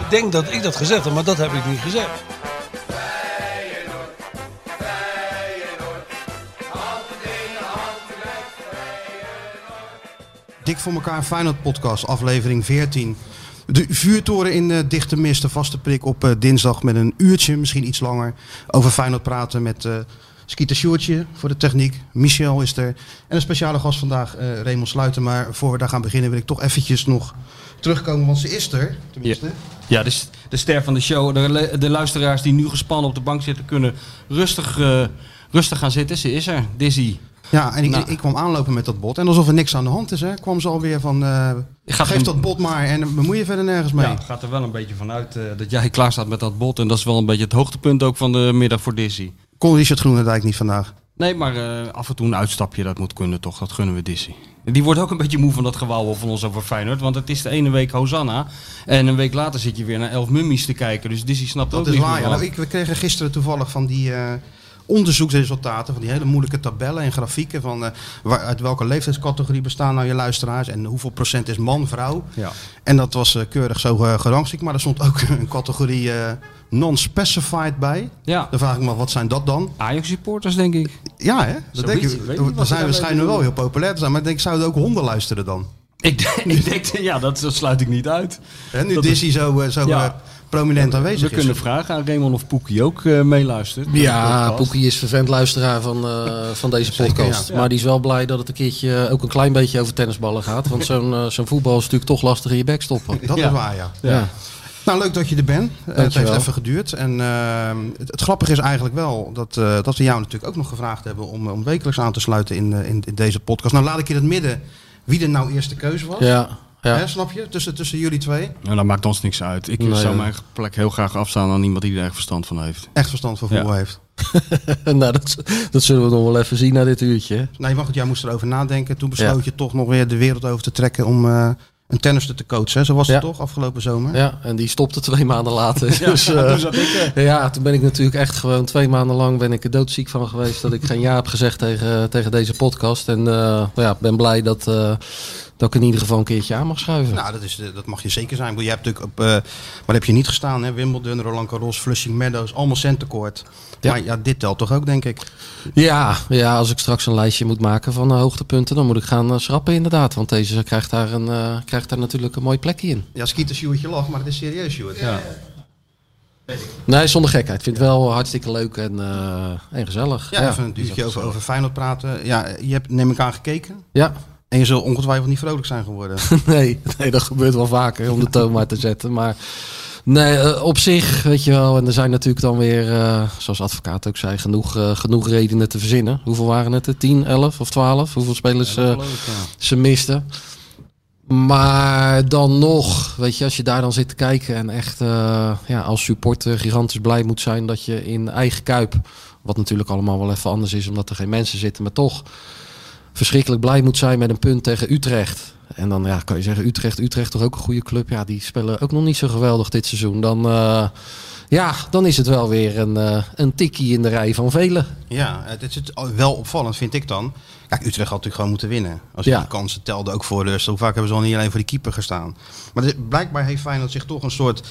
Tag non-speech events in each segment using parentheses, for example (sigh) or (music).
Ik denk dat ik dat gezegd heb, maar dat heb ik niet gezegd. Dik voor elkaar Feyenoord podcast, aflevering 14. De vuurtoren in uh, dichte mist, de vaste prik op uh, dinsdag met een uurtje, misschien iets langer, over Feyenoord praten met uh, Skeeter Sjoertje voor de techniek. Michel is er. En een speciale gast vandaag, uh, Raymond Sluiten. Maar voor we daar gaan beginnen wil ik toch eventjes nog terugkomen, want ze is er. Tenminste. Ja, ja de, de ster van de show. De, de, luisteraars die nu gespannen op de bank zitten kunnen rustig, uh, rustig gaan zitten. Ze is er, Dizzy. Ja, en ik, nou. ik, kwam aanlopen met dat bot. En alsof er niks aan de hand is, hè, kwam ze alweer van... Uh, geef een... dat bot maar en bemoei je verder nergens mee. Ja, gaat er wel een beetje vanuit uh, dat jij klaar staat met dat bot. En dat is wel een beetje het hoogtepunt ook van de middag voor Dizzy. Kon Richard Groenendijk niet vandaag? Nee, maar uh, af en toe een uitstapje, dat moet kunnen toch. Dat gunnen we Dizzy. Die wordt ook een beetje moe van dat gewauwel van ons over Feyenoord. Want het is de ene week Hosanna. En een week later zit je weer naar elf mummies te kijken. Dus Dizzy snapt dat ook is niet waar, ja. nou, ik, We kregen gisteren toevallig van die... Uh, onderzoeksresultaten van die hele moeilijke tabellen en grafieken van uh, waar, uit welke leeftijdscategorie bestaan nou je luisteraars en hoeveel procent is man, vrouw. Ja. En dat was uh, keurig zo uh, gerangschikt, maar er stond ook (laughs) een categorie non-specified bij. Ja. Dan vraag ik me wat zijn dat dan? Ajax supporters denk ik. Ja, hè? Dat denk ik. Dan zijn we schijnen wel heel populair te zijn, maar ik denk zouden ook honden luisteren dan? Ik, ik (laughs) denk, ja, dat, dat, sluit ik niet uit. En nu dat Dizzy zo, zo ja prominent aanwezig we is. We kunnen vragen aan Raymond of Poekie ook uh, meeluistert. Ja, Poekie is vervent luisteraar van, uh, van deze podcast. Zeker, ja. Maar die is wel blij dat het een keertje ook een klein beetje over tennisballen gaat. Want zo'n uh, zo'n voetbal is natuurlijk toch lastig in je bek stoppen. Dat ja. is waar, ja. ja. Nou, leuk dat je er bent. het heeft even geduurd. En het, het, grappige is eigenlijk wel dat, dat we jou natuurlijk ook nog gevraagd hebben om, om wekelijks aan te sluiten in, in, in deze podcast. Nou, laat ik in het midden wie er nou eerste keuze was. Ja. Ja. Hè, snap je? Tussen, tussen jullie twee. Nou, dat maakt ons niks uit. Ik Nee, zou ja. mijn plek heel graag afstaan aan iemand die er echt verstand van heeft. Echt verstand van voetbal Ja. heeft. (laughs) nou, dat, dat zullen we nog wel even zien na dit uurtje. Nee, maar goed, jij moest erover nadenken. Toen besloot je toch nog weer de wereld over te trekken om eh, een tennister te coachen. Hè? Zo was het Ja. toch afgelopen zomer? Ja, en die stopte twee maanden later. (laughs) dus, eh, toen zat ik ja, toen ben ik natuurlijk echt gewoon twee maanden lang ben ik er doodziek van geweest dat ik geen ja heb gezegd tegen, tegen deze podcast. En eh, ja, ik ben blij dat, eh, dat ik in ieder geval een keertje aan mag schuiven. Nou, dat, is, eh, dat mag je zeker zijn. Je hebt natuurlijk op, eh waar heb je niet gestaan? Hè? Wimbledon, Roland Garros, Flushing Meadows, allemaal centercourt. Ja. Maar ja, dit telt toch ook, denk ik. Ja, ja, als ik straks een lijstje moet maken van uh, hoogtepunten, dan moet ik gaan eh, schrappen inderdaad. Want deze krijgt daar, een, eh, krijgt daar natuurlijk een mooi plekje in. Ja, Skeeter Sjoerdje lach, maar het is serieus, Sjoerd. Ja. Nee, zonder gekheid. Ik vind het wel hartstikke leuk en, eh, en gezellig. Ja, even een duurtje over, over Feyenoord praten. Ja, je hebt, neem ik aan, gekeken. Ja, En je zult ongetwijfeld niet vrolijk zijn geworden. (laughs) nee, nee, dat gebeurt wel vaker om de toon maar te zetten. Maar nee, eh, op zich, weet je wel. En er zijn natuurlijk dan weer, eh, zoals advocaat ook zei, genoeg, eh, genoeg redenen te verzinnen. Hoeveel waren het? er? 10, 11 of 12? Hoeveel spelers ze misten? Maar dan nog, weet je, als je daar dan zit te kijken en echt ja, als supporter gigantisch blij moet zijn dat je in eigen kuip, wat natuurlijk allemaal wel even anders is omdat er geen mensen zitten, maar toch verschrikkelijk blij moet zijn met een punt tegen Utrecht. En dan ja, kan je zeggen, Utrecht, Utrecht toch ook een goede club. Ja, die spelen ook nog niet zo geweldig dit seizoen. Dan, eh, ja, dan is het wel weer een, eh, een tikkie in de rij van velen. Ja, het is wel opvallend, vind ik dan. Kijk, Utrecht had natuurlijk gewoon moeten winnen. Als je Ja. die kansen telde, ook voor de rust. Hoe vaak hebben ze al niet alleen voor die keeper gestaan. Maar dit- blijkbaar heeft Feyenoord zich toch een soort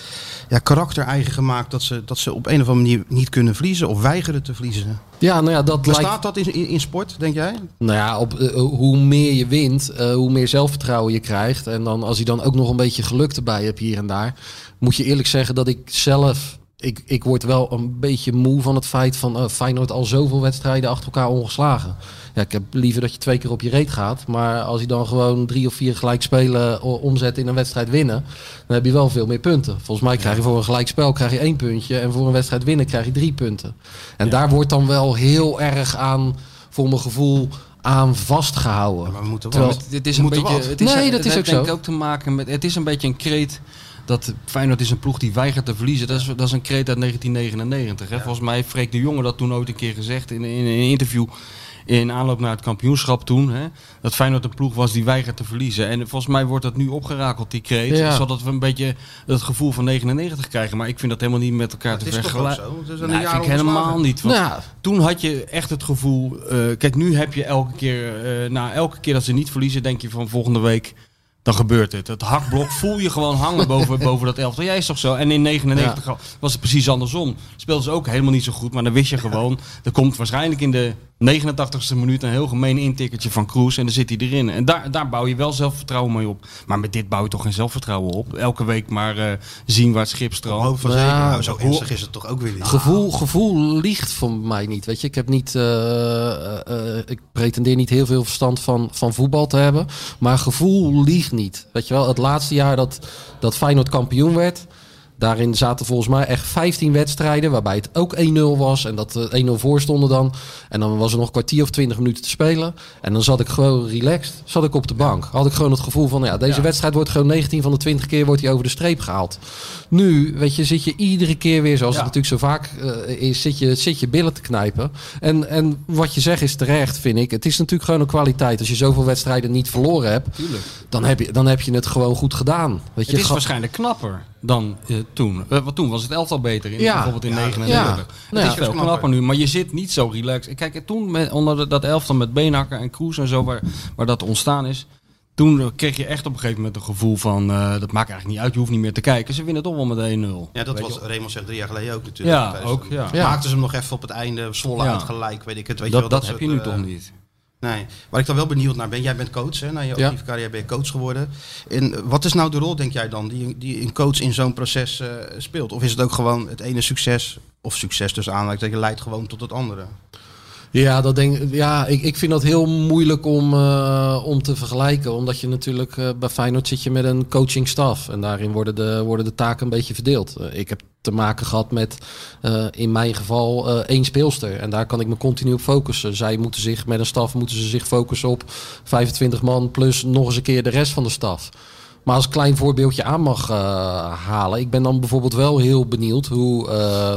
ja, karakter eigen gemaakt... Dat ze, dat ze op een of andere manier niet kunnen verliezen of weigeren te verliezen. Ja, nou ja, dat lijkt... Bestaat dat in, in, in sport, denk jij? Nou ja, op, eh, hoe meer je wint, eh, hoe meer zelfvertrouwen je krijgt. En dan als je dan ook nog een beetje geluk erbij hebt hier en daar, moet je eerlijk zeggen dat ik zelf. Ik, ik word wel een beetje moe van het feit van eh, Feyenoord al zoveel wedstrijden achter elkaar ongeslagen. Ja, ik heb liever dat je twee keer op je reet gaat. Maar als je dan gewoon drie of vier gelijk spelen o- omzet in een wedstrijd winnen, dan heb je wel veel meer punten. Volgens mij krijg je voor een gelijk spel krijg je één puntje. En voor een wedstrijd winnen krijg je drie punten. En daar wordt dan wel heel erg aan, voor mijn gevoel, aan vastgehouden. Maar we moeten wel. Het is een Moeten beetje. Het is, Nee, dat is heeft ook denk zo. ik ook te maken met. Het is een beetje een kreet dat Feyenoord is een ploeg die weigert te verliezen. Dat is, dat is een kreet uit 1999. Hè? Volgens mij heeft Freek de Jonge dat toen ooit een keer gezegd in, in, een interview in aanloop naar het kampioenschap toen. Hè? Dat Feyenoord een ploeg was die weigert te verliezen. En volgens mij wordt dat nu opgerakeld, die kreet. Ja. Zodat we een beetje het gevoel van 99 krijgen. Maar ik vind dat helemaal niet met elkaar te vergelijken. Nee, jaar vind ik helemaal niet. Want Nou, toen had je echt het gevoel. eh, kijk, nu heb je elke keer. eh na elke keer dat ze niet verliezen, denk je van volgende week. Dan gebeurt het. Het hakblok voel je gewoon hangen boven, (laughs) boven dat elftal. Jij is toch zo? En in 99 was het precies andersom. Speelden ze ook helemaal niet zo goed. Maar dan wist je gewoon. Er komt waarschijnlijk in de 89ste minuut een heel gemeen intikkertje van Kroes. En dan zit hij erin. En daar, daar bouw je wel zelfvertrouwen mee op. Maar met dit bouw je toch geen zelfvertrouwen op. Elke week maar eh, zien waar het schip stroomt. Zeker. Nou, zo ernstig is het toch ook weer niet. Gevoel, gevoel liegt voor mij niet. Weet je, ik heb niet. eh, eh, ik pretendeer niet heel veel verstand van, van voetbal te hebben. Maar gevoel liegt niet. Weet je wel, het laatste jaar dat, dat Feyenoord kampioen werd. Daarin zaten volgens mij echt 15 wedstrijden. Waarbij het ook 1-0 was. En dat we 1-0 voor stonden dan. En dan was er nog een kwartier of 20 minuten te spelen. En dan zat ik gewoon relaxed. Zat ik op de bank. Had ik gewoon het gevoel van. Ja, deze wedstrijd wordt gewoon 19 van de 20 keer wordt hij over de streep gehaald. Nu, weet je, zit je iedere keer weer, zoals Ja. het natuurlijk zo vaak eh, is, zit je, zit je billen te knijpen. En, en wat je zegt is terecht, vind ik. Het is natuurlijk gewoon een kwaliteit. Als je zoveel wedstrijden niet verloren hebt, Tuurlijk. dan heb je, dan heb je het gewoon goed gedaan. Weet je, Het is waarschijnlijk knapper dan eh, toen. Eh, want toen was het elftal beter, in, Ja. bijvoorbeeld in Ja, 99. ja. Het Nou is ja, veel knapper. knapper nu, maar je zit niet zo relaxed. Kijk, toen met, onder de- dat elftal met Beenhakker en Kroes en zo, waar, waar dat ontstaan is... Toen kreeg je echt op een gegeven moment een gevoel van... eh, dat maakt eigenlijk niet uit, je hoeft niet meer te kijken. Ze winnen toch wel met 1-0. Ja, dat Weet was je wel. Raymond zegt drie jaar geleden ook natuurlijk. Ja, ook, ja. Ja. Maakten ze hem nog even op het einde, Zwolle Ja. uit gelijk, weet ik het. Weet je Dat, wel, dat, soort, heb je nu toch niet. Nee. Waar ik dan wel benieuwd naar ben, jij bent coach, hè? Na je Ja. actieve carrière ben je coach geworden. En wat is nou de rol, denk jij dan, die, die een coach in zo'n proces eh, speelt? Of is het ook gewoon het ene succes, of succes dus aanleidt, dat je leidt gewoon tot het andere? Ja, dat denk, ja ik, ik vind dat heel moeilijk om, eh, om te vergelijken. Omdat je natuurlijk eh, bij Feyenoord zit je met een coachingstaf. En daarin worden de, worden de taken een beetje verdeeld. Ik heb te maken gehad met eh, in mijn geval eh, één speelster. En daar kan ik me continu op focussen. Zij moeten zich met een staf moeten ze zich focussen op 25 man plus nog eens een keer de rest van de staf. Maar als klein voorbeeldje aan mag eh, halen. Ik ben dan bijvoorbeeld wel heel benieuwd hoe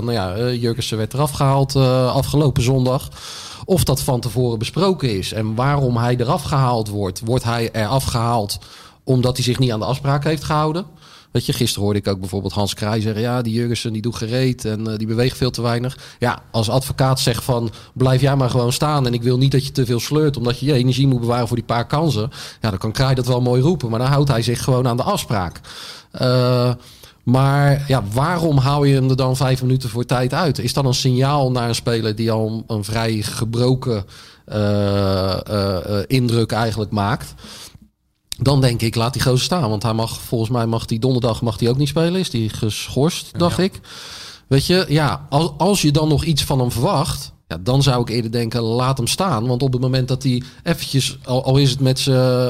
nou ja, Jurgensen werd eraf gehaald eh, afgelopen zondag. Of dat van tevoren besproken is. En waarom hij eraf gehaald wordt. Wordt hij eraf gehaald omdat hij zich niet aan de afspraak heeft gehouden? Weet je, gisteren hoorde ik ook bijvoorbeeld Hans Kraaij zeggen... ja, die Jurgensen die doet gereed en eh, die beweegt veel te weinig. Ja, als advocaat zegt van... blijf jij maar gewoon staan en ik wil niet dat je te veel sleurt... omdat je je energie moet bewaren voor die paar kansen. Ja, dan kan Kraaij dat wel mooi roepen. Maar dan houdt hij zich gewoon aan de afspraak. Eh, maar ja, waarom haal je hem er dan vijf minuten voor tijd uit? Is dat een signaal naar een speler die al een, vrij gebroken eh, indruk eigenlijk maakt? Dan denk ik, laat die gozer staan. Want hij mag, volgens mij mag die donderdag mag die ook niet spelen. Is die geschorst, dacht ik. Weet je, ja, als, als je dan nog iets van hem verwacht... Ja, dan zou ik eerder denken, laat hem staan. Want op het moment dat hij eventjes, al, al is het met,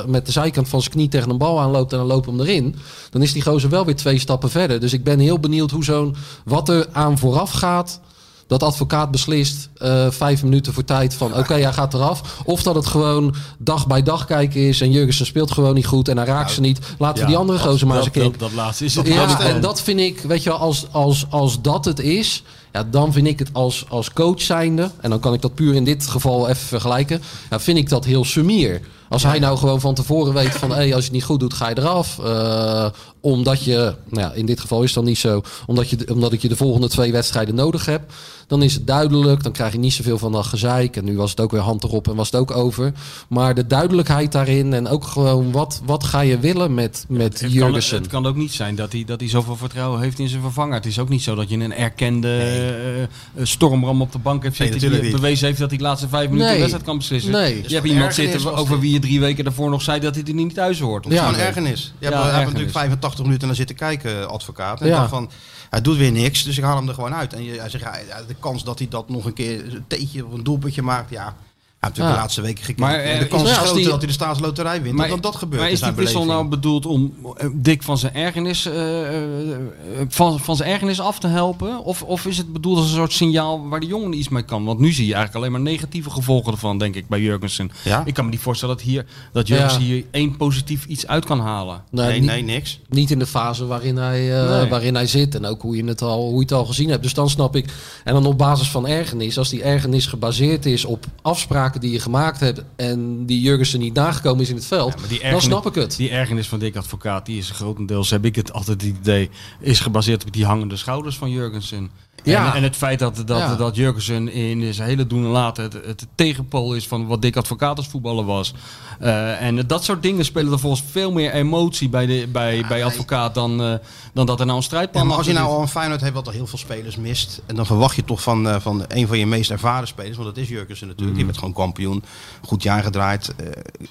met de zijkant van zijn knie tegen een bal aanloopt en dan loopt hem erin, dan is die gozer wel weer twee stappen verder. Dus ik ben heel benieuwd hoe zo'n, wat er aan vooraf gaat, dat advocaat beslist eh, vijf minuten voor tijd van oké, hij gaat eraf. Of dat het gewoon dag bij dag kijken is en Jurgensen speelt gewoon niet goed en hij raakt ze niet. Laten we die andere gozer maar eens een dat, keer... dat, dat laatste is het. Ja, en dat vind ik, weet je wel, als, als, als dat het is, ja, dan vind ik het als, als coach zijnde, en dan kan ik dat puur in dit geval even vergelijken, ja, vind ik dat heel sumier. Als hij nou gewoon van tevoren weet van, hé, als je het niet goed doet, ga je eraf. Eh, omdat je, nou ja, in dit geval is het dan niet zo, omdat, je, omdat ik je de volgende twee wedstrijden nodig heb. Dan is het duidelijk, dan krijg je niet zoveel van dat gezeik. En nu was het ook weer hand erop en was het ook over. Maar de duidelijkheid daarin en ook gewoon, wat, wat ga je willen met, met Het kan, Jurgensen? het kan ook niet zijn dat hij, dat hij zoveel vertrouwen heeft in zijn vervanger. Het is ook niet zo dat je een erkende eh, eh, stormram op de bank hebt Nee, zitten die niet. bewezen heeft dat hij de laatste vijf minuten Nee. de wedstrijd kan beslissen. Nee. Je hebt iemand zitten over wie je drie weken daarvoor nog zei dat hij er niet thuis hoort. Ja. Gewoon ergernis. Je hebt, Ja, ergernis. natuurlijk 85 minuten naar zitten kijken, advocaat. En Ja. dacht van, hij doet weer niks, dus ik haal hem er gewoon uit. En je, hij zegt, ja, de kans dat hij dat nog een keer een teetje of een doelpuntje maakt, ja, natuurlijk Ja. de laatste weken gekeken. Maar, En eh, de kans is- groter die- dat hij de staatsloterij wint. Maar- dan dat dat gebeurt. Maar is die wissel nou bedoeld om eh, Dick van zijn ergernis, eh, van, van zijn ergernis af te helpen? Of, of is het bedoeld als een soort signaal waar de jongen iets mee kan? Want nu zie je eigenlijk alleen maar negatieve gevolgen ervan, denk ik, bij Jurgensen. Ja? Ik kan me niet voorstellen dat, hier, dat Jurgensen Ja. hier één positief iets uit kan halen. Nee, niet, nee, niks. niet in de fase waarin hij, eh, Nee. waarin hij zit. En ook hoe je, het al, hoe je het al gezien hebt. Dus dan snap ik. En dan op basis van ergernis. Als die ergernis gebaseerd is op afspraken die je gemaakt hebt. En die Jurgensen niet nagekomen is in het veld. maar die dan snap ik het. Die ergernis van Dick Advocaat, die is grotendeels, heb ik het altijd het idee, is gebaseerd op die hangende schouders van Jurgensen. Ja. En, en het feit dat, dat, Ja. dat Jurgensen in zijn hele doen en laten het, het tegenpool is van wat Dick Advocaat als voetballer was. Eh, en dat soort dingen spelen er volgens veel meer emotie bij, de, bij, bij Advocaat dan, eh, dan dat er nou een strijdplan maar als je nou al een Feyenoord heeft wat er heel veel spelers mist. En dan verwacht je toch van, eh, van een van je meest ervaren spelers. Want dat is Jurgensen natuurlijk. Die werd gewoon kampioen. Goed jaar gedraaid.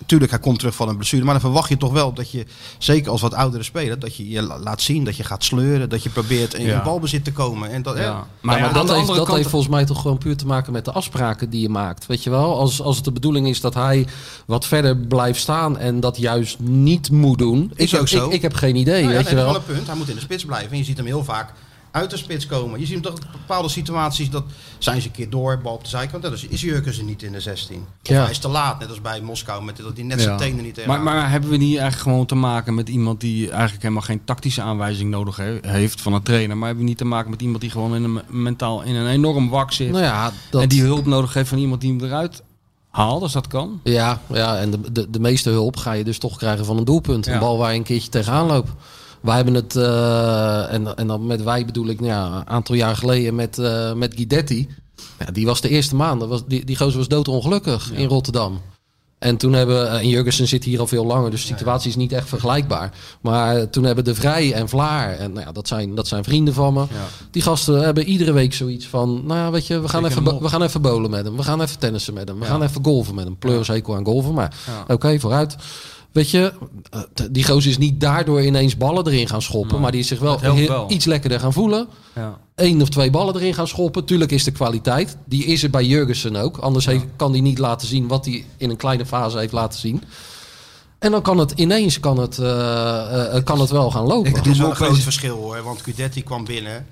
Tuurlijk, hij komt terug van een blessure. Maar dan verwacht je toch wel dat je, zeker als wat oudere speler, dat je je la- laat zien. Dat je gaat sleuren. Dat je probeert in, balbezit te komen. En dat, Ja. Maar, ja, dat, heeft, dat kant... heeft volgens mij toch gewoon puur te maken met de afspraken die je maakt. Weet je wel, als, als het de bedoeling is dat hij wat verder blijft staan en dat juist niet moet doen. Is ik, ook zo. Ik, ik heb geen idee, Nou ja, weet nee, je dat is wel. wel een punt. Hij moet in de spits blijven. En je ziet hem heel vaak uit de spits komen. Je ziet hem toch in bepaalde situaties, dat zijn ze een keer door, bal op de zijkant. En dan is Jurgensen niet in de 16. Of Ja. hij is te laat, net als bij Moskou, met dat hij net Ja. zijn tenen niet tegen Maar, maar hebben we hier eigenlijk gewoon te maken met iemand die eigenlijk helemaal geen tactische aanwijzing nodig he- heeft van een trainer? Maar hebben we niet te maken met iemand die gewoon in een, mentaal in een enorm wak zit? Nou ja, dat, En die hulp nodig heeft van iemand die hem eruit haalt, als dat kan? ja, ja, en de, de, de meeste hulp ga je dus toch krijgen van een doelpunt. Ja. Een bal waar je een keertje tegenaan loopt. Wij hebben het, eh, en, en dan met wij bedoel ik nou ja, een aantal jaar geleden met, eh met Guidetti. Ja, die was de eerste maand, was, die, die gozer was doodongelukkig in Rotterdam. En toen hebben, eh, en Jurgensen zit hier al veel langer, dus de situatie is niet echt vergelijkbaar. Maar toen hebben De Vrij en Vlaar, en nou ja, dat, zijn, dat zijn vrienden van me. Die gasten hebben iedere week zoiets van, nou ja, weet je, we gaan, Zeker even, we gaan even bowlen met hem. We gaan even tennissen met hem. We Ja. gaan even golven met hem. Pleur is hekel aan golven, maar Ja. oké, vooruit. Weet je, eh, die gozer is niet daardoor ineens ballen erin gaan schoppen. Nee. Maar die is zich wel, heel- iets lekkerder gaan voelen. Ja. Eén of twee ballen erin gaan schoppen. Tuurlijk is de kwaliteit. Die is er bij Jurgensen ook. Anders heeft, kan hij niet laten zien wat hij in een kleine fase heeft laten zien. En dan kan het ineens kan het, eh, eh, kan het wel gaan lopen. Het is wel een groot verschil hoor, want Guidetti kwam binnen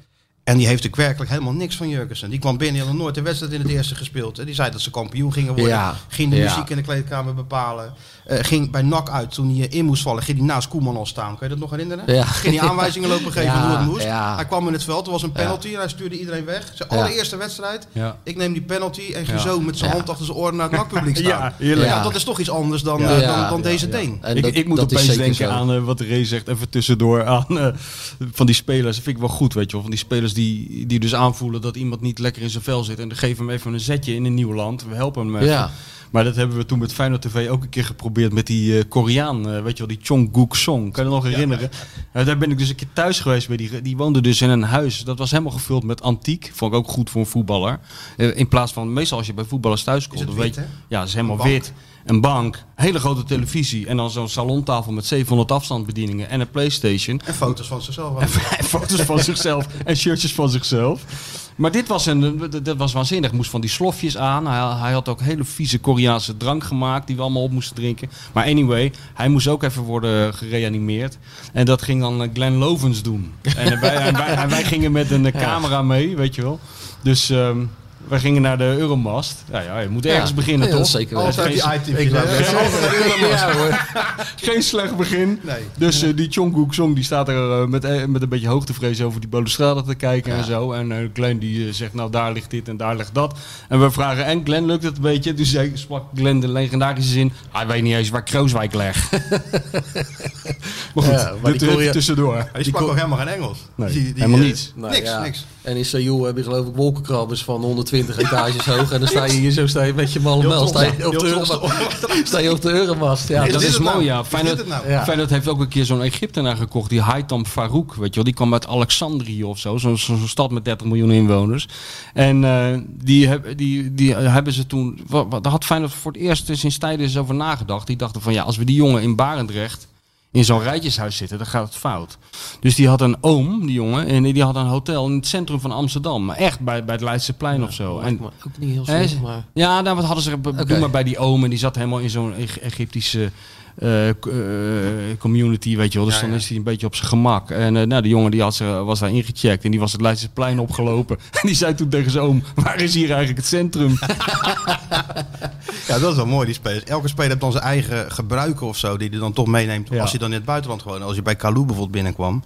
en die heeft ook werkelijk helemaal niks van Jurgensen. Die kwam binnen, nog nooit de wedstrijd in het eerste gespeeld. En die zei dat ze kampioen gingen worden. Ja. Ging de Ja. muziek in de kleedkamer bepalen. Eh, ging bij NAC uit, toen hij in moest vallen, ging hij naast Koeman al staan. Kan je dat nog herinneren? Ja. Ging hij aanwijzingen lopen geven Ja, hoe het moest. ja. Hij kwam in het veld, er was een penalty en hij stuurde iedereen weg. Zijn Ja. allereerste wedstrijd. Ja. Ik neem die penalty en ging Ja. zo met zijn Ja. hand achter zijn oren naar het NAC-publiek (laughs) staan. Ja, heerlijk. Ja, Ja. dat is toch iets anders dan, Ja. eh, dan, dan ja, deze ja. ding. Ik, dat- ik moet opeens denken zo. aan eh, wat Ray zegt, even tussendoor, aan eh, van die spelers. Dat vind ik wel goed, weet je wel. Van die spelers die, die dus aanvoelen dat iemand niet lekker in zijn vel zit. En dan geven we hem even een zetje in een nieuw land. We helpen hem even. Ja. Maar dat hebben we toen met Feyenoord TV ook een keer geprobeerd met die eh, Koreaan, eh, weet je wel, die Chong Guk Song. Kan je dat nog herinneren? Eh, daar ben ik dus een keer thuis geweest bij die. Die woonde dus in een huis. Dat was helemaal gevuld met antiek. Vond ik ook goed voor een voetballer. In plaats van, meestal als je bij voetballers thuis komt, weet je, ja, het is helemaal wit. Een bank, hele grote televisie en dan zo'n salontafel met 700 afstandsbedieningen en een Playstation. En foto's van zichzelf. (laughs) En foto's van zichzelf en shirtjes van zichzelf. Maar dit was, een, dit was waanzinnig. Moest van die slofjes aan. Hij, hij had ook hele vieze Koreaanse drank gemaakt die we allemaal op moesten drinken. Maar anyway, hij moest ook even worden gereanimeerd. En dat ging dan eh, Glenn Lovens doen. En wij, en wij, en wij gingen met een (laughs) camera mee, weet je wel. Dus ehm, wij gingen naar de Euromast. Ja, ja, je moet ergens Ja. beginnen, toch? zeker wel. Altijd Geen- die hoor. (laughs) Geen slecht begin. Nee. Dus eh, die Chongkook Song die staat er eh, met, eh, met een beetje hoogtevrees over die balustrade te kijken en zo. En eh, Glenn die zegt nou daar ligt dit en daar ligt dat. En we vragen en Glenn lukt het een beetje. Dus sprak Glenn de legendarische zin. Hij weet niet eens waar Krooswijk ligt. (laughs) maar goed, Ja, maar dit die even Korea- tussendoor. Hij sprak ook helemaal geen Engels. Nee, Die- die, helemaal niets. Nou, niks, ja. niks. En in Seoul heb je geloof ik wolkenkrabbers van 120 etages hoog. En dan sta je hier zo sta je met je malle mel. Sta je op de. Euromast. (laughs) Sta je op de Euromast. Ja, dat is nou? mooi, ja. Feyenoord, het nou? Ja. Feyenoord heeft ook een keer zo'n Egyptenaar gekocht, die Haitham Farouk, weet je wel. Die kwam uit Alexandrië of zo, zo'n zo, zo'n stad met 30 miljoen inwoners. En eh, die, heb, die, die hebben ze toen, wat, wat, daar had Feyenoord voor het eerst sinds tijden eens over nagedacht. Die dachten van ja, als we die jongen in Barendrecht in zo'n rijtjeshuis zitten, dan gaat het fout. Dus die had een oom, die jongen, en die had een hotel in het centrum van Amsterdam. Maar echt bij, bij het Leidseplein of zo. En, Maar ook niet heel slim, maar... ja, nou, wat hadden ze Oké. doe maar bij die oom en die zat helemaal in zo'n Eg- Egyptische eh, eh, community, weet je wel. Dus Ja, dan ja. is hij een beetje op zijn gemak. En eh, nou, de jongen die had, ze- was daar ingecheckt en die was het Leidseplein opgelopen. (laughs) En die zei toen tegen zijn oom, waar is hier eigenlijk het centrum? (laughs) Ja, dat is wel mooi, die spelers. Elke speler heeft dan zijn eigen gebruiken of zo, die hij dan toch meeneemt Ja. als hij dan in het buitenland gewoon. Als je bij Kalou bijvoorbeeld binnenkwam, nou,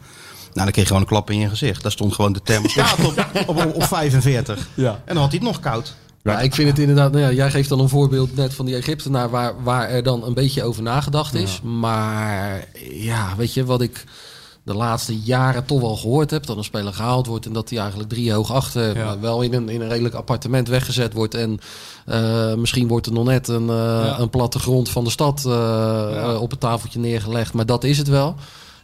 dan kreeg je gewoon een klap in je gezicht. Daar stond gewoon de thermostaat (laughs) op, op, op, op 45. Ja. En dan had hij het nog koud. Ja, ik vind het inderdaad, nou ja, jij geeft dan een voorbeeld net van die Egyptenaar waar, waar er dan een beetje over nagedacht is. Maar ja, weet je wat ik de laatste jaren toch wel gehoord heb? Dat een speler gehaald wordt en dat hij eigenlijk drie hoog achter Ja. maar wel in een, in een redelijk appartement weggezet wordt. En eh, misschien wordt er nog net een, eh, een platte grond van de stad eh, eh, op het tafeltje neergelegd. Maar dat is het wel.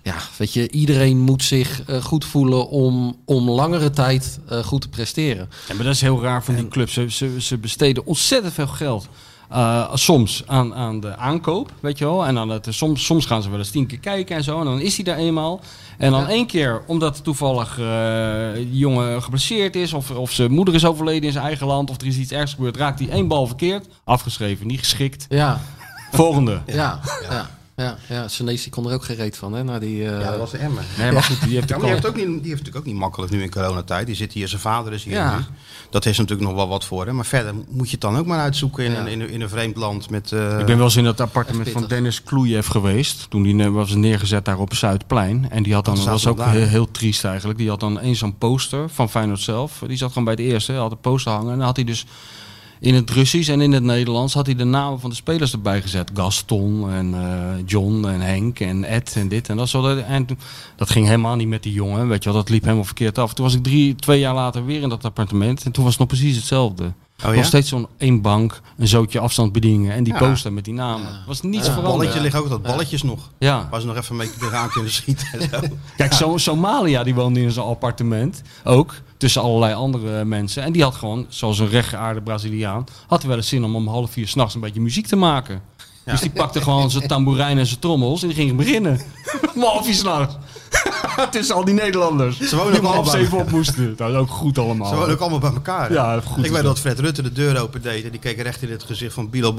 Ja, weet je, iedereen moet zich eh, goed voelen om, om langere tijd eh, goed te presteren. Ja, maar dat is heel raar van die clubs. Ze, ze, ze besteden ontzettend veel geld. eh, soms aan, aan de aankoop, weet je wel. En dan het, soms, soms gaan ze wel eens tien keer kijken en zo. En dan is hij daar eenmaal. En dan Ja. één keer, omdat toevallig eh, die jongen geblesseerd is... Of, of zijn moeder is overleden in zijn eigen land... of er is iets ergs gebeurd, raakt hij één bal verkeerd. Afgeschreven, niet geschikt. Ja, Volgende. Ja, ja, ja, ja. Senesi kon er ook geen reet van, hè? Na die, eh, Ja, dat was de Emmer. Nee, maar goed, die heeft Ja, de maar die heeft, kans. ook niet, die heeft natuurlijk ook niet makkelijk nu in coronatijd. Die zit hier, zijn vader is hier Ja. nu. Dat is natuurlijk nog wel wat voor hem. Maar verder moet je het dan ook maar uitzoeken in, Ja. een, in, een, in een vreemd land. Met, eh, Ik ben wel eens in het appartement van. Dennis Kloejev geweest. Toen die was neergezet daar op het Zuidplein. En die had dan, dat was ook heel, heel triest eigenlijk. Die had dan eens zo'n poster van Feyenoord zelf. Die zat gewoon bij de eerste. Hij had een poster hangen. En dan had hij dus in het Russisch en in het Nederlands had hij de namen van de spelers erbij gezet. Gaston en eh, John en Henk en Ed en dit en dat. En dat ging helemaal niet met die jongen. Weet je wel, dat liep helemaal verkeerd af. Toen was ik drie, twee jaar later weer in dat appartement. En toen was het nog precies hetzelfde. Oh ja? Nog steeds zo'n één bank, een zootje afstandsbedieningen en die Ja. poster met die namen. Was niets Het veranderd. balletje liggen ook dat balletjes nog. Ja. Waar ze nog even mee tegenaan kunnen schieten. en zo. (laughs) Kijk, zo, Somalia die woonde in zijn appartement. Ook. Tussen allerlei andere mensen. En die had gewoon, zoals een rechtgeaarde Braziliaan, had wel eens zin om om half vier s'nachts een beetje muziek te maken. Dus die pakte gewoon zijn tamboerijn en zijn trommels en die ging beginnen. (laughs) Om half vier s'nachts. (laughs) Tussen al die Nederlanders. Ze wonen die ook allemaal- zeven op moesten. Dat is ook goed allemaal. Ze wonen ook allemaal bij elkaar. Ja, goed Ik weet dat. Fred Rutte de deur open deed. En die keek recht in het gezicht van Bilo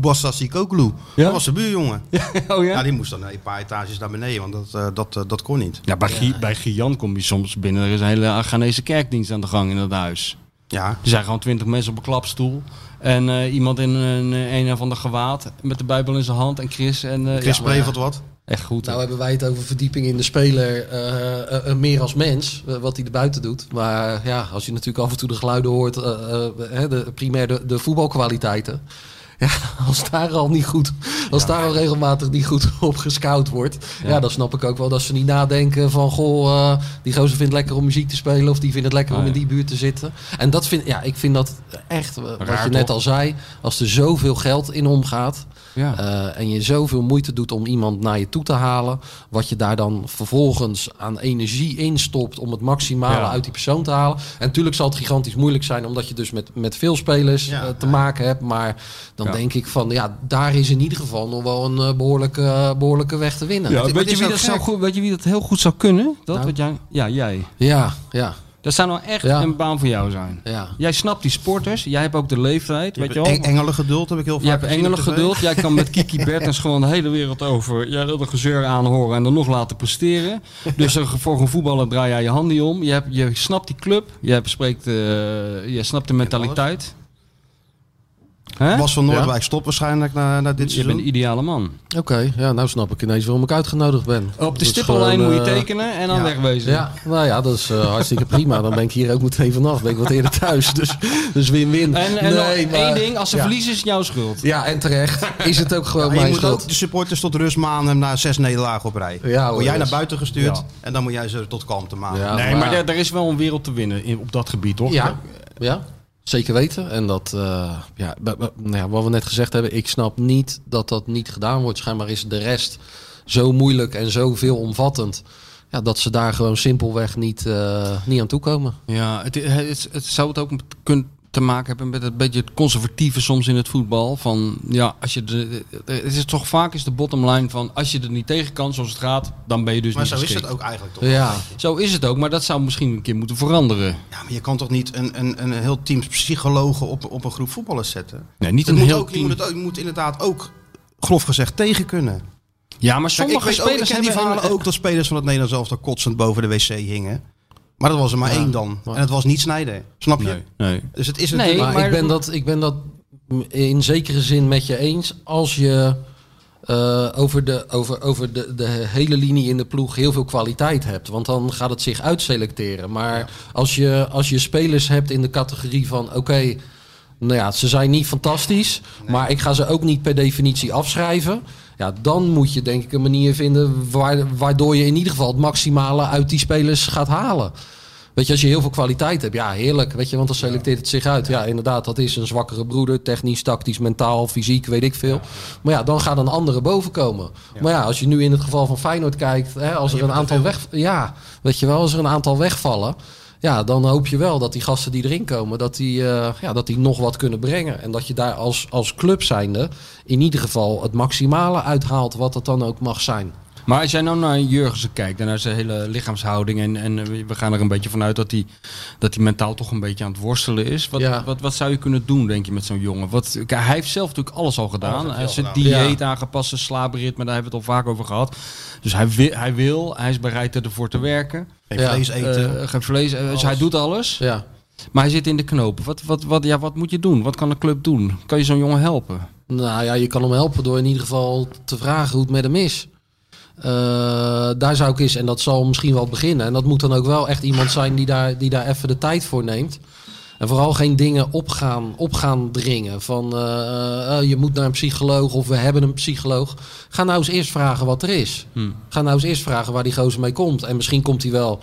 Bassassikoglu. Ja? Dat was zijn buurjongen. (laughs) oh Ja, ja? die moest dan een paar etages naar beneden. Want dat, eh, dat, eh, dat kon niet. Ja, bij, Gi- bij Gian kom je soms binnen. Er is een hele Ghanese kerkdienst aan de gang in dat huis. Ja. Er zijn gewoon twintig mensen op een klapstoel. En eh, iemand in een, een of ander gewaad met de Bijbel in zijn hand. En Chris. En, eh, Chris ja, Prevelt wat. Echt goed. Nou hebben wij het over verdieping in de speler eh, meer als mens, wat hij er buiten doet. Maar ja, als je natuurlijk af en toe de geluiden hoort, de, primair de, de voetbalkwaliteiten. Ja, (laughs) als daar al niet goed, als daar al regelmatig niet goed (laughs) op gescout wordt, ja. dan snap ik ook wel dat ze niet nadenken van, goh, die gozer vindt lekker om muziek te spelen of die vindt het lekker om in Nee. die buurt te zitten. En dat vind, ja, ik vind dat echt, wat je net toch? al zei, als er zoveel geld in omgaat, ja. eh, en je zoveel moeite doet om iemand naar je toe te halen. Wat je daar dan vervolgens aan energie instopt om het maximale Ja. uit die persoon te halen. En natuurlijk zal het gigantisch moeilijk zijn, omdat je dus met, met veel spelers Ja, eh, te ja. maken hebt. Maar dan Ja. denk ik van, ja, daar is in ieder geval nog wel een eh, behoorlijke, eh, behoorlijke weg te winnen. Weet, je wie dat zou gek. goed, weet je wie dat heel goed zou kunnen? Dat, Nou? wat jij, ja, jij. ja, ja. Dat zou nou echt Ja. een baan voor jou zijn. ja. Jij snapt die sporters. Jij hebt ook de leeftijd. weet je wel? Eng- Engelen geduld heb ik heel vaak Je hebt engelen geduld. Jij kan met Kiki (laughs) Bertens gewoon de hele wereld over. Jij wil de gezeur aanhoren en dan nog laten presteren. Dus er- voor een voetballer draai jij je hand niet om. Je, hebt, je snapt die club. Je, hebt, spreekt, eh, je snapt de mentaliteit. Hè? Bas van Noordwijk stopt waarschijnlijk na, na dit Je seizoen. bent de ideale man. Oké, ja, nou snap ik ineens waarom ik uitgenodigd ben. Op de stippellijn moet je eh, tekenen en dan ja. wegwezen. Ja, nou ja, dat is eh, hartstikke prima. Dan ben ik hier ook meteen vanaf. Ben ik wat eerder thuis. Dus dus win-win. En, Nee, één maar- ding, als ze ja. verliezen is het jouw schuld. Ja, en terecht is het ook gewoon Ja, je mijn moet schuld. ook de supporters tot rust manen na zes nederlagen op rij. Ja, hoor, Word jij naar buiten gestuurd Ja. en dan moet jij ze tot kalmte manen. Ja, Nee, maar er, er is wel een wereld te winnen in, op dat gebied, toch? Ja, ja, zeker weten. En dat, eh, ja, nou ja, wat we net gezegd hebben, ik snap niet dat dat niet gedaan wordt. Schijnbaar is de rest zo moeilijk en zo veelomvattend. Ja, dat ze daar gewoon simpelweg niet, eh, niet aan toekomen. Ja, het, het, het zou het ook kun- te maken hebben met het beetje het conservatieve soms in het voetbal. Van ja, als je de, het is toch vaak is de bottom line van als je er niet tegen kan zoals het gaat, dan ben je dus Maar niet zo is het ook eigenlijk toch? Ja. Zo is het ook, maar dat zou misschien een keer moeten veranderen. Ja, maar je kan toch niet een, een, een heel team psychologen op, op een groep voetballers zetten? Nee, niet een heel ook, je, team. moet het ook, je moet inderdaad ook, grof gezegd, tegen kunnen. Ja, maar Kijk, sommige ik, weet ook, ik spelers ken die verhalen ook dat spelers van het Nederlands elftal kotsend boven de wc hingen. Maar dat was er maar één dan. En het was niet snijden. Snap je? Nee, nee. Dus het is Nee, natuurlijk... Maar, maar- ik, ben dat, ik ben dat in zekere zin met je eens. Als je eh, over, de, over, over de, de hele linie in de ploeg heel veel kwaliteit hebt. Want dan gaat het zich uitselecteren. Maar als, je, als je spelers hebt in de categorie van... oké, nou ja, ze zijn niet fantastisch... maar ik ga ze ook niet per definitie afschrijven... Ja, dan moet je denk ik een manier vinden... Waar, waardoor je in ieder geval het maximale uit die spelers gaat halen. Weet je, als je heel veel kwaliteit hebt, ja, heerlijk. Weet je, want dan selecteert het zich uit. Ja, inderdaad, dat is een zwakkere broeder. Technisch, tactisch, mentaal, fysiek, weet ik veel. Maar ja, dan gaat een andere boven komen. Maar ja, als je nu in het geval van Feyenoord kijkt, hè, als er een aantal weg... Ja, weet je wel, als er een aantal wegvallen... Ja, dan hoop je wel dat die gasten die erin komen, dat die, eh, ja, dat die nog wat kunnen brengen. En dat je daar als, als club zijnde in ieder geval het maximale uithaalt, wat het dan ook mag zijn. Maar als jij nou naar Jurgensen kijkt en naar zijn hele lichaamshouding... en, en we gaan er een beetje vanuit dat hij, dat hij mentaal toch een beetje aan het worstelen is. Wat, Ja. wat, wat zou je kunnen doen, denk je, met zo'n jongen? Wat, kijk, hij heeft zelf natuurlijk alles al gedaan. Hij heeft zijn dieet aangepast, zijn slaapritme, daar hebben we het al vaak over gehad. Dus hij wil, hij, wil, hij is bereid ervoor te werken. Geen Ja. vlees eten. Eh, geen vlees, eh, dus hij doet alles. Ja. Maar hij zit in de knoop. Wat, wat, wat, ja, wat moet je doen? Wat kan de club doen? Kan je zo'n jongen helpen? Nou ja, je kan hem helpen door in ieder geval te vragen hoe het met hem is. Eh, daar zou ik eens, en dat zal misschien wel beginnen. En dat moet dan ook wel echt iemand zijn die daar, die daar even de tijd voor neemt. En vooral geen dingen opgaan, opgaan dringen. Van eh, eh, je moet naar een psycholoog of we hebben een psycholoog. Ga nou eens eerst vragen wat er is. Ga nou eens eerst vragen waar die gozer mee komt. En misschien komt hij wel.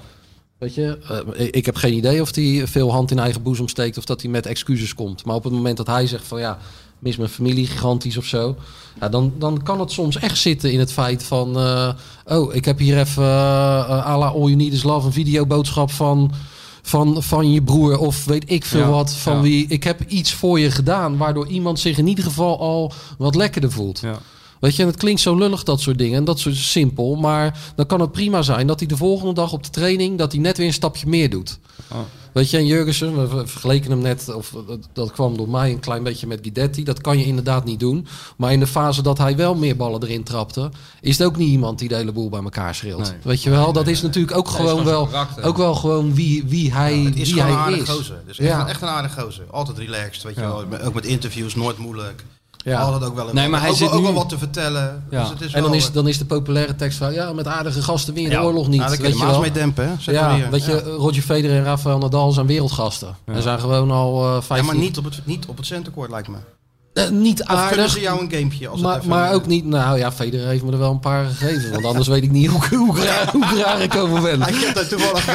Weet je, eh, ik heb geen idee of hij veel hand in eigen boezem steekt of dat hij met excuses komt. Maar op het moment dat hij zegt van ja, mis mijn familie gigantisch of zo. Ja, dan, dan kan het soms echt zitten in het feit van... oh, ik heb hier even uh, à la All You Need Is Love een videoboodschap van, van, van je broer... of weet ik veel Ja, wat, van ja. wie... Ik heb iets voor je gedaan waardoor iemand zich in ieder geval al wat lekkerder voelt. Ja. Weet je, en het klinkt zo lullig dat soort dingen en dat soort simpel. Maar dan kan het prima zijn dat hij de volgende dag op de training... dat hij net weer een stapje meer doet. Oh. Weet je, en Jurgensen, we ver- vergeleken hem net, of dat, kwam door mij een klein beetje met Guidetti. Dat kan je inderdaad niet doen. Maar in de fase dat hij wel meer ballen erin trapte, is het ook niet iemand die de hele boel bij elkaar schreeuwt. Nee. Weet je wel, dat is natuurlijk ook gewoon gewoon wel, ook wel gewoon wie, wie hij, het is wie gewoon een hij is. gozer. Dus echt, Ja. echt een aardige gozer. Altijd relaxed, weet je Ja. wel. Ook met interviews, nooit moeilijk. Ja. Ook wel, een, Nee, maar hij ook, zit ook nu- wel wat te vertellen. Ja. Dus het is En dan wel, is, eh, dan is de populaire tekst van, ja, met aardige gasten win je de Ja. oorlog niet. nou, daar kun weet je wel. mee dempen, hè? Ja, hier. weet je, Ja. Roger Federer en Rafael Nadal zijn wereldgasten. En zijn gewoon al eh Ja, 15... maar niet op het, niet op het centercourt, lijkt me. Eh, niet aardig. ze jou een gamepje? Als Maar, even- maar ook niet, nou ja, Federer heeft me er wel een paar gegeven. Want anders weet ik niet hoe, hoe, raar, hoe raar ik over ben. Ja, ik heb dat toevallig,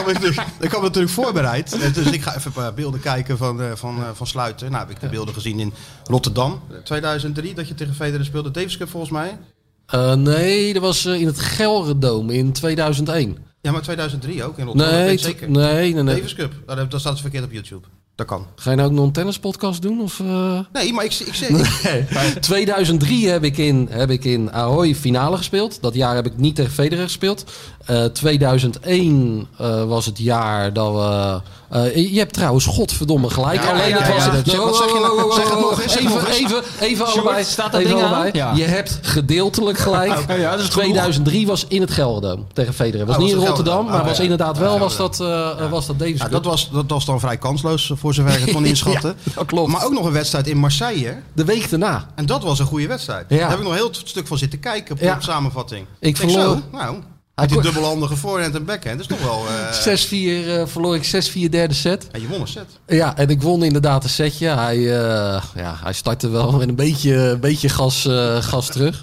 ik me natuurlijk, voorbereid. Eh, Dus ik ga even een paar beelden kijken van, eh, van, eh, van Sluiten. Nou, heb ik de beelden gezien in Rotterdam, 2003, dat je tegen Federer speelde. Davis Cup volgens mij. Eh, nee, dat was eh, in het Gelredome in 2001. Ja, maar 2003 ook in Rotterdam. Nee, zeker. nee, nee, nee. Davis Cup, Oh, dat, dat staat dus verkeerd op YouTube. Dat kan. Ga je nou ook nog een tennispodcast doen? Of, eh? Nee, maar ik, ik zeg... Nee. 2003 (laughs) heb ik, in, heb ik in Ahoy finale gespeeld. Dat jaar heb ik niet tegen Federer gespeeld. Eh, 2001 eh, was het jaar dat we... eh, je hebt trouwens godverdomme gelijk. Ja, Alleen ja, het was... ja, dat- zeg- wat zeg je nou? Zeg het nog eens, Even, even, even allebei. staat dat even ding aan? allebei. Ja. Je hebt gedeeltelijk (laughs) gelijk. Oké, ja, dat is genoeg. 2003 was in het Gelredome tegen Federer. Was Oh, niet was in Rotterdam, maar was inderdaad wel was dat, eh, was dat Davis dat, was, dat was dan vrij kansloos, voor zover ik het kon (laughs) inschatten. (laughs) dat klopt. Maar ook nog een wedstrijd in Marseille. De week daarna. En dat was een goede wedstrijd. Daar heb ik nog heel het stuk van zitten kijken op de samenvatting. Ik verloor- zo, nou, die kon- dubbelhandige voorhand en backhand. Dat is toch wel... eh 6-4 eh, verloor ik 6-4 derde set. ja, je won een set. Ja, en ik won inderdaad een setje. Hij, eh, ja, hij startte wel met een beetje, een beetje gas, gas terug.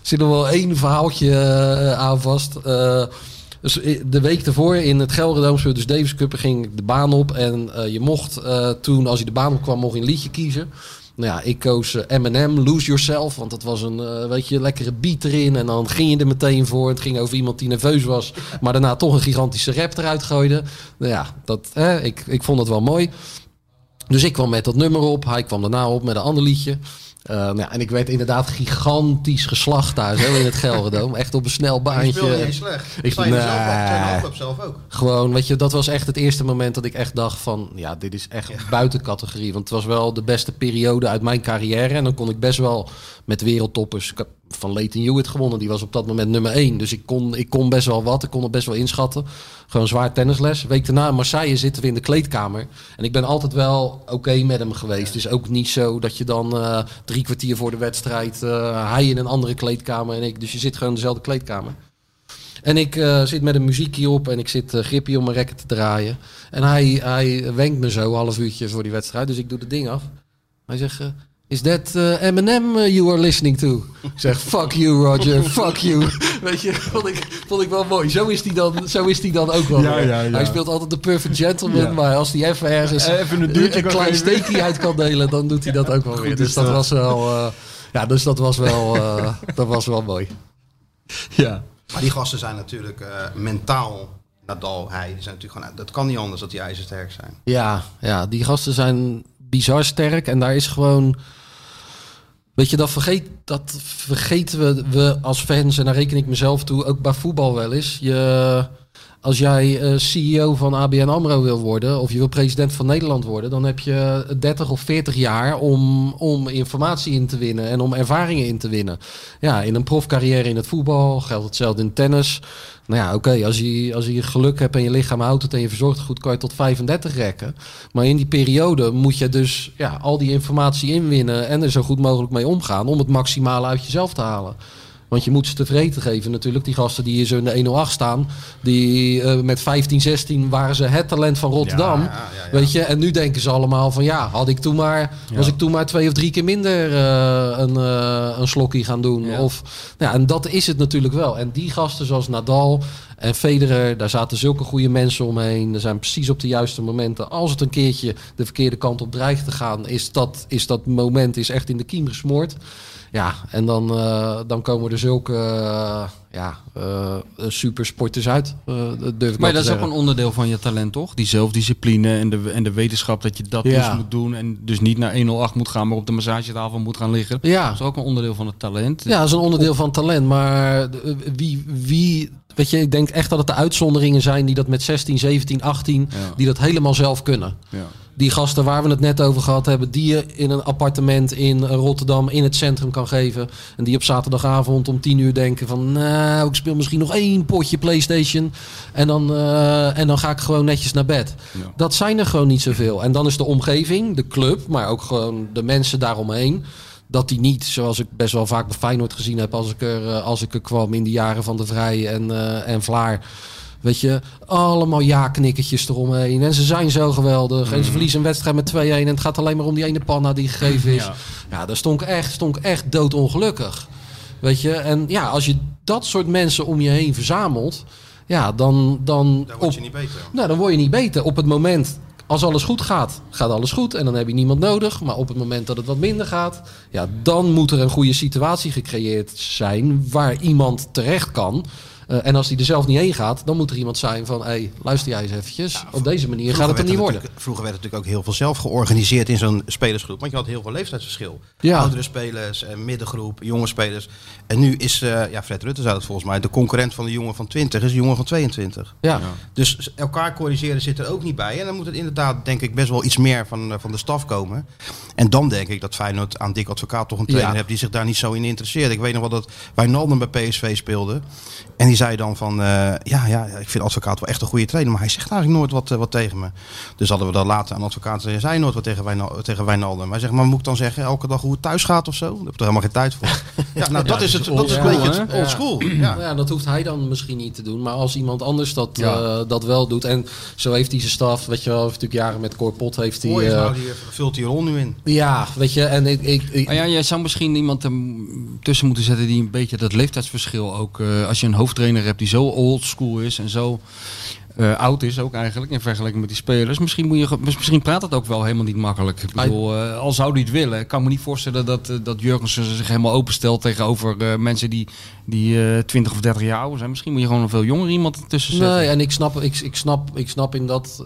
Er zit nog wel één verhaaltje aan vast. Dus de week ervoor in het Gelredome speelde dus Davis Cup ging ik de baan op. En je mocht toen, als je de baan op kwam, mocht je een liedje kiezen. Nou ja, ik koos eh, Eminem, Lose Yourself. Want dat was een eh, weet je, lekkere beat erin. En dan ging je er meteen voor. Het ging over iemand die nerveus was. (laughs) Maar daarna toch een gigantische rap eruit gooide. Nou ja, dat, hè, ik, ik vond het wel mooi. Dus ik kwam met dat nummer op. Hij kwam daarna op met een ander liedje. Eh, nou ja, en ik werd inderdaad gigantisch geslacht thuis hè, in het Gelredome. Echt op een snel Je baantje. niet eens slecht. Ik- zei zelf nee. ook. Ten afloop zelf ook. Gewoon, weet je, dat was echt het eerste moment dat ik echt dacht van... Ja, dit is echt buiten categorie. Want het was wel de beste periode uit mijn carrière. En dan kon ik best wel met wereldtoppers... Van Leighton Hewitt gewonnen. Die was op dat moment nummer één. Dus ik kon, ik kon best wel wat. Ik kon het best wel inschatten. Gewoon zwaar tennisles. Week daarna in Marseille zitten we in de kleedkamer. En ik ben altijd wel oké met hem geweest. Het is ook niet zo dat je dan eh, drie kwartier voor de wedstrijd... eh, hij in een andere kleedkamer en ik. Dus je zit gewoon in dezelfde kleedkamer. En ik eh, zit met een muziekje op en ik zit uh, grippie om mijn rekken te draaien. En hij, hij wenkt me zo een half uurtje voor die wedstrijd. Dus ik doe het ding af. Hij zegt, is that eh, Eminem eh, you are listening to? Ik zeg, fuck you Roger, fuck you. (laughs) Weet je, vond ik, vond ik wel mooi. Zo is hij dan, zo is hij dan ook wel. Ja, ja, ja. Hij speelt altijd de perfect gentleman. Ja. Maar als hij even ergens Even een een kan klein steekje uit kan delen, dan doet hij dat ook wel goed weer. Dus dat dat. was wel... eh, ja, dus dat was wel, eh, (laughs) dat was wel mooi. Ja. Maar die gasten zijn natuurlijk eh, mentaal, Nadal, hij, die zijn natuurlijk gewoon, dat kan niet anders dat die ijzersterk zijn. Ja, ja, die gasten zijn bizar sterk. En daar is gewoon. Weet je, dat, vergeet, dat vergeten we, we als fans, en daar reken ik mezelf toe, ook bij voetbal wel eens. Je, als jij eh, CEO van ABN AMRO wil worden, of je wil president van Nederland worden, dan heb je 30 of 40 jaar om, om informatie in te winnen en om ervaringen in te winnen. Ja, in een profcarrière in het voetbal geldt hetzelfde in tennis. Nou ja, oké, als, je, als je geluk hebt en je lichaam houdt het en je verzorgt het goed, kan je tot 35 rekken. Maar in die periode moet je dus ja, al die informatie inwinnen en er zo goed mogelijk mee omgaan om het maximale uit jezelf te halen. Want je moet ze tevreden geven natuurlijk. Die gasten die hier zo in de 108 staan, die eh, met 15, 16 waren ze het talent van Rotterdam. Ja, ja. Weet je, en nu denken ze allemaal van ja, had ik toen maar, was ik toen maar twee of drie keer minder eh, een, eh, een slokkie gaan doen. Of, ja, en dat is het natuurlijk wel. En die gasten zoals Nadal en Federer, daar zaten zulke goede mensen omheen. Er zijn precies op de juiste momenten. Als het een keertje de verkeerde kant op dreigt te gaan, is dat, is dat moment is echt in de kiem gesmoord. Ja, en dan, eh, dan komen er zulke eh, ja, eh, supersporters uit. dat durf ik Maar dat is ook een onderdeel van je talent, toch? Die zelfdiscipline en de, en de wetenschap dat je dat Ja. dus moet doen. En dus niet naar 108 moet gaan, maar op de massagetafel moet gaan liggen. Ja. Dat is ook een onderdeel van het talent. Ja, dat is een onderdeel van talent. Maar wie, wie, weet je, ik denk echt dat het de uitzonderingen zijn die dat met 16, 17, 18, Ja. die dat helemaal zelf kunnen. Ja. Die gasten waar we het net over gehad hebben, die je in een appartement in Rotterdam in het centrum kan geven. En die op zaterdagavond om 10 uur denken van, nou, ik speel misschien nog één potje PlayStation. En dan, eh, en dan ga ik gewoon netjes naar bed. Ja. Dat zijn er gewoon niet zoveel. En dan is de omgeving, de club, maar ook gewoon de mensen daaromheen. Dat die niet, zoals ik best wel vaak bij Feyenoord gezien heb als ik er, eh, als ik er kwam in de jaren van de Vrij en, eh, en Vlaar. Weet je, allemaal ja-knikkertjes eromheen. En ze zijn zo geweldig. En ze verliezen een wedstrijd met 2-1. En het gaat alleen maar om die ene panna die gegeven is. Ja. Ja, daar stond ik echt, stond ik echt doodongelukkig. Weet je, en ja, als je dat soort mensen om je heen verzamelt. Ja, dan, dan, op, word je niet beter. nou, dan word je niet beter. Op het moment, als alles goed gaat, gaat alles goed. En dan heb je niemand nodig. Maar op het moment dat het wat minder gaat, ja, dan moet er een goede situatie gecreëerd zijn waar iemand terecht kan. Eh, en als die er zelf niet heen gaat, dan moet er iemand zijn van... hé, hey, luister jij eens eventjes. Op deze manier gaat het er niet worden. Vroeger werd het natuurlijk ook heel veel zelf georganiseerd in zo'n spelersgroep. Want je had heel veel leeftijdsverschil. Ja. Oudere spelers, middengroep, jonge spelers. En nu is, eh, ja, Fred Rutte zei dat volgens mij, de concurrent van de jongen van 20 is de jongen van 22. Ja, Dus elkaar corrigeren zit er ook niet bij. En dan moet het inderdaad, denk ik, best wel iets meer van, eh, van de staf komen. En dan denk ik dat Feyenoord aan Dick Advocaat toch een trainer Ja. hebt die zich daar niet zo in interesseert. Ik weet nog wel dat Wijnaldum bij PSV speelde. En die zei dan van, eh, ja, ja, ik vind Advocaat wel echt een goede trainer. Maar hij zegt eigenlijk nooit wat, eh, wat tegen me. Dus hadden we dat later aan Advocaat. Hij zei nooit wat tegen, Wijnal, tegen Wijnaldum. Hij zegt, maar moet ik dan zeggen elke dag hoe het thuis gaat of zo? Daar heb ik er helemaal geen tijd voor. (laughs) Ja, nou dat is het. Dat is een oldschool, beetje het hè? old school. (clears throat) Ja. Nou ja, dat hoeft hij dan misschien niet te doen. Maar als iemand anders dat, Ja. eh, dat wel doet. En zo heeft hij zijn staf. Weet je wel, heeft natuurlijk jaren met Cor Pot heeft hij... Mooi eh, nou, die vult die rol nu in. ja, weet je. En ik... ik, ja, jij zou misschien iemand er tussen moeten zetten die een beetje dat leeftijdsverschil ook. eh, als je een hoofdtrainer hebt die zo old school is en zo. eh, oud is ook eigenlijk in vergelijking met die spelers. Misschien, moet je, misschien praat het ook wel helemaal niet makkelijk. Ik bedoel, eh, al zou hij het willen. Ik kan me niet voorstellen dat, eh, dat Jurgensen zich helemaal openstelt tegenover mensen die, die eh 20 of 30 jaar oud zijn. Misschien moet je gewoon een veel jonger iemand tussen zetten. Nee, en ik snap, ik, ik snap, ik snap in dat,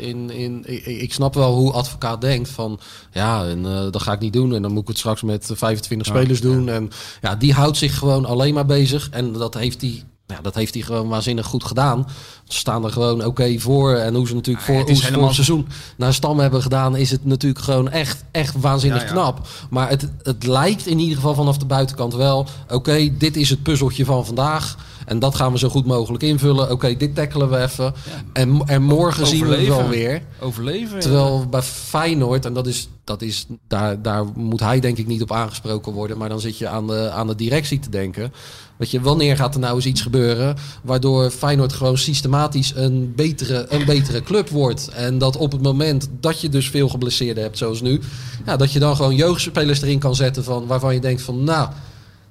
in, in, ik, ik snap wel hoe advocaat denkt van, ja, en dat ga ik niet doen en dan moet ik het straks met 25 spelers doen. En ja, die houdt zich gewoon alleen maar bezig en dat heeft hij, ja, dat heeft hij gewoon waanzinnig goed gedaan. Ze staan er gewoon oké voor en hoe ze natuurlijk voor, het hoe ze voor helemaal seizoen naar Stam hebben gedaan, is het natuurlijk gewoon echt, echt waanzinnig Ja, ja. knap. Maar het, het lijkt in ieder geval vanaf de buitenkant wel, oké, dit is het puzzeltje van vandaag. En dat gaan we zo goed mogelijk invullen. Oké, dit tackelen we even. En, en morgen zien we het wel weer. Overleven. Terwijl bij Feyenoord, en dat is, dat is daar, daar moet hij denk ik niet op aangesproken worden. Maar dan zit je aan de, aan de directie te denken. Weet je, wanneer gaat er nou eens iets gebeuren waardoor Feyenoord gewoon systematisch een betere, een betere club wordt. En dat op het moment dat je dus veel geblesseerden hebt, zoals nu, ja, dat je dan gewoon jeugdspelers erin kan zetten van, waarvan je denkt van, nou,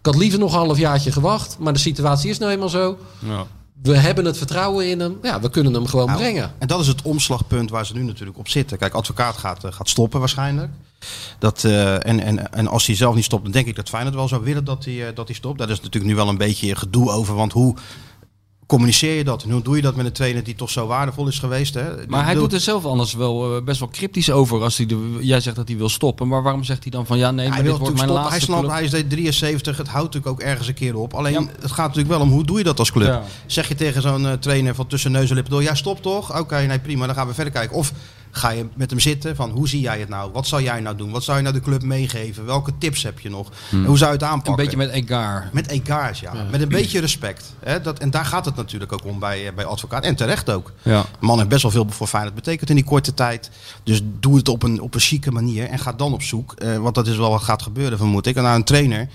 ik had liever nog een halfjaartje gewacht, maar de situatie is nou eenmaal zo. Ja. We hebben het vertrouwen in hem. Ja, we kunnen hem gewoon Nou, brengen. En dat is het omslagpunt waar ze nu natuurlijk op zitten. Kijk, advocaat gaat, eh, gaat stoppen waarschijnlijk. Dat, eh, en, en, en als hij zelf niet stopt, dan denk ik dat Feyenoord wel zou willen dat hij, eh, dat hij stopt. Daar is natuurlijk nu wel een beetje gedoe over. Want hoe communiceer je dat? En hoe doe je dat met een trainer die toch zo waardevol is geweest? Hè? Maar hij Ik doet er zelf anders wel eh, best wel cryptisch over. Als hij de, jij zegt dat hij wil stoppen. Maar waarom zegt hij dan van ja, nee, maar hij wil dit wordt mijn natuurlijk stoppen. Hij snapt, hij is 73, het houdt natuurlijk ook ergens een keer op. Alleen, Ja. het gaat natuurlijk wel om hoe doe je dat als club? Ja. Zeg je tegen zo'n eh, trainer van tussen neus en lippen door, ja stop toch? Oké, nee prima, dan gaan we verder kijken. Of ga je met hem zitten van hoe zie jij het nou? Wat zou jij nou doen? Wat zou je nou de club meegeven? Welke tips heb je nog? En hoe zou je het aanpakken? Hmm. Een beetje met Egar. Met egaars, ja. Met een beetje respect. Hè? Dat, en daar gaat het natuurlijk ook om bij, eh, bij advocaat. En terecht ook. Ja. Man heeft best wel veel voor Feyenoord betekend in die korte tijd. Dus doe het op een, op een chique manier. En ga dan op zoek. eh, want dat is wel wat gaat gebeuren, vermoed ik. En naar een trainer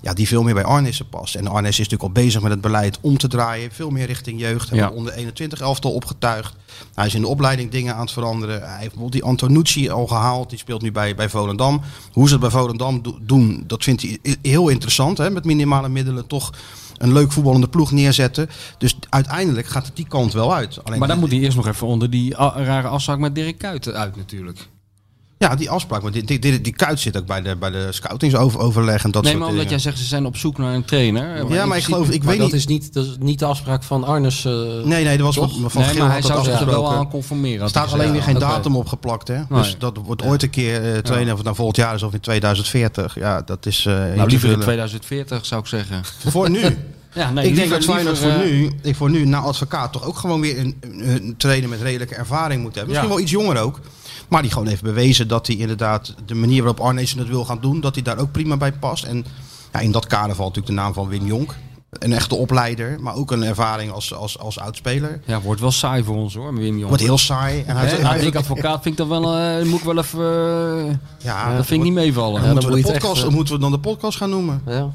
ja, die veel meer bij Arnissen past. En Arnes is natuurlijk al bezig met het beleid om te draaien. Veel meer richting jeugd. Hebben Ja. onder 21 elftal opgetuigd. Hij is in de opleiding dingen aan het veranderen. Hij heeft bijvoorbeeld die Antonucci al gehaald. Die speelt nu bij, bij Volendam. Hoe ze het bij Volendam do- doen, dat vindt hij heel interessant. Hè? Met minimale middelen toch een leuk voetballende ploeg neerzetten. Dus uiteindelijk gaat het die kant wel uit. Alleen Maar dan moet hij eerst nog even onder die rare afspraak met Dirk Kuyt uit natuurlijk. Ja, die afspraak. Maar die, die, die, die kuit zit ook bij de, bij de scoutingsoverleg en dat nee, soort maar omdat dingen. jij zegt ze zijn op zoek naar een trainer. Ja, maar ik geloof, ik weet dat niet. is niet, dat is niet de afspraak van Arnes. eh, Nee, nee, dat was Toch? van, van nee, Geel maar had hij zou zich er wel aan conformeren. Er staat alleen weer geen datum opgeplakt, hè? Nee. Dus dat wordt ooit een keer eh, trainen, of het nou volgend jaar is of in 2040. Ja, dat is... eh, Nou, liever in vullen. 2040 zou ik zeggen. Voor nu. (laughs) Ja, nee, ik denk dat Feyenoord voor nu, ik voor nu na advocaat toch ook gewoon weer een, een, een trainer met redelijke ervaring moet hebben. Misschien Ja. wel iets jonger ook. Maar die gewoon heeft bewezen dat hij inderdaad de manier waarop Arnezen het wil gaan doen, dat hij daar ook prima bij past. En ja, in dat kader valt natuurlijk de naam van Wim Jonk. Een echte opleider, maar ook een ervaring als, als, als oudspeler. Ja, wordt wel saai voor ons hoor, Wim Jong. Wordt heel saai. En hij, nou, ik advocaat vind ik dan wel, eh, moet ik wel even, eh, ja, dat vind ik niet meevallen. Ja, dan moet de podcast, echt, eh, moeten we dan de podcast gaan noemen? ja.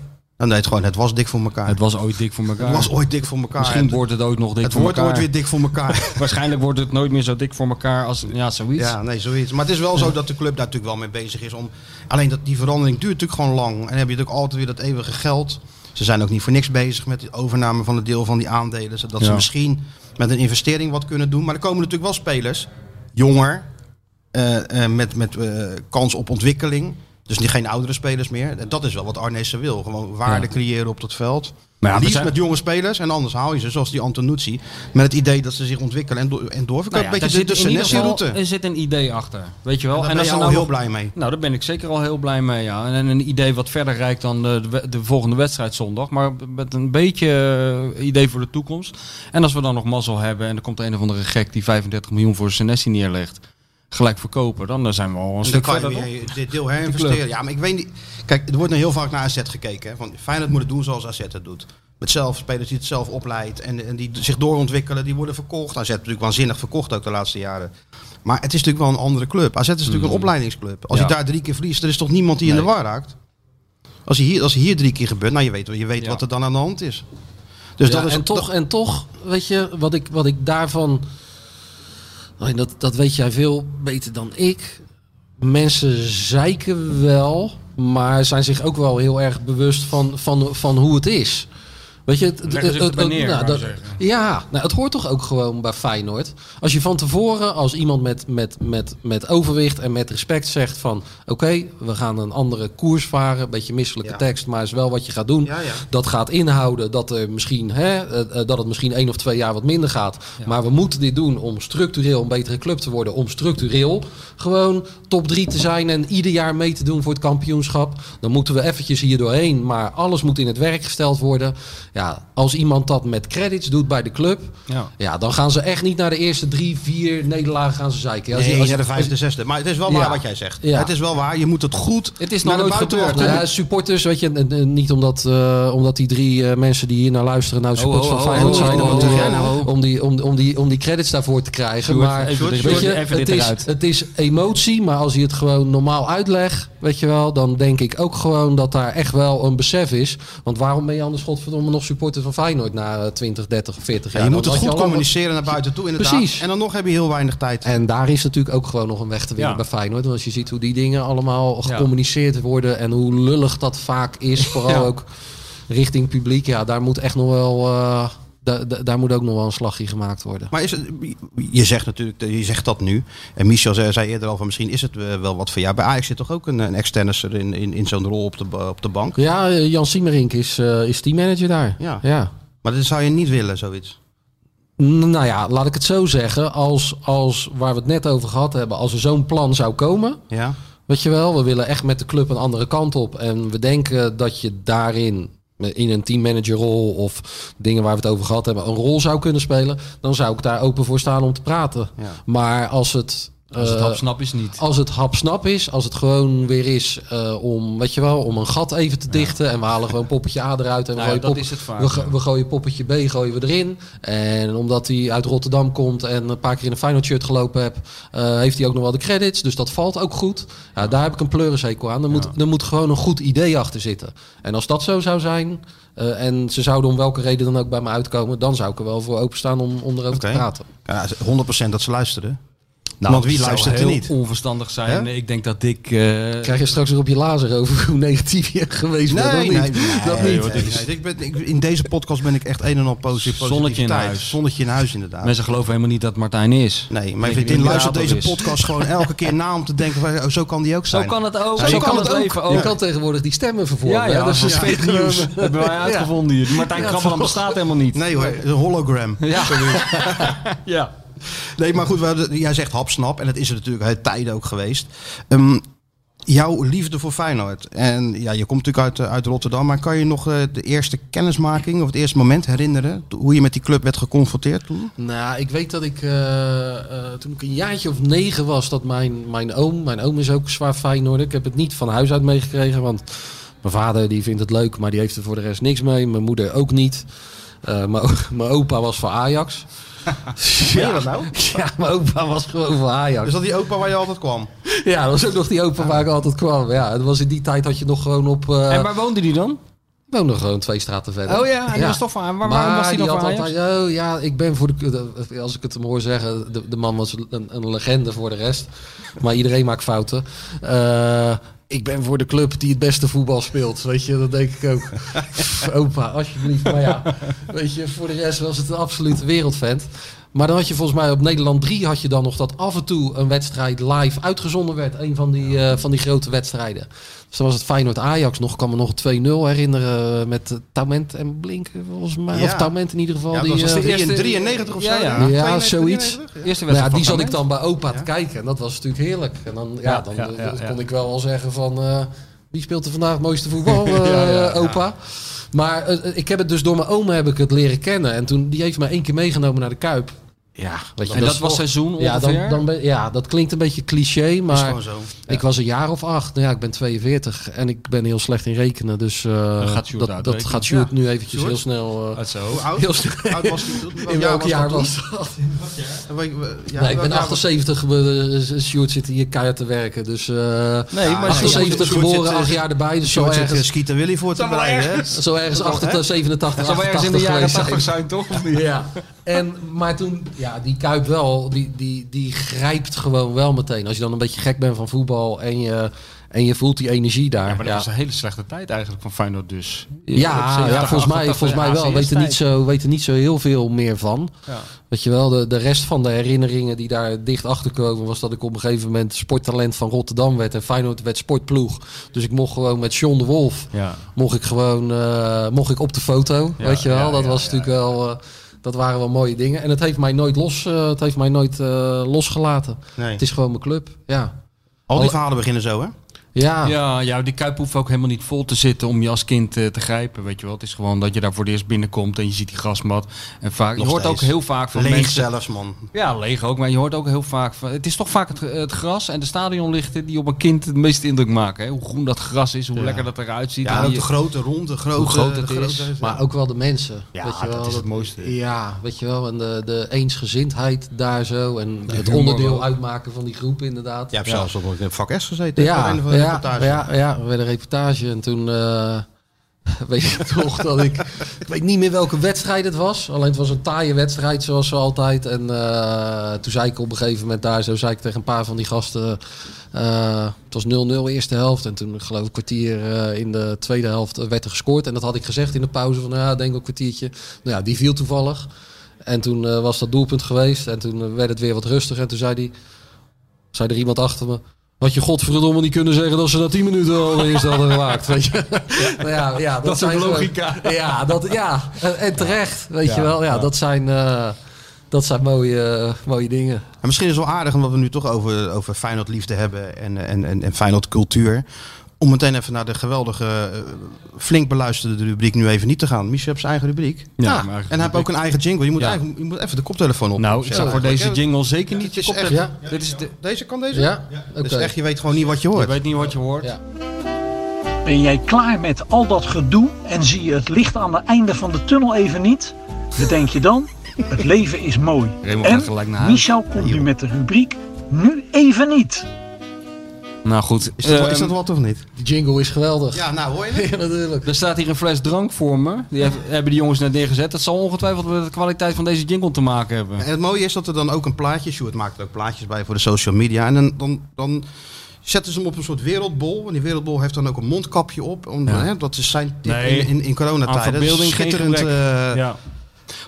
Nee, het gewoon, het was dik voor elkaar. Het was ooit dik voor elkaar. Het was ooit dik voor elkaar. Misschien het wordt het ooit nog dik het voor wordt elkaar. ooit weer dik voor elkaar. (laughs) Waarschijnlijk wordt het nooit meer zo dik voor elkaar als ja, zoiets. Ja, nee, zoiets. Maar het is wel zo dat de club daar natuurlijk wel mee bezig is. Om, alleen dat die verandering duurt natuurlijk gewoon lang. En dan heb je natuurlijk altijd weer dat eeuwige geld. Ze zijn ook niet voor niks bezig met de overname van het deel van die aandelen. Zodat ze misschien met een investering wat kunnen doen. Maar er komen natuurlijk wel spelers, jonger, eh, eh, met, met eh, kans op ontwikkeling. Dus niet geen oudere spelers meer. En dat is wel wat Arnezen wil. Gewoon waarde Ja. creëren op dat veld. Maar ja, Liefst zijn- met jonge spelers. En anders haal je ze, zoals die Antonucci. Met het idee dat ze zich ontwikkelen en, do en doorverkopen. Nou ja, beetje de, de Senesi-route. Er zit een idee achter, weet je wel. Daar ben als je er al nou heel blij mee. Nou, daar ben ik zeker al heel blij mee, ja. En een idee wat verder reikt dan de, de, de volgende wedstrijd zondag. Maar met een beetje eh, idee voor de toekomst. En als we dan nog mazzel hebben en er komt een of andere gek die 35 miljoen voor Senesi neerlegt. Gelijk verkopen, dan zijn we al een dan stuk kan je verder. weer dit deel herinvesteren. Ja, maar ik weet niet. Kijk, er wordt nu heel vaak naar AZ gekeken. Hè. Van, Feyenoord moet het doen zoals AZ het doet. Met zelf spelers die het zelf opleidt en, en die zich doorontwikkelen, die worden verkocht. AZ heeft natuurlijk waanzinnig verkocht ook de laatste jaren. Maar het is natuurlijk wel een andere club. AZ is natuurlijk een opleidingsclub. Als Ja. je daar drie keer verliest, er is toch niemand die in de war raakt? Als je hier, als je hier drie keer gebeurt, nou je weet, je weet Ja. wat er dan aan de hand is. Dus Ja, dat is en, toch, en toch, weet je, wat ik, wat ik daarvan. Nee, Dat, dat weet jij veel beter dan ik. Mensen zeiken wel, maar zijn zich ook wel heel erg bewust van, van, van hoe het is. Weet je, het, neer, nou, dat- ja, nou, het hoort toch ook gewoon bij Feyenoord. Als je van tevoren als iemand met, met, met, met overwicht en met respect zegt van... oké, we gaan een andere koers varen, een beetje misselijke Ja. tekst... maar is wel wat je gaat doen. Ja, ja. Dat gaat inhouden dat, er misschien, hè, eh, eh, dat het misschien één of twee jaar wat minder gaat. Maar we moeten dit doen om structureel een betere club te worden. Om structureel gewoon top drie te zijn en ieder jaar mee te doen voor het kampioenschap. Dan moeten we eventjes hier doorheen. Maar alles moet in het werk gesteld worden. Ja, als iemand dat met credits doet bij de club, Ja. ja, dan gaan ze echt niet naar de eerste drie, vier nederlagen gaan ze zeiken. Als je- als je- de vijfde, zesde. Maar het is wel waar Ja. wat jij zegt. Ja. Het is wel waar. Je moet het goed Het is naar nog nooit gebeurd, ja, supporters, weet je, niet omdat, eh, omdat die drie eh, mensen die hier naar luisteren nou supporters oh, van Feyenoord oh, zijn, om, die, om, die, om, om, die, om die credits daarvoor te krijgen. Sjoerd, maar weet je, het, is, eruit. het is emotie, maar als je het gewoon normaal uitlegt, weet je wel, dan denk ik ook gewoon dat daar echt wel een besef is. Want waarom ben je anders godverdomme nog supporter van Feyenoord na eh, 20, 30, 40 Ja, jaar? je moet het goed communiceren naar buiten toe inderdaad. Precies. En dan nog heb je heel weinig tijd. En daar is natuurlijk ook gewoon nog een weg te winnen Ja. bij Feyenoord. Want als je ziet hoe die dingen allemaal gecommuniceerd worden en hoe lullig dat vaak is, (laughs) vooral Ja. ook richting publiek, ja, daar moet echt nog wel, eh, da- da- daar moet ook nog wel een slagje gemaakt worden. Maar is het, je zegt natuurlijk, je zegt dat nu. En Michel zei, zei eerder al van misschien is het eh, wel wat voor jou. Bij Ajax zit toch ook een, een externisser in, in, in zo'n rol op de, op de bank. Ja, eh, Jan Siemerink is, eh, is teammanager daar. Ja. ja. Maar dat zou je niet willen, zoiets. Nou ja, laat ik het zo zeggen. Als, als waar we het net over gehad hebben, als er zo'n plan zou komen, Ja? Weet je wel, we willen echt met de club een andere kant op. En we denken dat je daarin, in een teammanagerrol of dingen waar we het over gehad hebben, een rol zou kunnen spelen. Dan zou ik daar open voor staan om te praten. Ja. Maar als het. Als het eh, hapsnap is niet. als het hapsnap is, als het gewoon weer is eh, om, weet je wel, om een gat even te dichten. En we halen gewoon poppetje A eruit en we, Nou gooien, dat pop- is het vaak, we, go- ja. we gooien poppetje B gooien we erin. En omdat hij uit Rotterdam komt en een paar keer in een Feyenoord shirt gelopen heb, eh, heeft hij ook nog wel de credits. Dus dat valt ook goed. Ja, daar heb ik een pleurishekel aan. Er moet, er moet gewoon een goed idee achter zitten. En als dat zo zou zijn, en ze zouden om welke reden dan ook bij me uitkomen, dan zou ik er wel voor openstaan om, om erover Oké. te praten. ja 100% dat ze luisteren. Nou, Want wie luistert er heel niet? onverstandig zijn. Ik denk dat ik... eh, Krijg je straks weer op je lazer over hoe negatief je geweest bent? Nee, niet? nee, dat nee, niet. is- Ik ben, ik, in deze podcast ben ik echt een en al posi- Zonnetje in huis. Zonnetje in huis, inderdaad. Mensen geloven helemaal niet dat Martijn is. Nee, mijn je vriendin luistert deze is? podcast gewoon elke keer na om te denken, van, oh, zo kan die ook Zo zijn. kan het ook. Zo je kan het ook. leven ook. Je kan tegenwoordig die stemmen vervolgen. Ja, dat is fake nieuws. Dat (laughs) hebben wij uitgevonden hier. Martijn Krabbeland bestaat helemaal niet. Nee hoor, een hologram. Ja. (laughs) (laughs) ja. Nee, maar goed, jij zegt hapsnap. En dat is er natuurlijk uit tijden ook geweest. Ehm, jouw liefde voor Feyenoord. En ja, je komt natuurlijk uit, eh, uit Rotterdam. Maar kan je nog eh, de eerste kennismaking of het eerste moment herinneren? Hoe je met die club werd geconfronteerd toen? Nou, ik weet dat ik eh, toen ik een jaartje of negen was, dat mijn, mijn oom, mijn oom is ook zwaar Feyenoord. Ik heb het niet van huis uit meegekregen, want mijn vader die vindt het leuk, maar die heeft er voor de rest niks mee. Mijn moeder ook niet. O- (laughs) mijn opa was voor Ajax. Je dat nou? Ja, mijn opa was gewoon voor Ajax. Is dat die opa waar je altijd kwam? Ja, dat was ook nog die opa waar ik altijd kwam. Ja, het was in die tijd had je nog gewoon op... eh En waar woonde die dan? ik woonde gewoon twee straten verder. Oh ja, en die was toch van- waar- waarom was die dan Ajax? altijd, oh ja, ik ben voor de... Als ik het hem hoor zeggen, de, de man was een, een legende voor de rest. Maar iedereen maakt fouten. Eh, ik ben voor de club die het beste voetbal speelt. Weet je, dat denk ik ook. (laughs) Opa, alsjeblieft. Maar ja, weet je, voor de rest was het een absolute wereldvent. Maar dan had je volgens mij op Nederland 3 had je dan nog dat af en toe een wedstrijd live uitgezonden werd. Een van die, eh, van die grote wedstrijden. Dus dan was het Feyenoord-Ajax nog. Ik kan me nog 2-0 herinneren met uh, Taument en Blinken volgens mij. Ja. Of Taument in ieder geval. Ja, die, dat was eh, de eerste 93 of zo. Ja, ja. Ja, 92, zoiets. 93, ja. Eerste nou ja, wedstrijd die zat ik dan bij opa Ja. te kijken. En dat was natuurlijk heerlijk. En dan, ja, dan ja, ja, ja. kon ik wel wel zeggen van... eh, wie speelt er vandaag het mooiste voetbal, (laughs) eh, Ja, ja, ja. opa? Maar ik heb het dus door mijn oom heb ik het leren kennen. En toen, die heeft me één keer meegenomen naar de Kuip. Ja, weet je, En dat was seizoen ja, ongeveer? dan, dan ben, ja, dat klinkt een beetje cliché, is maar gewoon zo. ik was een jaar of acht. Nou ja, ik ben 42 en ik ben heel slecht in rekenen. Dus eh, Dan gaat Sjoerd dat, dat gaat Sjoerd Ja. nu eventjes Sjoerd? heel snel... eh, zo. Hoe oud, heel snel oud was (laughs) in welk jaar dat was dat? (laughs) Ja, nee, ik ben jaar was- 78 geboren. Sjoerd zit hier keihard te werken. Dus eh Nee, maar 78 Sjoerd geboren, zit, 8 jaar erbij. Dus zo George zit ergens, Skeeter Willy voor te hè? zo ergens 88, 87, Dat zou wel ergens in de 88 jaren geweest 80 zijn. toch? Ja, en, maar toen, ja, die Kuip wel, die, die, die grijpt gewoon wel meteen. Als je dan een beetje gek bent van voetbal en je, En je voelt die energie daar. Ja, maar dat Ja. was een hele slechte tijd eigenlijk van Feyenoord dus. Ja, ja, volgens mij, volgens mij wel. er, niet zo, weet er niet zo heel veel meer van. Ja. Weet je wel, de, de rest van de herinneringen die daar dicht achter komen... was dat ik op een gegeven moment sporttalent van Rotterdam werd. En Feyenoord werd sportploeg. Dus ik mocht gewoon met John de Wolf... Ja. mocht ik gewoon eh, mocht ik op de foto. Weet je wel, dat was natuurlijk wel... eh, dat waren wel mooie dingen. En het heeft mij nooit, los, eh, het heeft mij nooit eh, losgelaten. Nee. Het is gewoon mijn club. Ja. Al die Al- verhalen beginnen zo, hè? Ja. Ja, ja, die kuip hoeft ook helemaal niet vol te zitten om je als kind eh, te grijpen. Weet je wel, het is gewoon dat je daar voor het eerst binnenkomt en je ziet die grasmat. En vaak, je hoort ook heel vaak van Leeg mensen. zelfs, man. Ja, leeg ook, maar je hoort ook heel vaak van. Het is toch vaak het, het gras en de stadionlichten die op een kind het meeste indruk maken. Hè? Hoe groen dat gras is, hoe Ja. lekker dat eruit ziet. Ja, en ook de grote rond, de grote... Hoe groot het de is. grote- Maar ook wel de mensen. Ja, weet je wel, dat is het mooiste. Ja, weet je wel. En de, de eensgezindheid daar zo. En het onderdeel uitmaken van die groep inderdaad. Je hebt zelfs op een vak S gezeten. Ja, de ja, reportages. ja, ja, we werden reportage en toen eh, (laughs) weet je toch dat ik, ik weet niet meer welke wedstrijd het was. Alleen het was een taaie wedstrijd zoals zo altijd. En eh, toen zei ik op een gegeven moment daar, zo zei ik tegen een paar van die gasten, eh, het was 0-0 eerste helft. En toen geloof ik een kwartier in de tweede helft werd er gescoord. En dat had ik gezegd in de pauze van, ja, denk ik een kwartiertje. Nou ja, die viel toevallig. En toen was dat doelpunt geweest en toen werd het weer wat rustiger. En toen zei hij, zei er iemand achter me. Had je godverdomme niet kunnen zeggen dat ze na 10 minuten al de eerste hadden gemaakt. Weet je? Nou ja, ja, dat, Dat zijn logica. Ja, dat, ja. En, terecht. Weet Ja, je wel. Ja, ja. Dat zijn, eh, dat zijn mooie, mooie dingen. En misschien is het wel aardig, omdat we nu toch over, over Feyenoord liefde hebben en, en, en, en Feyenoord cultuur. Om meteen even naar de geweldige, eh, flink beluisterde rubriek nu even niet te gaan. Michel heeft zijn eigen rubriek. Ja, Ah, En hij heeft ook een eigen jingle. Je moet, Ja. eigenlijk, je moet even de koptelefoon op. Nou, ik zou voor deze jingle zeker niet je. Dit is de, Deze kan deze? Ja? Oké. Dus echt, je weet gewoon niet wat je je hoort. weet niet wat je hoort. Ja. Ben jij klaar met al dat gedoe en zie je het licht aan het einde van de tunnel even niet? Bedenk je dan, het leven is mooi. Raymond En gaat gelijk naar huis. Michel komt nu met de rubriek Nu even niet. Nou goed. Is dat, is ehm, dat wat of niet? Die jingle is geweldig. Ja, nou hoor je het? (laughs) Ja, natuurlijk. Er staat hier een fles drank voor me. Die heeft- hebben die jongens net neergezet. Dat zal ongetwijfeld met de kwaliteit van deze jingle te maken hebben. En het mooie is dat er dan ook een plaatje, Sjoerd maakt er ook plaatjes bij voor de social media. En dan, dan, dan zetten ze hem op een soort wereldbol. En die wereldbol heeft dan ook een mondkapje op. Om, Ja. hè, dat is zijn tip Nee, in, in, in coronatijden. Schitterend. eh, Ja.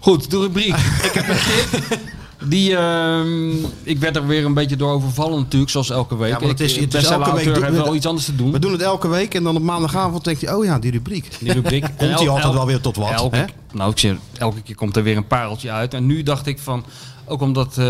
Goed, de rubriek. (laughs) ik heb een tip. (laughs) Die, ehm, ik werd er weer een beetje door overvallen natuurlijk, zoals elke week. Ja, want het is- Ik- het is elke week we- wel iets anders te doen. We doen het elke week en dan op maandagavond denkt hij, oh ja, die rubriek. Die rubriek. (laughs) Komt hij altijd wel weer tot wat, Elke, hè? nou, ik zeg, elke keer komt er weer een pareltje uit. En nu dacht ik van, ook omdat eh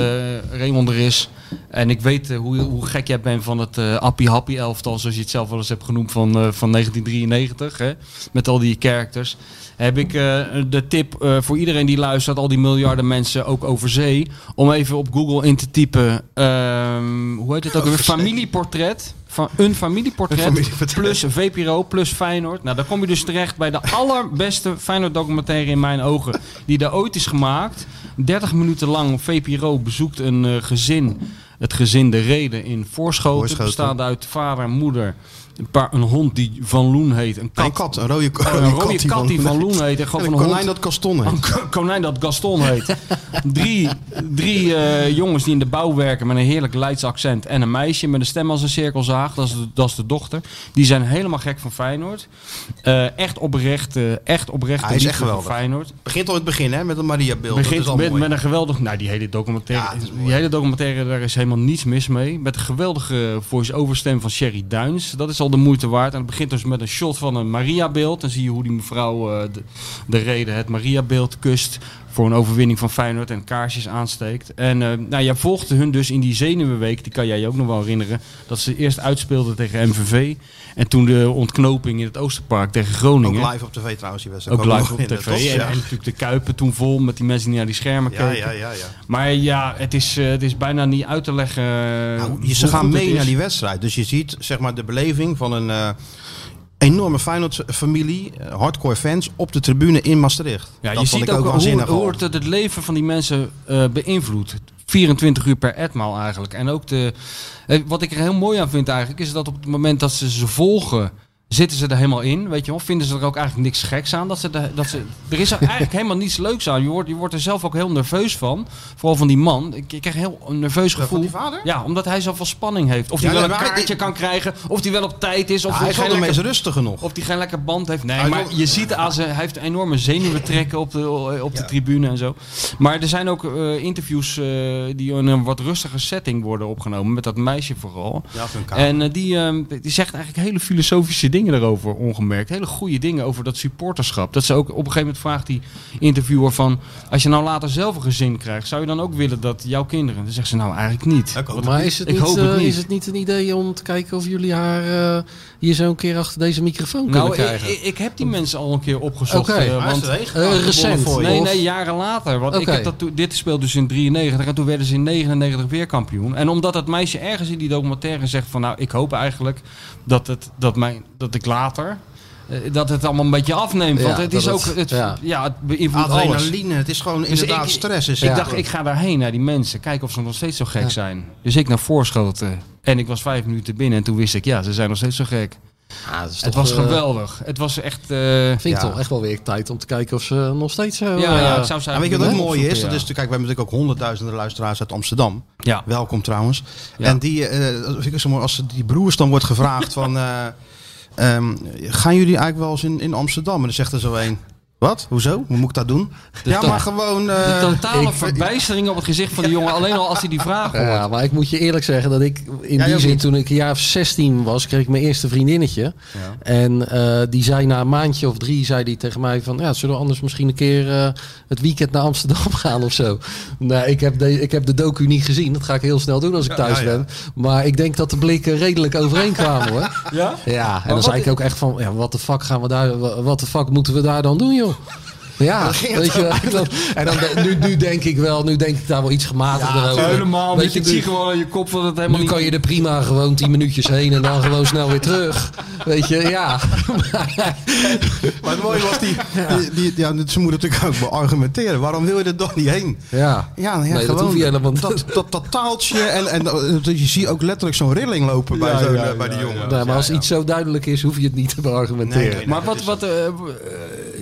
Raymond er is. En ik weet eh, hoe, hoe gek jij bent van het eh Appie Happy elftal, zoals je het zelf wel eens hebt genoemd, van, eh, van 1993. Hè? Met al die characters. Heb ik eh, de tip eh, voor iedereen die luistert, al die miljarden mensen ook over zee. Om even op Google in te typen, ehm, hoe heet het ook weer? Familieportret. Van een familieportret, Een familieportret. plus VPRO plus Feyenoord. Nou, dan kom je dus terecht bij de allerbeste Feyenoord documentaire in mijn ogen die er ooit is gemaakt. 30 minuten lang VPRO bezoekt een eh, gezin, het gezin De Reden in Voorschoten. Voorschoten. Bestaat uit vader, moeder, een, paar, een hond die Van Loen heet, een kat, Een kat, een rode, een rode kat die Van Loen heet en een konijn hond dat Gaston heet. een ko- konijn dat Gaston heet. drie drie eh, jongens die in de bouw werken met een heerlijk Leids accent. En een meisje met een stem als een cirkelzaag. Dat is de, dat is de dochter. Die zijn helemaal gek van Feyenoord. Eh, echt oprecht, eh, echt oprecht. Hij is liefde echt voor geweldig. Feyenoord. Begint al het begin, hè, met een Maria-beeld. dat is Begint al met, met een geweldig... Nou, die hele documentaire, Ja, die hele documentaire, daar is helemaal niets mis mee. Met een geweldige voice-over stem van Sherry Duins. Dat is al de moeite waard. En het begint dus met een shot van een Maria-beeld. Dan zie je hoe die mevrouw eh, de, de reden het Maria-beeld kust voor een overwinning van Feyenoord en kaarsjes aansteekt. En eh, nou, jij volgde hun dus in die zenuwenweek, die kan jij je ook nog wel herinneren, dat ze eerst uitspeelden tegen MVV en toen de ontknoping in het Oosterpark tegen Groningen. Ook live op tv trouwens, die wedstrijd. Ook live op tv. En, natuurlijk de Kuipen toen vol met die mensen die naar die schermen ja, keken. ja, ja, ja. Maar ja, het is, eh, het is bijna niet uit te leggen. Nou, ze gaan mee naar die wedstrijd. Dus je ziet zeg maar, de beleving van een eh, enorme Feyenoord-familie, eh, hardcore fans, op de tribune in Maastricht. Ja, dat je ziet ik ook, hoe, het het leven van die mensen eh beïnvloedt. 24 uur per etmaal eigenlijk. En ook de, wat ik er heel mooi aan vind eigenlijk, is dat op het moment dat ze ze volgen Zitten ze er helemaal in, weet je wel? Vinden ze er ook eigenlijk niks geks aan? Dat ze de, dat ze, er is er eigenlijk (laughs) helemaal niets leuks aan. Je wordt, je wordt er zelf ook heel nerveus van. Vooral van die man. Ik, ik krijg heel een nerveus Van gevoel. die vader? Ja, omdat hij zoveel spanning heeft. Of Ja, hij wel een kaartje ik- kan krijgen. Of hij wel op tijd is. Of Ja, hij is meest rustige nog. of hij geen lekker band heeft. Nee, Hij maar wil- je ziet aan. Hij heeft enorme zenuwen trekken op de, op de Ja. tribune en zo. Maar er zijn ook eh, interviews eh, die in een wat rustiger setting worden opgenomen. Met dat meisje vooral. En eh, die, die zegt eigenlijk hele filosofische dingen erover, ongemerkt. Hele goede dingen over dat supporterschap. Dat ze ook op een gegeven moment vraagt die interviewer van... Als je nou later zelf een gezin krijgt, zou je dan ook willen dat jouw kinderen... Dan zegt ze nou eigenlijk niet. Ik. Maar is het, Ik niet, hoop het eh, niet. is het niet een idee om te kijken of jullie haar eh, hier zo een keer achter deze microfoon kunnen Nou, ik, krijgen? ik, ik heb die mensen al een keer opgezocht. Oké. eh, want, Eh, recent. voor je. Nee, nee, jaren later. Want ik heb dat dit speelde dus in 93 en toen werden ze in 99 weer kampioen. En omdat dat meisje ergens in die documentaire zegt van nou, ik hoop eigenlijk dat, het, dat, mijn, dat ik later... eh, Dat het allemaal een beetje afneemt. Ja, want het is ook. het- ja. ja. het beïnvloedt alles. Adrenaline, het is gewoon inderdaad ik- stress. Is Ik dacht, ik ga daarheen naar die mensen. Kijken of ze nog steeds zo gek zijn. Dus ik naar voorschoten. En ik was vijf minuten binnen. En toen wist ik, ja, ze zijn nog steeds zo gek. Ja, dat is Het toch, was eh, geweldig. Het was echt. eh, Vind ik Ja. toch echt wel weer tijd om te kijken of ze nog steeds zo... ja, ja, ik zou ze Ja, weet je wat ook eigenlijk mooi is? Dat is kijk, we hebben natuurlijk ook honderdduizenden luisteraars uit Amsterdam. Ja. Welkom trouwens. Ja. En die, eh, vind ik zo mooi, als die broers dan wordt gevraagd van... (laughs) eh, ehm, gaan jullie eigenlijk wel eens in, in Amsterdam? En dan zegt er zo een... Wat? Hoezo? Hoe moet ik dat doen? ja, to- maar gewoon... eh, De totale ik- verbijstering op het gezicht van die jongen. (laughs) Alleen al als hij die vraag hoort. Ja, maar ik moet je eerlijk zeggen dat ik in die zin, niet? toen ik een jaar of 16 was, kreeg ik mijn eerste vriendinnetje. En eh, die zei na een maandje of drie, zei die tegen mij van, ja, zullen we anders misschien een keer eh, het weekend naar Amsterdam (laughs) gaan of zo? Nou, ik heb, de, ik heb de docu niet gezien. Dat ga ik heel snel doen als ik thuis ja, ja. ben. Maar ik denk dat de blikken redelijk overeenkwamen hoor. (laughs) Ja? Ja, en dan zei ik ook echt van, ja, wat de fuck gaan we daar, wat de fuck moeten we daar dan doen joh? Ja, weet je, en dan, en dan, nu, nu denk ik wel, nu denk ik daar wel iets gematigder over. Helemaal Weet niet. je, Ik nu- zie gewoon aan je kop dat het helemaal nu niet... kan je er prima gewoon 10 minuutjes heen en dan gewoon snel weer terug. Weet je, ja. (laughs) Maar het mooie was, die, die, die- ja, ze moeten natuurlijk ook wel argumenteren. Waarom wil je er dan niet heen? Ja, Ja, ja Nee, dat gewoon hoef je helemaal niet. dat, dat, dat taaltje en, en dat- je ziet ook letterlijk zo'n rilling lopen bij, zo'n, eh, bij die jongen. Maar als iets zo duidelijk is, hoef je het niet te beargumenteren. Nee, nee, Maar wat, wat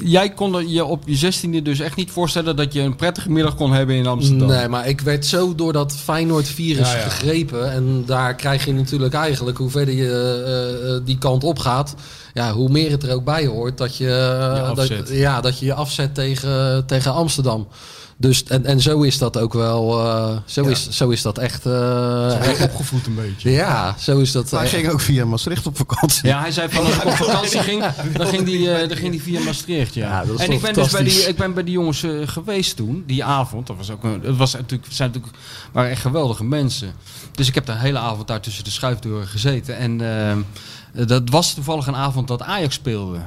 jij kon je op je zestiende dus echt niet voorstellen dat je een prettige middag kon hebben in Amsterdam. Nee, maar ik werd zo door dat Feyenoord-virus Ja, ja. gegrepen. En daar krijg je natuurlijk eigenlijk, hoe verder je eh, eh, die kant op gaat... Ja, hoe meer het er ook bij hoort dat je, eh, dat, afzet. ja, dat je je afzet tegen, tegen Amsterdam. Dus, en, en zo is dat ook wel, eh, zo, is, zo is dat echt... eh, Echt opgevoed een beetje. ja, zo is dat... Hij eh, ging ook via Maastricht op vakantie. Ja, hij zei van als ik op vakantie (laughs) ging, dan ging die, eh, dan ging die via Maastricht. Ja. Ja, dat is en ik ben dus bij die, ik ben bij die jongens eh, geweest toen, die avond. Dat was ook een, het was natuurlijk, zijn natuurlijk, waren echt geweldige mensen. Dus ik heb de hele avond daar tussen de schuifdeuren gezeten. En dat was toevallig een avond dat Ajax speelde.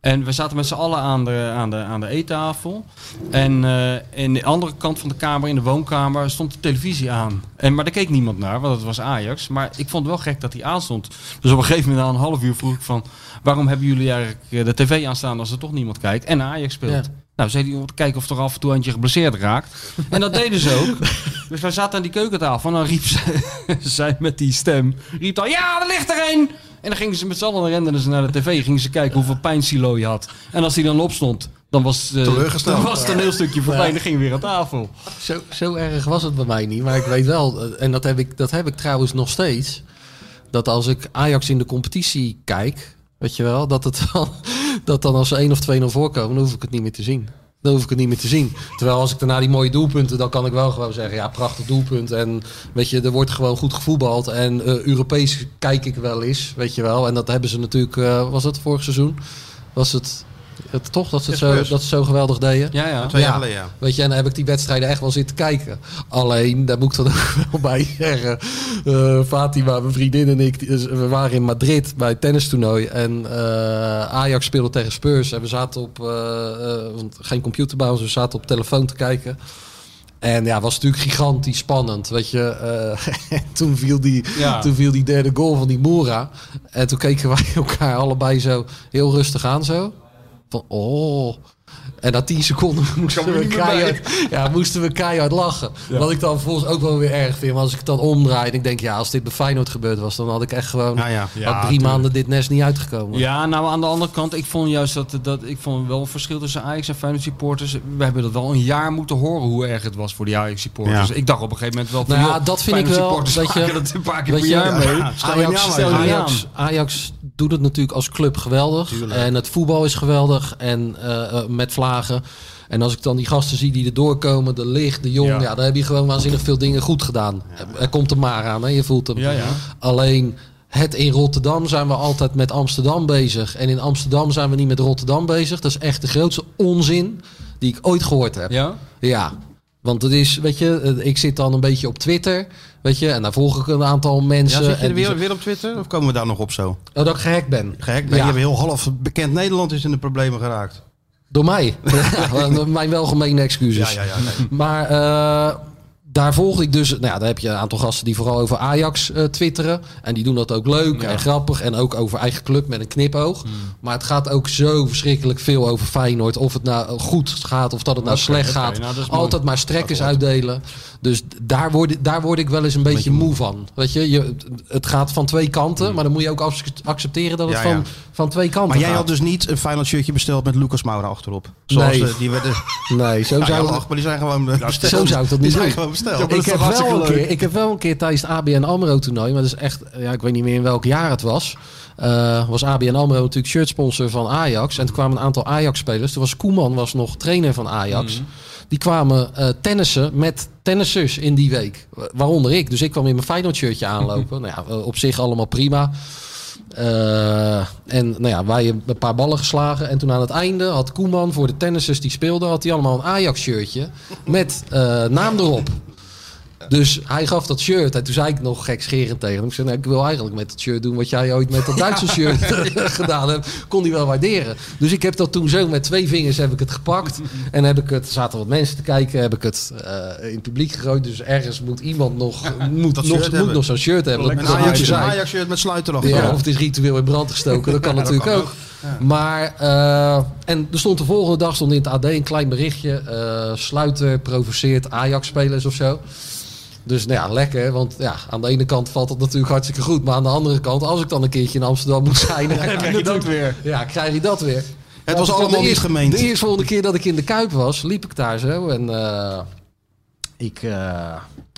En we zaten met z'n allen aan de, aan de, aan de eettafel. En uh, in de andere kant van de kamer, in de woonkamer, stond de televisie aan. En, maar daar keek niemand naar, want het was Ajax. Maar ik vond het wel gek dat die aanstond. Dus op een gegeven moment, na een half uur, vroeg ik van... waarom hebben jullie eigenlijk eh, de tv aanstaan als er toch niemand kijkt? En Ajax speelt. Ja. Nou, zei hij om te kijken of er af en toe eentje geblesseerd raakt. (laughs) En dat deden ze ook. Dus wij zaten aan die keukentafel en dan riep ze, (laughs) zij met die stem... riep dan, ja, er ligt er een! En dan gingen ze met z'n allen renden ze naar de tv. Gingen ze kijken hoeveel pijnsilo je had. En als die dan opstond, dan was, uh, Teleurgesteld. dan was het een heel stukje voorbij. En dan ging weer aan tafel. Zo, zo erg was het bij mij niet. Maar ik weet wel, eh, en dat heb ik, dat heb ik trouwens nog steeds. Dat als ik Ajax in de competitie kijk, weet je wel, dat, het (laughs) dan, dat dan als ze 1 of 2 naar voorkomen, dan hoef ik het niet meer te zien. Dan hoef ik het niet meer te zien. Terwijl als ik daarna die mooie doelpunten, dan kan ik wel gewoon zeggen, ja, prachtig doelpunt. En weet je, er wordt gewoon goed gevoetbald. En uh, Europees kijk ik wel eens, weet je wel. En dat hebben ze natuurlijk, uh, was het vorig seizoen? Was het, het toch dat ze, het zo, dat ze zo geweldig deden? Ja, ja. Twee jaar Ja. geleden, ja. Weet je, en dan heb ik die wedstrijden echt wel zitten kijken. Alleen, daar moet ik dan (laughs) ook wel bij zeggen. eh Fatima, mijn vriendin en ik, we waren in Madrid bij het tennistoernooi. En eh, Ajax speelde tegen Spurs. En we zaten op, eh, want geen computer bij ons, we zaten op telefoon te kijken. En ja, het was natuurlijk gigantisch spannend. Weet je, eh, (laughs) toen, viel die, Ja. toen viel die derde goal van die Moura. En toen keken (laughs) wij elkaar allebei zo heel rustig aan zo. Van, oh, En na 10 seconden (laughs) moesten we, niet meer keihard, (laughs) ja, moesten we keihard lachen. Wat ik dan volgens ook wel weer erg vind. Maar als ik het dan omdraai en ik denk, ja, als dit bij Feyenoord gebeurd was, dan had ik echt gewoon Ja, ja. had drie maanden dit nest niet uitgekomen. Ja, nou aan de andere kant, ik vond juist dat, dat ik vond wel een verschil tussen Ajax en Feyenoord supporters. We hebben dat wel een jaar moeten horen hoe erg het was voor die Ajax supporters. Ja. Ik dacht op een gegeven moment wel van, Nou ja, joh, dat vind ik wel, weet je- dat een paar keer weet per je, jaar mee. Ja, Ajax, Ajax, Ajax doet het natuurlijk als club geweldig. En het voetbal is geweldig. En eh, eh, met En als ik dan die gasten zie die er doorkomen, de licht, de jong, Ja. ja. dan heb je gewoon waanzinnig veel dingen goed gedaan. Er komt er maar aan, hè? je voelt hem. Ja, ja. Alleen het in Rotterdam zijn we altijd met Amsterdam bezig. En in Amsterdam zijn we niet met Rotterdam bezig. Dat is echt de grootste onzin die ik ooit gehoord heb. Ja? Ja, want het is, weet je, ik zit dan een beetje op Twitter, weet je, en daar volg ik een aantal Ja, mensen. zit je en er weer, weer op Twitter? Of komen we daar nog op zo? Oh, dat ik gehackt ben. Gek, ben Ja. je heel half bekend Nederland is in de problemen geraakt. Door mij. (laughs) Ja, mijn welgemeende excuses. Ja, ja, nee. Maar eh, daar volg ik dus... Nou ja, daar heb je een aantal gasten die vooral over Ajax eh, twitteren. En die doen dat ook leuk en grappig. En ook over eigen club met een knipoog. Hmm. Maar het gaat ook zo verschrikkelijk veel over Feyenoord. Of het nou goed gaat of dat het nou slecht gaat. nou. Altijd maar strekkers uitdelen. Dus daar word, ik- daar word ik wel eens een beetje moe van. Weet je, je, het gaat van twee kanten. Maar dan moet je ook ac- accepteren dat het. Ja, ja. Van, van twee kanten Maar jij gaat. had dus niet een Feyenoord shirtje besteld met Lucas Moura achterop. Zoals Nee. de- die werden... (laughs) Nee, zo Ja, zou ja, lach, maar die zijn gewoon eh, besteld. Zo zou ik dat Die niet zijn doen. gewoon besteld. Ik, heb wel een keer, ik heb wel een keer tijdens het ABN AMRO toernooi, maar dat is echt, ja, ik weet niet meer in welk jaar het was. eh, was ABN AMRO natuurlijk shirtsponsor van Ajax. En toen kwamen een aantal Ajax-spelers. Toen was Koeman was nog trainer van Ajax. Die kwamen eh, tennissen met tennissers in die week. Waaronder ik. Dus ik kwam in mijn Feyenoord shirtje aanlopen. (laughs) nou ja, op zich allemaal prima. Eh, en nou ja, wij hebben een paar ballen geslagen. En toen aan het einde had Koeman voor de tennissers die speelden... had hij allemaal een Ajax-shirtje met eh, naam erop. Dus hij gaf dat shirt en toen zei ik nog gekscherend tegen hem. Ik zei, nou, ik wil eigenlijk met het shirt doen wat jij ooit met dat (laughs) Duitse shirt (laughs) gedaan hebt. Kon hij wel waarderen. Dus ik heb dat toen zo met twee vingers heb ik het gepakt. En heb ik het, er zaten wat mensen te kijken, heb ik het eh, in het publiek gegooid. Dus ergens moet iemand nog, (laughs) moet, dat nog, moet nog zo'n shirt hebben. Dat, Een dat moet Ajax, je een zijn. Ajax shirt met sluiter. Ja, of het is ritueel in brand gestoken, dat kan natuurlijk kan ook. Maar, eh, en er stond de volgende dag stond in het AD een klein berichtje. eh, sluiter provoceert Ajax-spelers of zo. Dus nou ja, lekker. Want ja, aan de ene kant valt het natuurlijk hartstikke goed. Maar aan de andere kant, als ik dan een keertje in Amsterdam moet zijn... dan krijg je dat weer. Ja, krijg je dat weer. Het was allemaal de niet eerste- gemeend. De eerste volgende keer dat ik in de Kuip was, liep ik daar zo. En eh, ik, eh,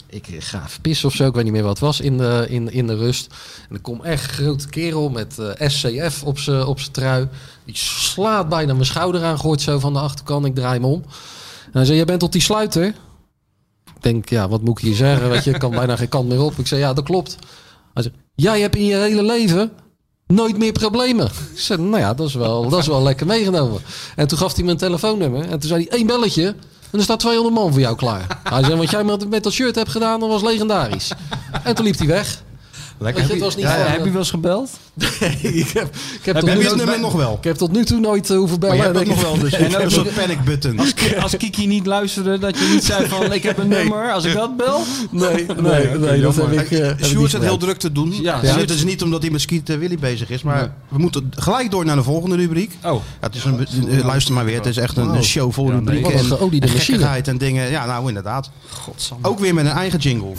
ik ga pissen of zo. Ik weet niet meer wat het was in de, in, in de rust. En er komt echt een grote kerel met eh, SCF op zijn op zijn trui. Die slaat bijna mijn schouder aan, gooit zo van de achterkant. Ik draai hem om. En hij zei, jij bent tot die sluiter? Denk, ja, wat moet ik hier zeggen? Weet je, kan bijna geen kant meer op. Ik zei, ja, dat klopt. Hij zei, jij hebt in je hele leven nooit meer problemen. Ik zei, nou ja, dat is wel, dat is wel lekker meegenomen. En toen gaf hij me een telefoonnummer. En toen zei hij, één belletje. En er staat 200 man voor jou klaar. Hij zei, wat jij met, met dat shirt hebt gedaan, dat was legendarisch. En toen liep hij weg. Lekker. Weet je, was niet Ja, van, ja, Heb je wel eens gebeld? (laughs) ik heb, ik heb, Heb je nummer nog wel? ik heb tot nu toe nooit eh, hoeven Maar bellen. je hebt nog wel, dus (laughs) En een soort panic button. Als Kiki niet luisterde, dat je niet zei van ik heb een (laughs) nummer, als ik dat bel. Nee, nee, nee, dat heb ik, eh, heb ik Sjoerd zit heel druk te doen. Ja. Het is niet omdat hij met Skiet eh, Willy bezig is, maar we moeten gelijk door naar de volgende rubriek. Oh, Ja, het is een, eh, luister maar weer, het is echt een, een show vol rubrieken en, gekkigheid en dingen. Ja, nou inderdaad. Ook weer met een eigen jingle.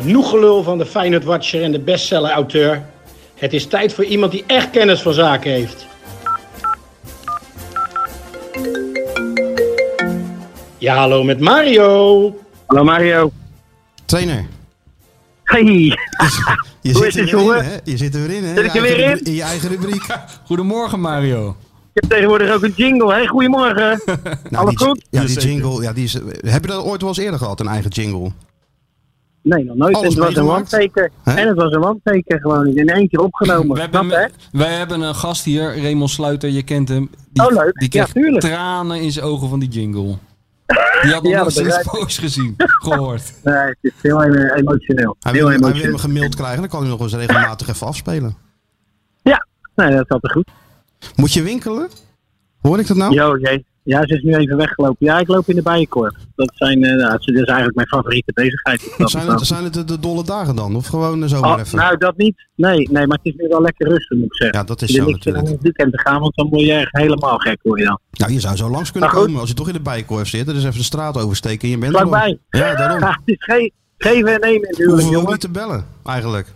Genoeg gelul van de Feyenoord Watcher en de bestseller-auteur. Het is tijd voor iemand die echt kennis van zaken heeft. Ja, hallo met Mario. Hallo Mario. Trainer, Hey. je (laughs) Hoe zit is er het, weer in, jongen? hè? Je zit er weer in, hè? Zit ik je er eigen weer rubri- in je eigen rubriek. (laughs) goedemorgen Mario. Ik heb tegenwoordig ook een jingle. Hey, goedemorgen. (laughs) Nou, Alles die, goed? Ja, die jingle, ja, die is, heb je dat ooit wel eens eerder gehad, een eigen jingle? Nee, nog nooit. Alles het was een. Hè? En het was een one-taker gewoon. In één keer opgenomen. We Snap hebben, hè? wij hebben een gast hier, Raymond Sluiter, je kent hem. Die, Oh, leuk. Die Ja, kreeg tuurlijk. tranen in zijn ogen van die jingle. (laughs) Die had nog Ja, nooit gezien, gehoord. (laughs) Nee, het is heel emotioneel. Hij heel wil, hij wil hem gemaild krijgen, dan kan hij nog eens regelmatig even afspelen. Ja, nee, dat is altijd goed. Moet je winkelen? Hoor ik dat nou? Jo, jee. Ja, ze is nu even weggelopen. Ja, ik loop in de bijenkorf. Dat, zijn, nou, dat is eigenlijk mijn favoriete bezigheid. (laughs) Dat Zijn is het, zijn het de, de dolle dagen dan? Of gewoon eh, zomaar Oh, even? nou, dat niet. Nee, nee, maar het is nu wel lekker rustig, moet ik zeggen. Ja, dat is zo natuurlijk. het weekend te gaan, want dan word je echt helemaal gek, hoor je dan. Nou, je zou zo langs kunnen komen als je toch in de bijkorf zit. Dus even de straat oversteken en je bent er Vlakbij. Ja, daarom. (laughs) Ja, het is geen, geven en nemen Hoeven we ook jongen. niet te bellen, eigenlijk.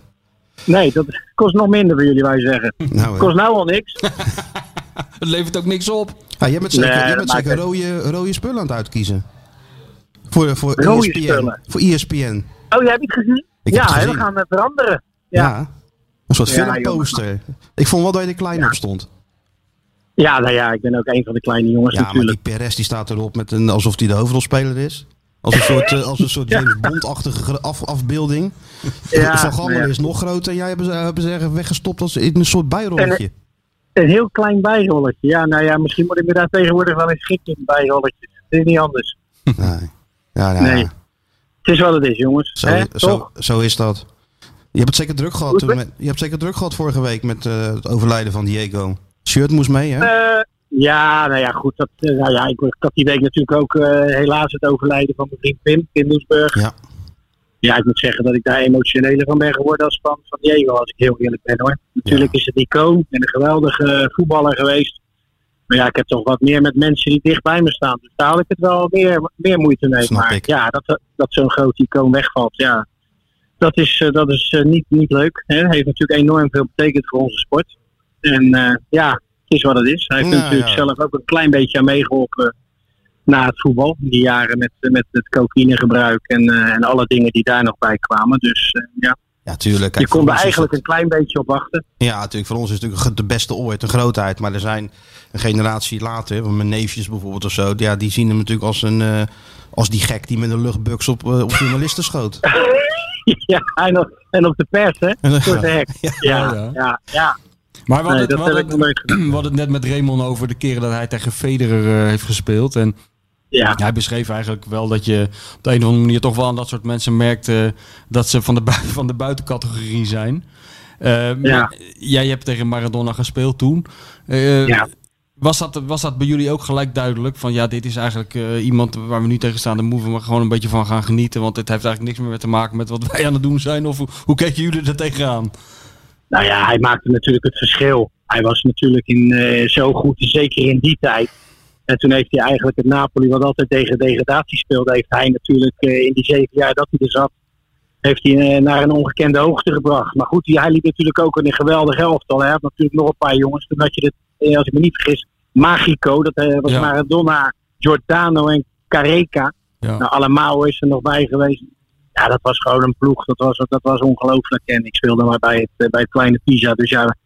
Nee, dat kost nog minder voor jullie, wij zeggen. Nou. Kost nou al niks. (laughs) (laughs) Het levert ook niks op. Ja, jij bent zeker, Nee, jij bent zeker rode, rode spullen aan het uitkiezen. Voor, voor Rode ESPN. spullen? Voor E ESPN. Oh, jij hebt het gezien? Ik ja, het gezien. we gaan het veranderen. Ja. Ja. Een soort Ja, filmposter. Ik vond wel dat je er klein op stond. Ja, nou ja, ik ben ook een van de kleine jongens Ja, maar natuurlijk. die Perez die staat erop met een, alsof hij de hoofdrolspeler is. Als een soort, eh, als een soort (laughs) James Bond-achtige af, afbeelding. Ja, Van Gammel nou ja. is nog groter en jij hebben ze, hebben ze er weggestopt als in een soort bijrolletje. Een heel klein bijrolletje. Ja, nou ja, misschien moet ik me daar tegenwoordig wel eens schikken in bijrolletjes. Het is niet anders. (laughs) Nee. Ja, ja, Nee. Het is wat het is, jongens. Zo, zo, zo is dat. Je hebt het zeker druk gehad, toen met, je hebt zeker druk gehad vorige week met eh, het overlijden van Diego. Shirt moest mee, hè? Eh, ja, nou ja, goed. Dat, eh, nou ja, ik, ik had die week natuurlijk ook helaas het overlijden van mijn vriend Pim, Pim Doesburg. Ja. Ja, ik moet zeggen dat ik daar emotioneler van ben geworden als van, van Diego, als ik heel eerlijk ben hoor. Natuurlijk is het icoon en een geweldige voetballer geweest. Maar ja, ik heb toch wat meer met mensen die dicht bij me staan. Dus daar had ik het wel meer, meer moeite mee. Snap maar ik. ja, dat, dat zo'n groot icoon wegvalt, ja. Dat is, eh, dat is eh, niet, niet leuk. Hè. Heeft natuurlijk enorm veel betekend voor onze sport. En eh, ja, het is wat het is. Hij heeft natuurlijk ja. zelf ook een klein beetje aan meegeholpen na het voetbal. Die jaren met, met het cocaïnegebruik en, eh, en alle dingen die daar nog bij kwamen. Dus eh, ja, Ja, tuurlijk. je kon er eigenlijk het- een klein beetje op wachten. Ja, natuurlijk. Voor ons is het natuurlijk de beste ooit, een grootheid. Maar er zijn een generatie later, mijn neefjes bijvoorbeeld of zo. Ja, die zien hem natuurlijk als, een, eh, als die gek die met een luchtbuks op, op journalisten schoot. (laughs) ja, en op, en op de pers, hè? Ja. Voor de hek. Ja, Ja, ja, ja. ja. Maar we Nee, hadden, we we hadden het net met Raymond over de keren dat hij tegen Federer eh, heeft gespeeld. En Ja. hij beschreef eigenlijk wel dat je op de een of andere manier toch wel aan dat soort mensen merkt eh, dat ze van de, (laughs) van de buitencategorie zijn. Eh, Ja. Jij hebt tegen Maradona gespeeld toen. Eh, Ja. Was dat, was dat bij jullie ook gelijk duidelijk? Van ja, dit is eigenlijk eh, iemand waar we nu tegen staan. Daar moeten we maar gewoon een beetje van gaan genieten. Want het heeft eigenlijk niks meer te maken met wat wij aan het doen zijn. Of hoe, hoe keken jullie er tegenaan? Nou ja, hij maakte natuurlijk het verschil. Hij was natuurlijk in, eh, zo goed, zeker in die tijd. En toen heeft hij eigenlijk het Napoli, wat altijd tegen degradatie speelde, heeft hij natuurlijk eh, in die zeven jaar dat hij er zat, heeft hij eh, naar een ongekende hoogte gebracht. Maar goed, hij liep natuurlijk ook in een geweldig elftal. Hij had natuurlijk nog een paar jongens. Toen had je het, eh, als ik me niet vergis, Magico, dat was Ja. Maradona, Giordano en Careca. Ja. Nou, Alamao is er nog bij geweest. Ja, dat was gewoon een ploeg. Dat was, dat was ongelooflijk. En ik speelde maar bij het, bij het kleine Pisa. Dus ja,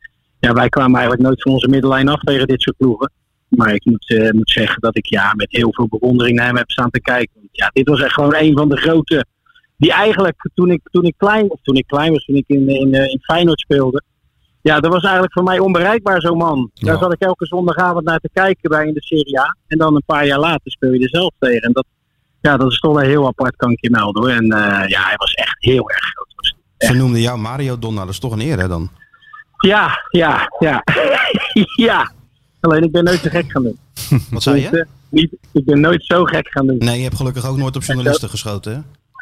ja, wij kwamen eigenlijk nooit van onze middellijn af tegen dit soort ploegen. Maar ik moet, eh, moet zeggen dat ik ja, met heel veel bewondering naar hem heb staan te kijken. Want Ja, dit was echt gewoon een van de grote. Die eigenlijk toen ik, toen ik klein of toen ik klein was, toen ik in, in, eh, in Feyenoord speelde. Ja, dat was eigenlijk voor mij onbereikbaar zo'n man. Daar zat ik elke zondagavond naar te kijken bij in de Serie A. En dan een paar jaar later speel je er zelf tegen. En dat, ja, dat is toch wel heel apart, kan ik je melden hoor. En eh, ja, hij was echt heel erg groot. Ze noemden jou Mario Donna, dat is toch een eer hè dan? Ja, ja, ja. (laughs) ja. Alleen ik ben nooit zo gek gaan doen. (laughs) Wat zei je? eh, niet, ik ben nooit zo gek gaan doen. Nee, je hebt gelukkig ook nooit op journalisten geschoten hè?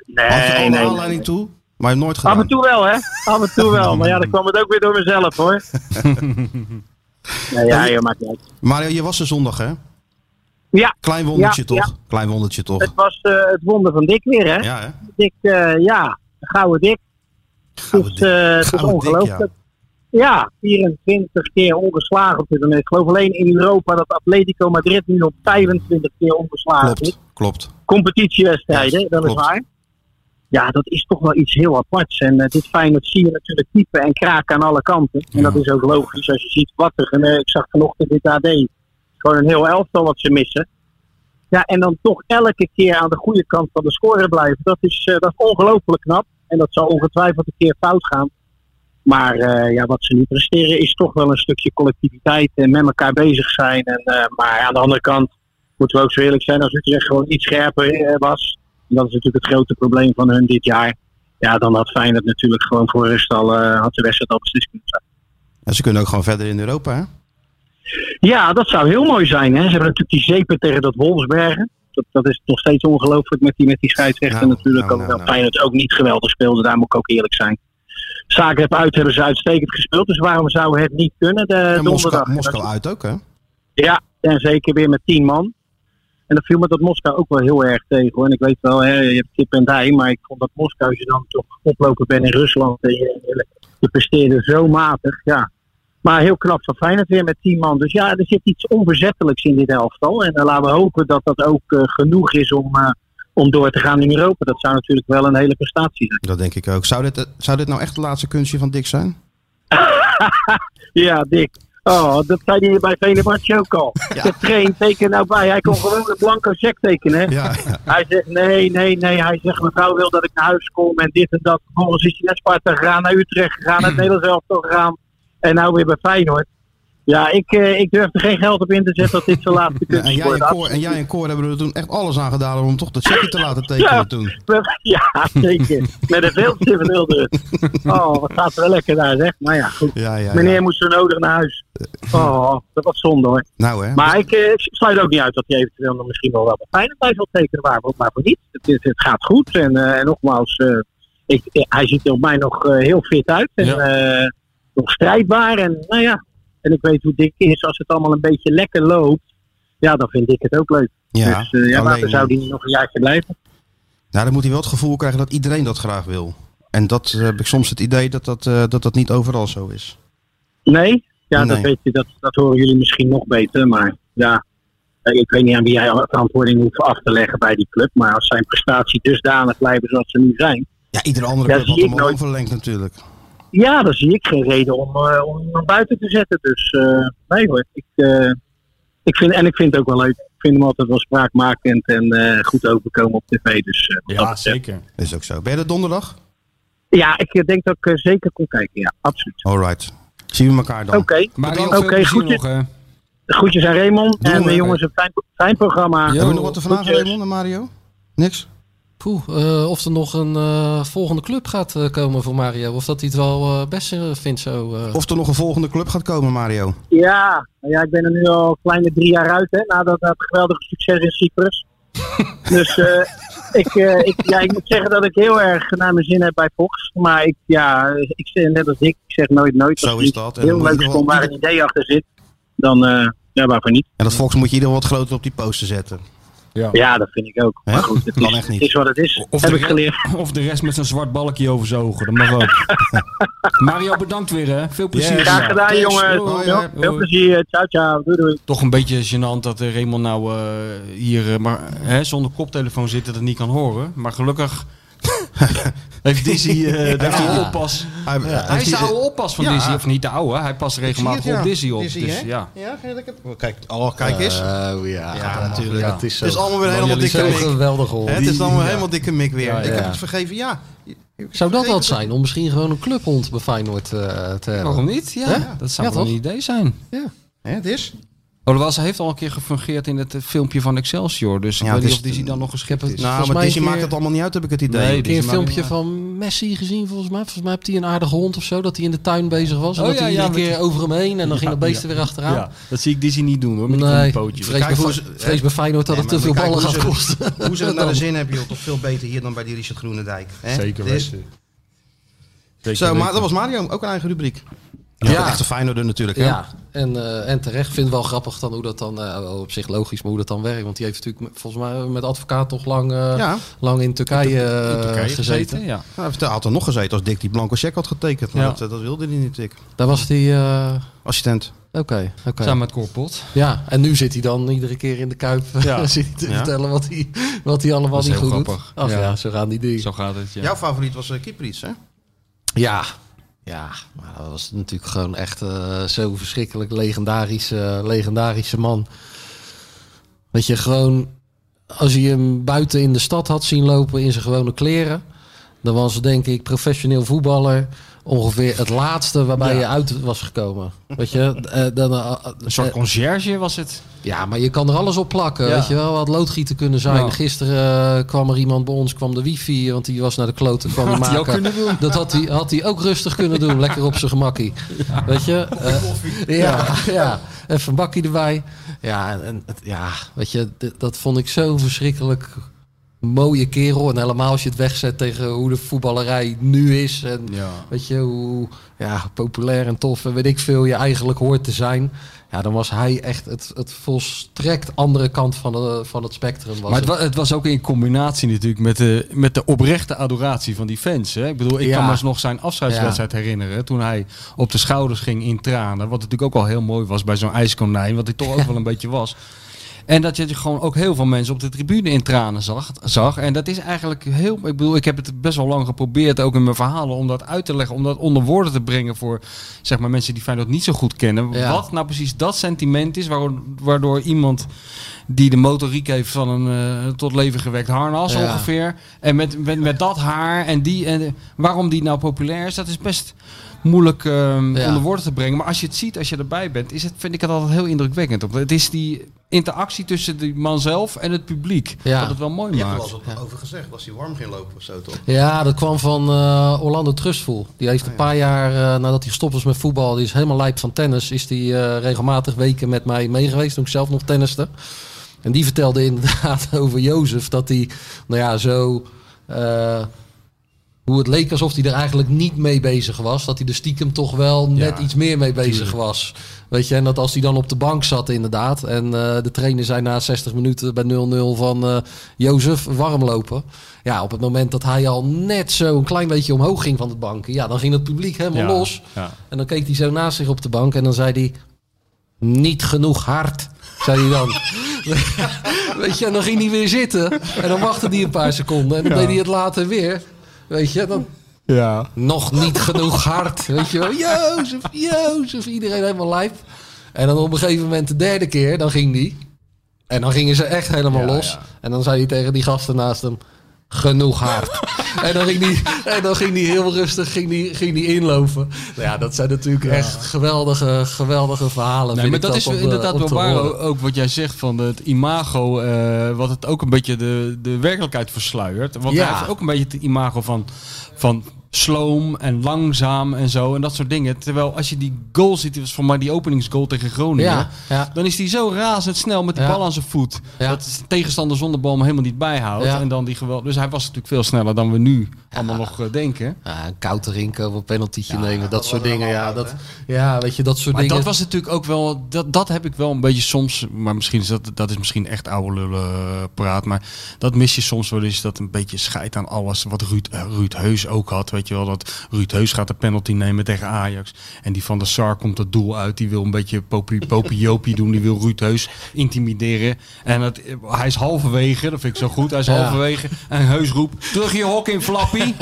Nee, Had je al een nee, nee, aanleiding toe, maar je nooit Af en gedaan. toe wel, hè? Af en toe (laughs) wel. Maar ja, dan kwam het ook weer door mezelf, hoor. (laughs) nee, ja, joh, maakt niet. Mario, je was er zondag hè? Ja, Klein wondertje Ja, toch? Klein wondertje toch? het was eh, het wonder van Dick weer, hè? Ja hè? Dick, eh, ja, de gouden Dick. Gouden dus, eh, het is ongelooflijk. Ja. 24 keer ongeslagen op dit moment. Ik geloof alleen in Europa dat Atletico Madrid nu op 25 keer ongeslagen is. Klopt, klopt. competitiewedstrijden, dat is klopt. waar. Ja, dat is toch wel iets heel aparts. En eh, dit Feyenoord zie je natuurlijk piepen en kraken aan alle kanten. En dat is ook logisch als je ziet wat er... En, ik zag vanochtend dit AD. Gewoon een heel elftal wat ze missen. Ja, en dan toch elke keer aan de goede kant van de score blijven. Dat is, eh, dat is ongelooflijk knap. En dat zal ongetwijfeld een keer fout gaan. Maar eh, ja, wat ze nu presteren is toch wel een stukje collectiviteit en met elkaar bezig zijn. En, eh, maar aan de andere kant moeten we ook zo eerlijk zijn als Utrecht gewoon iets scherper eh, was. En dat is natuurlijk het grote probleem van hun dit jaar. Ja, dan had Feyenoord natuurlijk gewoon voor rust al, eh, had de wedstrijd al beslist kunnen zijn. En ze kunnen ook gewoon verder in Europa hè? Ja, dat zou heel mooi zijn. Hè? Ze hebben natuurlijk die zeepen tegen dat Wolfsbergen. Dat, dat is nog steeds ongelooflijk met die, met die scheidsrechter Nou, natuurlijk. nou, ook nou, wel nou. Feyenoord ook niet geweldig speelde, daar moet ik ook eerlijk zijn. Zagreb uit hebben ze uitstekend gespeeld, dus waarom zou het niet kunnen de En donderdag? Moskou, Moskou uit ook, hè? Ja, en zeker weer met tien man. En dat viel me dat Moskou ook wel heel erg tegen. Hoor. En ik weet wel, hè, je hebt kip en dij, maar ik vond dat Moskou, als je dan toch oplopen bent in Rusland, en je, je, presteerde zo matig. Ja. Maar heel knap van Feyenoord weer met tien man. Dus ja, er zit iets onverzettelijks in dit elftal. En dan laten we hopen dat dat ook eh, genoeg is om, eh, om door te gaan in Europa. Dat zou natuurlijk wel een hele prestatie zijn. Dat denk ik ook. Zou dit, zou dit nou echt het laatste kunstje van Dick zijn? (laughs) Ja, Dick. Oh, dat zei hij bij Venebatje ook al. De train teken nou bij. Hij kon gewoon een blanco check tekenen. Hè? Ja, Hij zegt nee, nee, nee. Hij zegt mevrouw wil dat ik naar huis kom en dit en dat. Vervolgens is hij naar Sparta gegaan, naar Utrecht gegaan, naar het Nederlands elftal gegaan. En nou weer bij Feyenoord. Ja, ik, eh, ik durf er geen geld op in te zetten dat dit zijn laatste Ja, en, jij en, en jij en Cor hebben er toen echt alles aan gedaan om toch dat checkje te laten tekenen Ja. toen. (laughs) Ja, zeker. Met een veeltje van Hilderen. Oh, wat gaat er wel lekker daar, zeg. Maar ja, goed. Ja, ja, Meneer moest zo nodig naar huis. Oh, dat was zonde hoor. Nou hè. Maar ik eh, sluit ook niet uit dat hij eventueel nog misschien wel wat fijne bij zal tekenen. Waarvoor, waarvoor niet? Het, het gaat goed. En, eh, en nogmaals, eh, ik, eh, hij ziet er op mij nog eh, heel fit uit. En eh, nog strijdbaar. En nou ja, en ik weet hoe dik is. Als het allemaal een beetje lekker loopt, ja, dan vind ik het ook leuk. ja, dus eh, ja, later zou hij nog een jaartje blijven. nou, dan moet hij wel het gevoel krijgen dat iedereen dat graag wil. En dat eh, heb ik soms het idee dat dat, eh, dat dat niet overal zo is. Nee? Ja, dat weet je, dat, dat horen jullie misschien nog beter. Maar ja, eh, ik weet niet aan wie jij verantwoording hoeft af te leggen bij die club. Maar als zijn prestatie dusdanig blijven zoals ze nu zijn. Ja, iedere andere club had hem nooit. overlengd natuurlijk. Ja, dan zie ik geen reden om, eh, om hem naar buiten te zetten. Dus eh, nee hoor. Ik, eh, ik vind, en ik vind het ook wel leuk. Ik vind hem altijd wel spraakmakend en eh, goed overkomen op tv. Dus eh, Ja, zeker. Dat is ook zo. Ben je er donderdag? Ja, ik denk dat ik zeker kon kijken. Ja, absoluut. Alright. Zien we elkaar dan. Oké. Mario, Oké, nog, hè. Groetjes aan Raymond. Doen en we. eh, jongens, een fijn, fijn programma. Ja. Hebben we nog wat te vragen. Raymond en Mario? Niks? Poeh, eh, of er nog een eh, volgende club gaat eh, komen voor Mario. Of dat hij het wel best vindt zo. Of er nog een volgende club gaat komen, Mario? Ja, ja, ik ben er nu al kleine drie jaar uit, hè, na dat, dat geweldige succes in Cyprus. (laughs) dus eh, ik, ik, ja, ik moet zeggen dat ik heel erg naar mijn zin heb bij Fox. Maar ik, ja, ik zeg net als ik, ik zeg nooit nooit. Zo is dat. Heel leuk wel- waar een idee achter zit, dan eh, ja, waarvoor niet. En dat Fox moet je ieder wat groter op die poster zetten. Ja, dat vind ik ook. Hè? Maar goed, het Kan is, echt niet. het is wat het is. Of heb de ik geleerd. (laughs) Of de rest met zijn zwart balkje over zijn ogen. Dat mag ook. (laughs) Mario, bedankt weer, hè. Veel plezier. Yes. Graag gedaan, Thanks. jongens. Hoi, Ja, hoi. Veel plezier. Ciao, ciao. Doei, doei. Toch een beetje gênant dat eh, Raymond nou eh, hier eh, maar, hè, zonder koptelefoon zit en het niet kan horen. Maar gelukkig (laughs) heeft Dizzy eh daar heeft hij oppas. Hij, Hij is de oude oppas van Ja. Dizzy, of niet de oude. Hij past regelmatig op Dizzy op. Dizzy, dus, ja. Ja, kijk, heb- kijk, oh, kijk eens. Oh ja, Ja, natuurlijk. Het is, zo, Het is allemaal weer helemaal dikke mik. geweldig het is allemaal helemaal dikke mik weer. Ja, Ik heb ja. het vergeven, ja. Zou dat wat zijn om misschien gewoon een clubhond bij Feyenoord eh, te hebben? Waarom niet? Ja, dat zou Ja, wel toch? een idee zijn. Hè, het is? Alhoewel, ze heeft al een keer gefungeerd in het eh, filmpje van Excelsior. Dus ik Ja, weet het niet of Dizzy dan nog Ik heb is. het- Nou, Volgens maar mij Disney een maakt het allemaal niet uit, heb ik het idee. Nee, Een keer een filmpje van Messi gezien volgens mij. Volgens mij heeft hij een aardige hond of zo. Dat hij in de tuin bezig was. En Oh dat ja, hij ja, met- keer over hem heen. En dan ging de beest ja. er weer achteraan. Ja, dat zie ik Dizzy niet doen hoor, met Nee, die vrees pootjes. bij, hoe Fe- ze- vrees bij Feyenoord dat Nee, het te veel ballen gaat kosten. Hoe ze het naar de (laughs) zin hebben, joh. Toch veel beter hier dan bij die Richard Groenendijk. Hè? Zeker Dus- weten. Zo, maar dat was Mario, ook een eigen rubriek. Ja, Ja. Echt een Feyenoorder natuurlijk, hè? Ja, en, eh, en terecht. Ik vind het wel grappig dan hoe dat dan, eh, op zich logisch, maar hoe dat dan werkt. Want die heeft natuurlijk volgens mij met advocaat toch lang, eh, Ja. lang in Turkije, In Turkije gezeten. Ja. Nou, hij had er nog gezeten als Dick die blanco check had getekend. Maar Ja. dat, dat wilde hij niet, Dick. Daar was hij, eh, Assistent. oké, oké. Samen met Korpot. Ja, en nu zit hij dan iedere keer in de Kuip Ja. (laughs) zit hij te Ja. vertellen wat hij, wat hij allemaal niet goed grappig. doet. Ach ja. Ja. zo gaan die dingen. Zo gaat het, ja. Jouw favoriet was uh, Kieprits, hè? Ja, ja, maar dat was natuurlijk gewoon echt eh, zo verschrikkelijk legendarische, legendarische man. Dat je gewoon, als je hem buiten in de stad had zien lopen in zijn gewone kleren, dan was denk ik professioneel voetballer ongeveer het laatste waarbij Ja. je uit was gekomen. Weet je? Eh, dan, eh, eh, Een soort conciërge was het. ja, maar je kan er alles op plakken. Ja. Weet je wel, wat loodgieter kunnen zijn. Gisteren eh, kwam er iemand bij ons, kwam de wifi, want die was naar de kloten (laughs) kwam Had maken. kunnen doen. Dat had hij, had hij ook rustig kunnen doen, lekker op zijn gemakkie. Weet je? (laughs) Eh, ja, ja, even een bakkie erbij. Ja, en, ja, weet je, dat vond ik zo'n verschrikkelijk mooie kerel. En helemaal als je het wegzet tegen hoe de voetballerij nu is. En Ja. weet je, hoe ja, populair en tof en weet ik veel je eigenlijk hoort te zijn. Ja, dan was hij echt het, het volstrekt andere kant van, de, van het spectrum. Was Maar het, het. wa- het was ook in combinatie natuurlijk met de, met de oprechte adoratie van die fans. Hè? Ik bedoel, ik Ja. kan me eens nog zijn afscheidswedstrijd herinneren. Toen hij op de schouders ging in tranen. Wat natuurlijk ook al heel mooi was bij zo'n ijskonijn. Wat hij toch ook (laughs) wel een beetje was. En dat je gewoon ook heel veel mensen op de tribune in tranen zag, zag. En dat is eigenlijk heel... Ik bedoel, ik heb het best wel lang geprobeerd, ook in mijn verhalen, om dat uit te leggen. Om dat onder woorden te brengen voor zeg maar, mensen die Feyenoord niet zo goed kennen. Ja. Wat nou precies dat sentiment is, waardoor, waardoor iemand die de motoriek heeft van een eh, tot leven gewekt harnas Ja. ongeveer. En met, met, met dat haar en die... En, waarom die nou populair is, dat is best moeilijk ehm, Ja. onder woorden te brengen. Maar als je het ziet, als je erbij bent, is het, vind ik het altijd heel indrukwekkend. Het is die interactie tussen die man zelf en het publiek. Ja. Dat het wel mooi Je hebt er maakt. wel over gezegd, als hij warm ging lopen of zo toch? Ja, dat kwam van eh, Orlando Trustful. Die heeft een paar jaar eh, nadat hij gestopt was met voetbal, die is helemaal lijp van tennis, is die eh, regelmatig weken met mij meegeweest toen ik zelf nog tenniste. En die vertelde inderdaad (laughs) over Jozef dat hij, nou ja, zo. eh, hoe het leek alsof hij er eigenlijk niet mee bezig was. Dat hij er stiekem toch wel net iets meer mee bezig was. Weet je, en dat als hij dan op de bank zat inderdaad. En eh, de trainer zei na 60 minuten bij 0-0 van eh Jozef, warm lopen. Ja, op het moment dat hij al net zo een klein beetje omhoog ging van de bank. Ja, dan ging het publiek helemaal Ja, los. ja. En dan keek hij zo naast zich op de bank en dan zei hij... Niet genoeg hard, zei hij dan. (laughs) Weet je, en dan ging hij weer zitten. En dan wachtte hij een paar seconden. En dan deed hij het later weer. Weet je, dan Ja. nog niet genoeg hard. Weet je wel, Jozef, Jozef. Iedereen helemaal lijp. En dan op een gegeven moment de derde keer, dan ging die. En dan gingen ze echt helemaal Ja, los. ja. En dan zei hij tegen die gasten naast hem... Genoeg hard. en, dan ging die, en dan ging die heel rustig ging die, ging die inlopen. Nou ja, dat zijn natuurlijk echt geweldige, geweldige verhalen. Nee, maar dat is eh, inderdaad wel waar ook wat jij zegt van het imago, eh, wat het ook een beetje de, de werkelijkheid versluiert. Want Ja. hij heeft ook een beetje het imago van, van sloom en langzaam en zo en dat soort dingen. Terwijl als je die goal ziet, die was voor mij die openingsgoal tegen Groningen, Ja, ja. dan is hij zo razendsnel met die Ja. bal aan zijn voet. Dat de tegenstander zonder bal hem helemaal niet bijhoudt. En dan die geweld... Dus hij was natuurlijk veel sneller dan we nu allemaal nog eh, denken. Ja, een koud erin komen, een penaltytje nemen, dat, dat soort dingen. Ja, dat, ja, weet je, dat soort Maar dingen. dat was natuurlijk ook wel, dat, dat heb ik wel een beetje soms, maar misschien is dat, dat is misschien echt oude lullen eh, praat, maar dat mis je soms wel eens, dat een beetje scheid aan alles, wat Ruud, eh, Ruud Heus ook had, weet je wel, dat Ruud Heus gaat de penalty nemen tegen Ajax. En die van der Sar komt het doel uit, die wil een beetje popiopie doen, die wil Ruud Heus intimideren. En het, hij is halverwege, dat vind ik zo goed, hij is Ja. halverwege. En Heus roept, terug je hok in Flappie,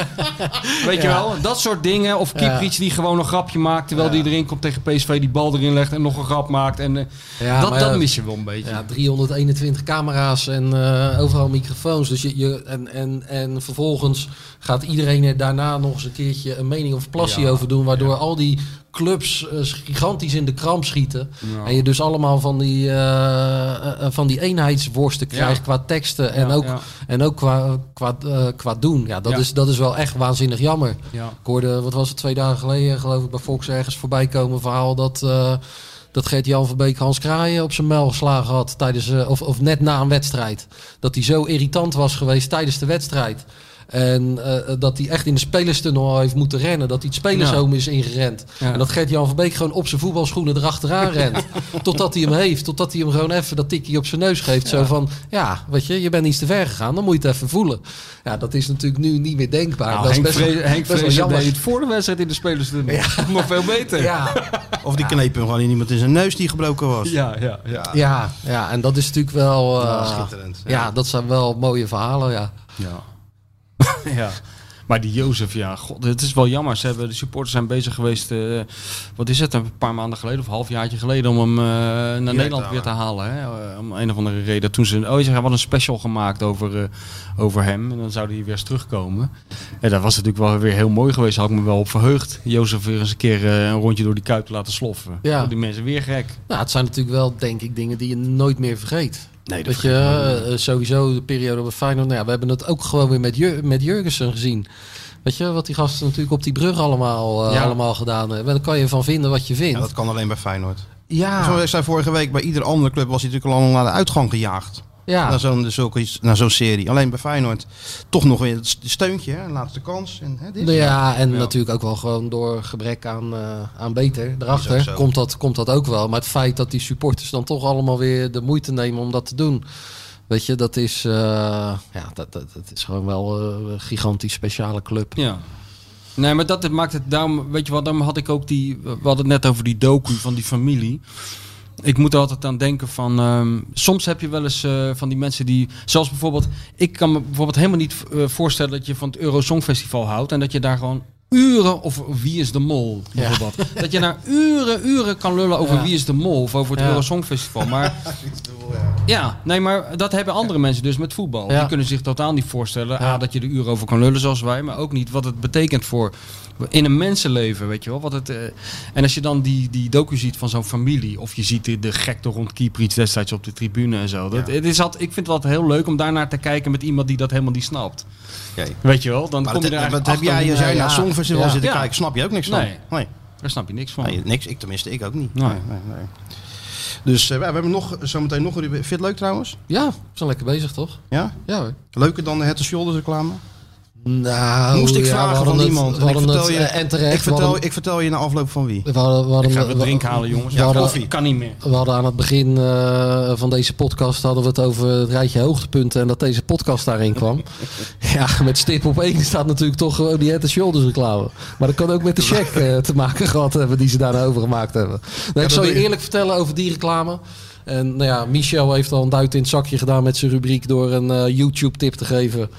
weet je Ja. wel, dat soort dingen, of Kieprits die gewoon een grapje maakt, terwijl die erin komt tegen PSV, die bal erin legt en nog een grap maakt. En... eh, Ja, dat, dat mis je wel een beetje. Ja, 321 camera's en eh, overal microfoons. Dus je, je, en, en, en vervolgens gaat iedereen er daarna nog eens een keertje een mening of plassie Ja, over doen. Waardoor al die clubs eh, gigantisch in de kramp schieten. En je dus allemaal van die, eh, eh, van die eenheidsworsten krijgt qua teksten en ook, en ook qua, qua, qua doen. Ja, dat. Is, dat is wel echt waanzinnig jammer. Ja. Ik hoorde, wat was het, twee dagen geleden geloof ik bij Fox ergens voorbij komen verhaal dat... dat Gert-Jan van Beek Hans Kraaien op zijn mel geslagen had tijdens, of, of net na een wedstrijd. Dat hij zo irritant was geweest tijdens de wedstrijd. En eh, dat hij echt in de spelerstunnel al heeft moeten rennen. Dat hij het spelershome is ingerend. Ja. En dat Gert-Jan van Beek gewoon op zijn voetbalschoenen erachteraan rent. (laughs) totdat hij hem heeft. Totdat hij hem gewoon even dat tikje op zijn neus geeft. Zo van, ja, weet je, je bent iets te ver gegaan. Dan moet je het even voelen. Ja, dat is natuurlijk nu niet meer denkbaar. Nou, dat is best wel- Vrees, Henk best wel jammer. deed het voor de wedstrijd in de spelers (laughs) nog veel beter. Ja, Of die kneep hem gewoon in iemand in zijn neus die gebroken was. ja, ja. ja. ja, ja, en dat is natuurlijk wel... eh, Ja, schitterend. ja. dat zijn wel mooie verhalen, ja. Ja. (laughs) ja. Maar die Jozef, ja, god, het is wel jammer. Ze hebben, de supporters zijn bezig geweest, eh, wat is het, een paar maanden geleden of een half jaartje geleden, om hem eh, naar Nederland te weer te halen. Hè? Eh, Om een of andere reden. Toen ze, oh, ze hadden een special gemaakt over, over hem. En dan zou hij weer eens terugkomen. En dat was natuurlijk wel weer heel mooi geweest. Had ik me wel op verheugd. Jozef weer eens een keer een rondje door die kuip te laten sloffen. Ja. Die mensen weer gek. Nou, het zijn natuurlijk wel, denk ik, dingen die je nooit meer vergeet. Nee, dat je eh, sowieso de periode bij Feyenoord... Nou ja, we hebben het ook gewoon weer met, Jur met Jurgensen gezien. Weet je, wat die gasten natuurlijk op die brug allemaal, eh, Ja. allemaal gedaan hebben. En daar kan je van vinden wat je vindt. Ja, dat kan alleen bij Feyenoord. Ja. Zoals ik zei vorige week, bij iedere andere club was hij natuurlijk al naar de uitgang gejaagd. Ja. Naar zo'n zulke- naar zo'n serie. Alleen bij Feyenoord toch nog weer het steuntje, hè, laatste kans. En, hè, dit. Nou ja, en natuurlijk ook wel gewoon door gebrek aan, eh, aan beter. Zo. komt dat, komt dat ook wel. Maar het feit dat die supporters dan toch allemaal weer de moeite nemen om dat te doen. Weet je, dat is, eh, ja, dat, dat, dat is gewoon wel eh, een gigantisch speciale club. Ja. Nee, maar dat maakt het daarom, weet je wat, daarom had ik ook die, we hadden het net over die docu van die familie. Ik moet er altijd aan denken van, ehm, soms heb je wel eens eh, van die mensen die, zoals bijvoorbeeld, ik kan me bijvoorbeeld helemaal niet eh, voorstellen dat je van het Euro Songfestival houdt en dat je daar gewoon uren, of Wie is de Mol bijvoorbeeld, dat je daar uren, uren kan lullen over Ja. Wie is de Mol of over het Ja. Euro Songfestival. Maar (laughs) ja, nee, maar dat hebben andere mensen dus met voetbal. Ja. Die kunnen zich totaal niet voorstellen. A, dat je er uren over kan lullen zoals wij. Maar ook niet wat het betekent voor in een mensenleven, weet je wel. Wat het, eh, en als je dan die, die docu ziet van zo'n familie. Of je ziet de, de gekte rond Kieprits destijds op de tribune en zo. Dat, het is altijd, ik vind het altijd heel leuk om daarnaar te kijken met iemand die dat helemaal niet snapt. Oké. Weet je wel? Dan Maar kom dat, je er wat heb jij, jij Ja, naar. Songfestival zitten Ja. kijken, snap je ook niks van? Nee. nee. Daar snap je niks van. Nee, niks. Ik tenminste, ik ook niet. Nee. Nee, nee, nee. Dus eh, we hebben nog, zometeen nog een. Vind je het leuk trouwens? Ja, we zijn lekker bezig toch? Ja? Ja hoor. Leuker dan de Head Shoulders reclame? Nou, Moest ik ja, vragen van het- iemand. Ik vertel het, je, eh, en terecht. ik, vertel, hadden- ik vertel je na afloop van wie. we hadden, we hadden, Ik ga we- halen, jongens. hadden- koffie kan niet meer. We hadden aan het begin eh, van deze podcast hadden we het over het rijtje hoogtepunten en dat deze podcast daarin kwam. (laughs) ja, met stip op één staat natuurlijk toch gewoon die Head and Shoulders reclame. Maar dat kan ook met de check eh, te maken gehad hebben die ze daarna overgemaakt hebben. Nee, ik zal je eerlijk vertellen over die reclame. En nou ja, Michel heeft al een duit in het zakje gedaan met zijn rubriek door een eh, YouTube tip te geven.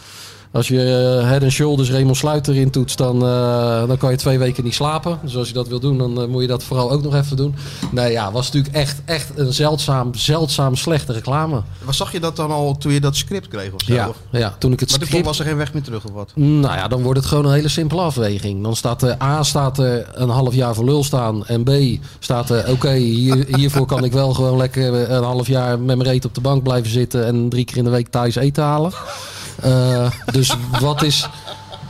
Als je eh, Head and Shoulders Raymond Sluiter in toetst, dan, eh, dan kan je twee weken niet slapen. Dus als je dat wil doen, dan eh, moet je dat vooral ook nog even doen. Nee, ja, was natuurlijk echt, echt een zeldzaam, zeldzaam slechte reclame. Wat zag je dat dan al toen je dat script kreeg of zo? Ja, ja, toen ik het Maar toen script... was er geen weg meer terug of wat? Nou ja, dan wordt het gewoon een hele simpele afweging. Dan staat er A staat er een half jaar voor lul staan. En B staat er oké, hier, hiervoor kan ik wel gewoon lekker een half jaar met mijn reet op de bank blijven zitten. En drie keer in de week thuis eten halen. Eh, dus wat is...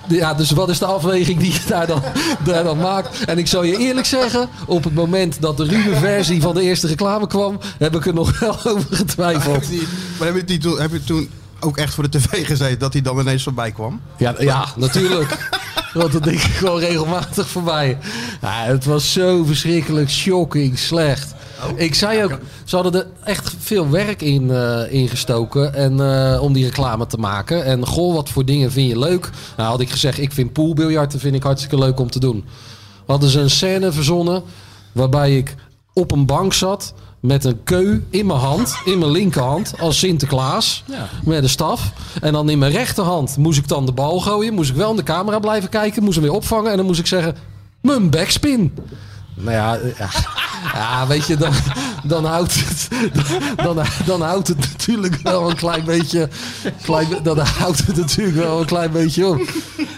Ja, dus wat is de afweging die je daar dan, daar dan maakt? En ik zal je eerlijk zeggen, op het moment dat de ruwe versie van de eerste reclame kwam, heb ik er nog wel (laughs) over getwijfeld. Maar heb je, die toen, heb je toen ook echt voor de tv gezeten dat hij dan ineens voorbij kwam? Ja, ja natuurlijk. Want dat denk ik gewoon regelmatig voorbij. Ja, het was zo verschrikkelijk shocking slecht. Ik zei ook, ze hadden er echt veel werk in, in gestoken en, eh, om die reclame te maken. En goh, wat voor dingen vind je leuk? Nou had ik gezegd, ik vind poolbiljarten vind ik hartstikke leuk om te doen. Hadden ze een scène verzonnen waarbij ik op een bank zat met een keu in mijn hand, in mijn linkerhand, als Sinterklaas. Met een staf. En dan in mijn rechterhand moest ik dan de bal gooien. Moest ik wel in de camera blijven kijken. Moest hem weer opvangen. En dan moest ik zeggen, mijn backspin. Nou ja, ja, ja, weet je, dan, dan, houdt het, dan, dan houdt het natuurlijk wel een klein beetje, klein, dan houdt het natuurlijk wel een klein beetje op.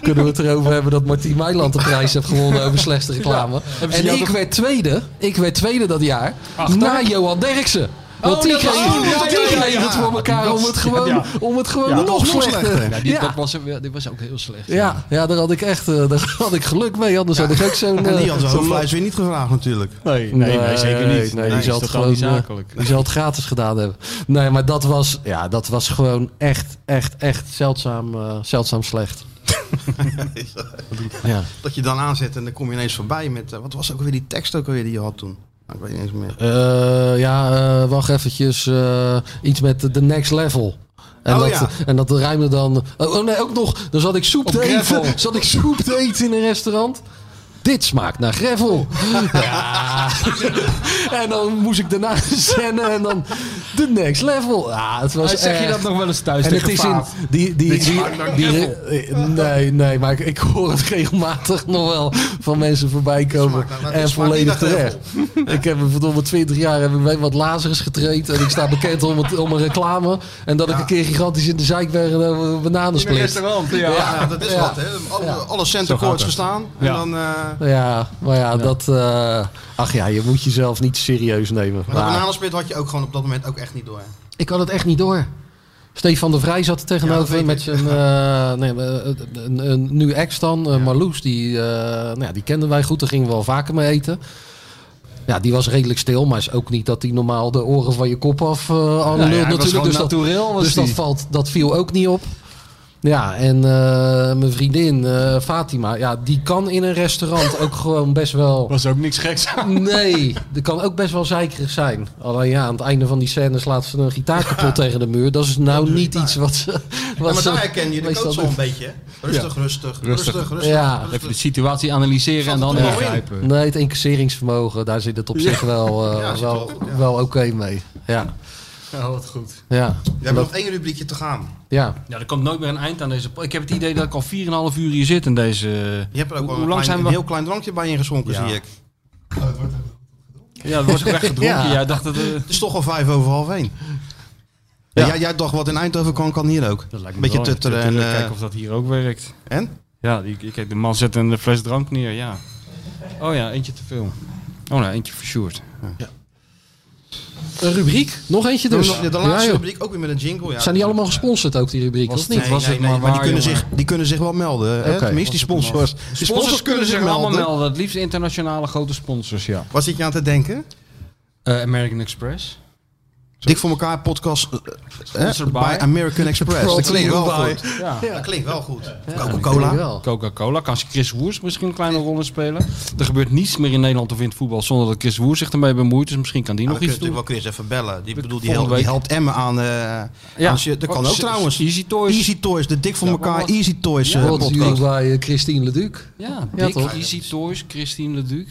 Kunnen we het erover hebben dat Martien Meiland de prijs heeft gewonnen over slechte reclame. en ik werd tweede, ik werd tweede dat jaar, Achter? na Johan Derksen. Want Oh, die ja. het voor elkaar om het gewoon, ja. om het gewoon Ja, nog nog slechter. Ja. Dat was, die was ook heel slecht. Ja, ja, daar had ik echt eh, daar (laughs) had ik geluk mee. Anders had ik ook zo'n... En die eh, had zo'n fluis weer niet gevraagd natuurlijk. Nee, nee, nee, zeker niet. Nee, die zal het gewoon eh, zakelijk. die zal het gratis gedaan hebben. Nee, maar dat was, ja, dat was gewoon echt, echt, echt zeldzaam, zeldzaam slecht. (laughs) ja. Dat je dan aanzet en dan kom je ineens voorbij met... wat was ook weer die tekst ook weer die je had toen? Ik weet niet eens meer. Eh, ja, eh, wacht eventjes. eh, iets met de next level. En, Oh, dat, ja. en dat ruimde dan... Oh, oh nee, ook nog. Dan zat ik soep Op te gravel. eten. (laughs) Zat ik soep te eten in een restaurant. Dit smaakt naar gravel. (laughs) Ja. en dan moest ik daarna (laughs) scène en dan... De next level. Ja, het was zeg je dat nog wel eens thuis En het is in die, die, die, eh, nee, nee, maar ik, ik hoor het regelmatig nog wel van mensen voorbij komen. En volledig terecht. Ik heb verdomme 20 jaar heb ik bij wat Lazarus getraind en ik sta bekend om, het, om een reclame en dat ik een keer gigantisch in de zeik ben en over een bananensplit. restaurant, ja. Ja, dat is Ja. wat, hè. Alle, alle courts het. gestaan. En Ja. dan... eh Ja, maar ja, dat. eh, ach ja, je moet jezelf niet serieus nemen. maar Maar bananensplit had je ook gewoon op dat moment ook echt niet door. ik had het echt niet door. Stefan de Vrij zat er Ja, tegenover dat met zijn eh, nee, eh, een, een nieuwe ex dan, eh, Marloes. Die, nou ja, die kenden wij goed, daar gingen we wel vaker mee eten. Ja, die was redelijk stil, maar is ook niet dat die normaal de oren van je kop af aan Nou ja, hij was natuurlijk. Dus, dat, dus dat, valt, dat viel ook niet op. Ja, en eh, mijn vriendin eh, Fatima, ja, die kan in een restaurant ook gewoon best wel... (laughs) Was ook niks geks aan. Nee, dat kan ook best wel zeikerig zijn. Alleen ja, aan het einde van die scène slaat ze een gitaar kapot tegen de muur. Dat is nou niet iets wat ze... Wat Ja, maar daar herken je de coach wel een beetje. hè. Rustig, rustig, rustig, rustig. Ja. rustig. Even de situatie analyseren en dan ingrijpen. Nee, het incasseringsvermogen, daar zit het op zich wel, eh, wel, wel oké mee. Ja, Ja, wat goed. ja. We hebben nog één rubriekje te gaan. Ja. Ja, er komt nooit meer een eind aan deze... Ik heb het idee dat ik al 4,5 uur hier zit in deze... Je hebt er ook Hoe- hoe een, klein- zijn een we? heel klein drankje bij ingeschonken, Ja. zie ik. Ja, dat wordt ook echt gedronken. (laughs) Ja. Jij dacht dat... eh, Het is toch al vijf over half één. Ja. jij, jij dacht wat in Eindhoven kan, kan hier ook. Dat lijkt Beetje wel. tutteren en... eh, Kijken of dat hier ook werkt. en? Ja, die, kijk, de man zet een fles drank neer, ja. Oh ja, eentje te veel. Oh nou, eentje voor Sjoerd. Een rubriek? Nog eentje dus. De, laatste rubriek ook weer met een jingle. Ja. Zijn die allemaal gesponsord ook, die rubriek? Was Of niet? dit- was het maar maar die kunnen, jongen. zich, die kunnen zich wel melden. Hè? Tenminste, die sponsors. Die sponsors kunnen zich allemaal melden. melden. Het liefst internationale grote sponsors, ja. Wat zit je aan te denken? Eh, American Express. Dik voor elkaar podcast eh, eh, bij American Express. (laughs) Dat klinkt wel goed. Ja. Dat klinkt wel goed. Coca-Cola. ik. Coca-Cola. Kan Chris Woers misschien een kleine rol in spelen. Er gebeurt niets meer in Nederland of in het voetbal zonder dat Chris Woers zich ermee bemoeit. Dus misschien kan die Nou, nog iets doen. natuurlijk wel Chris even bellen. Die, bedoel, die, helpt, die helpt Emmen aan... eh Ja. aan. Dat kan ook S- trouwens. Easy Toys. Easy Toys, de dik voor Ja, elkaar Easy Toys eh, jullie podcast. bij Christine Leduc? Ja, Ja, Dick? Easy Toys, Christine Leduc.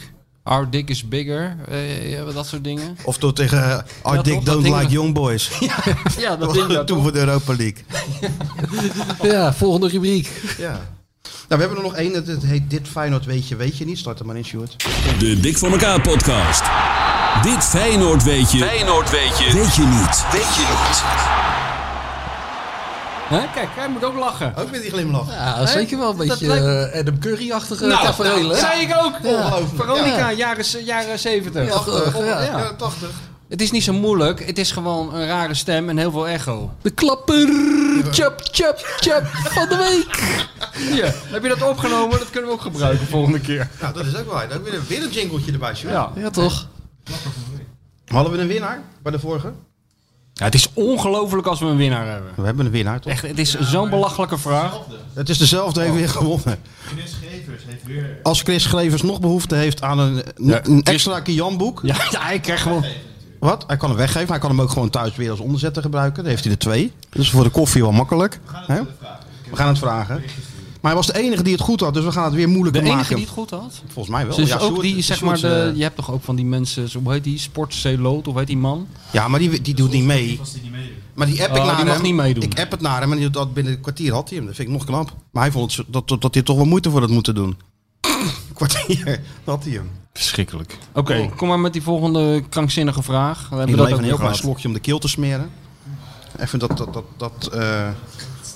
Our Dick is Bigger. eh, ja, dat soort dingen. Of tot tegen uh, Our Ja, Dick toch? Don't ding Like Young Boys. (laughs) Ja, Dat (laughs) was toen voor de Europa League. Ja, volgende rubriek. Ja. Nou, we hebben er nog één. Het, het heet Dit Feyenoord weet je, weet je niet. Start er maar in, Sjoerd. De Dik voor elkaar podcast. Dit Feyenoord weet je. Feyenoord weet je. Weet je niet. Weet je niet. Hè? Kijk, hij moet ook lachen. Ook met die glimlach. Ja, zeker wel een Dat beetje lijkt- Adam Curry-achtige Nou, tafereel, dat hè? zei ik ook. Ongelooflijk. Veronica, Ja. jaren, jaren 70. Ja, toch, Of- ja. ja. Ja, 80. Het is niet zo moeilijk. Het is gewoon een rare stem en heel veel echo. De klapper, chap, chap, chap van de week. (laughs) Hier, heb je dat opgenomen? Dat kunnen we ook gebruiken volgende keer. Nou, dat is ook waar. Ook weer, een- weer een jingletje erbij, Sjoerd. Ja. Ja, toch? Hadden we een winnaar bij de vorige? Ja het is ongelooflijk als we een winnaar hebben. We hebben een winnaar, toch? Echt, het is zo'n belachelijke vraag. Het is dezelfde, heeft weer gewonnen. Als Chris Grevers nog behoefte heeft aan een, een Chris- extra Kian-boek. Ja, ja, ik krijg gewoon... Wat? Hij kan hem weggeven. maar Hij kan hem ook gewoon thuis weer als onderzetter gebruiken. Dan heeft hij er twee. Dus voor de koffie wel makkelijk. Hè? We gaan het vragen. Maar hij was de enige die het goed had. Dus we gaan het weer De moeilijker enige maken. die het goed had. Volgens mij wel. Dus ja, ook Sjoerd- die, zeg Sjoerd, maar, de, eh, je hebt toch ook van die mensen, zo- hoe heet die, Sportceloot, of heet die man? Ja, maar die, die doet niet mee. Maar die app ik Oh, naar die hem. mag niet meedoen. Ik app het naar hem en die had binnen een kwartier had hij hem. Dat vind ik nog knap. Maar hij vond dat, dat, dat hij toch wel moeite voor had moeten doen. (clears throat) Een kwartier (laughs) had hij hem. Verschrikkelijk. Oké, kom maar met die volgende krankzinnige vraag. We Ik hebben dat even ook een heel klein slokje om de keel te smeren. Even dat, dat, dat, dat eh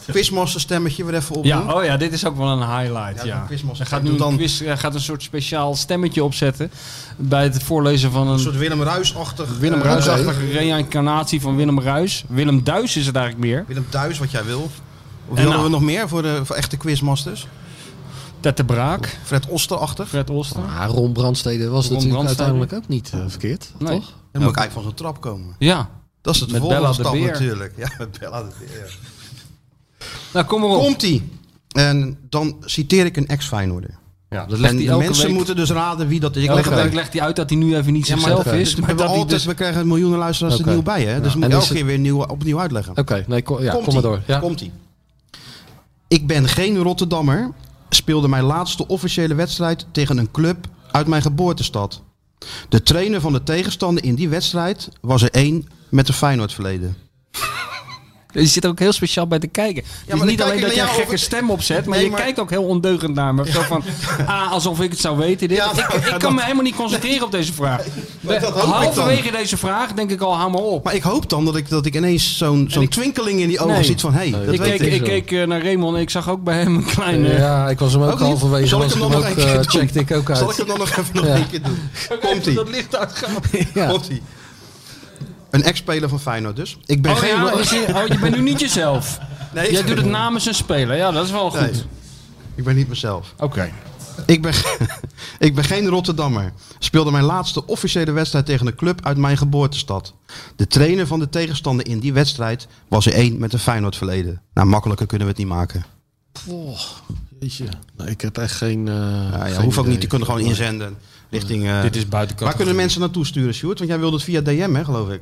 quizmaster stemmetje weer even opdoen. Ja, oh ja, dit is ook wel een highlight. Ja. Hij gaat nu dan- een, quiz, hij gaat een soort speciaal stemmetje opzetten bij het voorlezen van Een een soort Willem Ruis-achtig. Willem eh, Ruis-achtige reïncarnatie van Willem Ruis. Willem Duis is het eigenlijk meer. Willem Duis, wat jij wil. Of En wilden nou- we nog meer voor, de, voor echte quizmasters? Ted de Braak, Fred Oster-achtig. Fred Oster. Ah, Ron Brandstede was Ron natuurlijk Brandstede. uiteindelijk ook niet eh, verkeerd, Nee. toch? Dan moet ik eigenlijk van zijn trap komen. Ja, Dat is het Met volgende Bella stap natuurlijk. (laughs) Ja, met Bella de Beer. Nou kom maar op. Komt-ie. En dan citeer ik een ex-Feyenoorder. Ja, dat legt En de mensen week. moeten dus raden wie dat is. Ik elke leg het week uit. legt hij uit dat hij nu even niet Ja, maar zichzelf dat- is. we, Maar hebben dat altijd, dus... we krijgen miljoenen luisteraars Oké. er nieuw bij. Hè? Dus Ja. moet En ik is elke het- keer weer nieuw, opnieuw uitleggen. Oké, nee, kom, ja, kom maar door. Ja. Komt-ie. Ik ben geen Rotterdammer. Speelde mijn laatste officiële wedstrijd tegen een club uit mijn geboortestad. De trainer van de tegenstander in die wedstrijd was er één met een Feyenoord verleden. Je zit er ook heel speciaal bij te kijken. Het is niet alleen dat je een gekke stem opzet, maar Nee, je maar- kijkt ook heel ondeugend naar me. Zo van, ah, alsof ik het zou weten. Dit. Ja, ik, ik kan dat- me helemaal niet concentreren op deze vraag. (laughs) dat hoop ik dan. Halverwege deze vraag denk ik al, hou maar op. Maar ik hoop dan dat ik, dat ik ineens zo'n zo'n ik- twinkeling in die ogen Nee. ziet van... hé, hey, dat ik weet keek, ik. keek eh, naar Raymond en ik zag ook bij hem een kleine... Ja, ik was hem ook, halverwege. Zal ik hem dan nog ook, een keer eh, doen? checkte ik ook uit. Zal ik hem dan nog even nog één keer doen? (laughs) Komt-ie. Dat licht uitgaan. (laughs) Ja. Komt-ie. Een ex-speler van Feyenoord dus. Ik ben Oh, geen... ja, je, oh, je bent nu niet jezelf. (laughs) Nee, Jij doet het namens een speler. Ja, dat is wel goed. Nee, ik ben niet mezelf. Oké. Ik ben, (laughs) ik ben geen Rotterdammer. Speelde mijn laatste officiële wedstrijd tegen een club uit mijn geboortestad. De trainer van de tegenstander in die wedstrijd was er één met een Feyenoord verleden. Nou, makkelijker kunnen we het niet maken. Oh, jeetje. Nee, ik heb echt geen... eh Ja, ja, geen hoeft ook niet, die kunnen gewoon inzenden richting... eh, Dit is buiten Waar kunnen mensen naartoe sturen, Sjoerd? Want jij wilde het via DM, hè, geloof ik?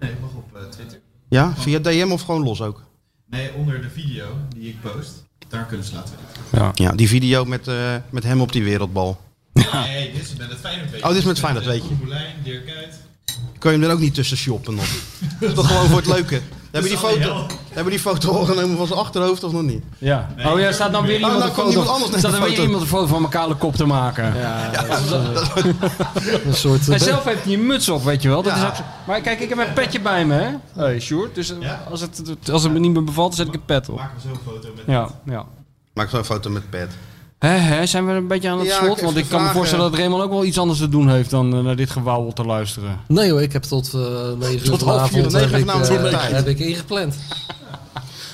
Nee, mag op eh, Twitter. Ja, via DM of gewoon los ook? Nee, onder de video die ik post, daar kunnen ze laten weten. Ja, die video met, eh, met hem op die wereldbal. Nee, dit is met het Feyenoord weet Oh, dit is met Feyenoord, weet je. Boelijn, Dirk Kuyt. Kan je hem er ook niet tussen shoppen nog? (laughs) Dat is toch gewoon voor het leuke? Hebben die zal niet foto, hebben die foto al genomen van zijn achterhoofd of nog niet? Ja. Oh ja, staat dan weer iemand een foto. iemand anders staat er weer iemand een foto van mijn kale kop te maken. Ja, dat is, (laughs) een soort... En eh, zelf heeft hij een muts op, weet je wel. Dat Ja. is ook Maar kijk, ik heb een petje bij me, hè? Hey, Sjoerd. Dus eh, Ja. als, het, als het me niet meer bevalt, dan zet ik een pet op. Maken we zo'n foto met Ja, ja. Maak zo'n foto met pet. Hè, hè, zijn we een beetje aan het Ja, slot? ik Want even ik kan me vragen. voorstellen dat Raymond ook wel iets anders te doen heeft dan eh, naar dit gewauwel te luisteren. Nee hoor, ik heb tot eh 9 uur Tot half vier, vanavond negen heb ik, vanavond eh, tijd. heb ik ingepland.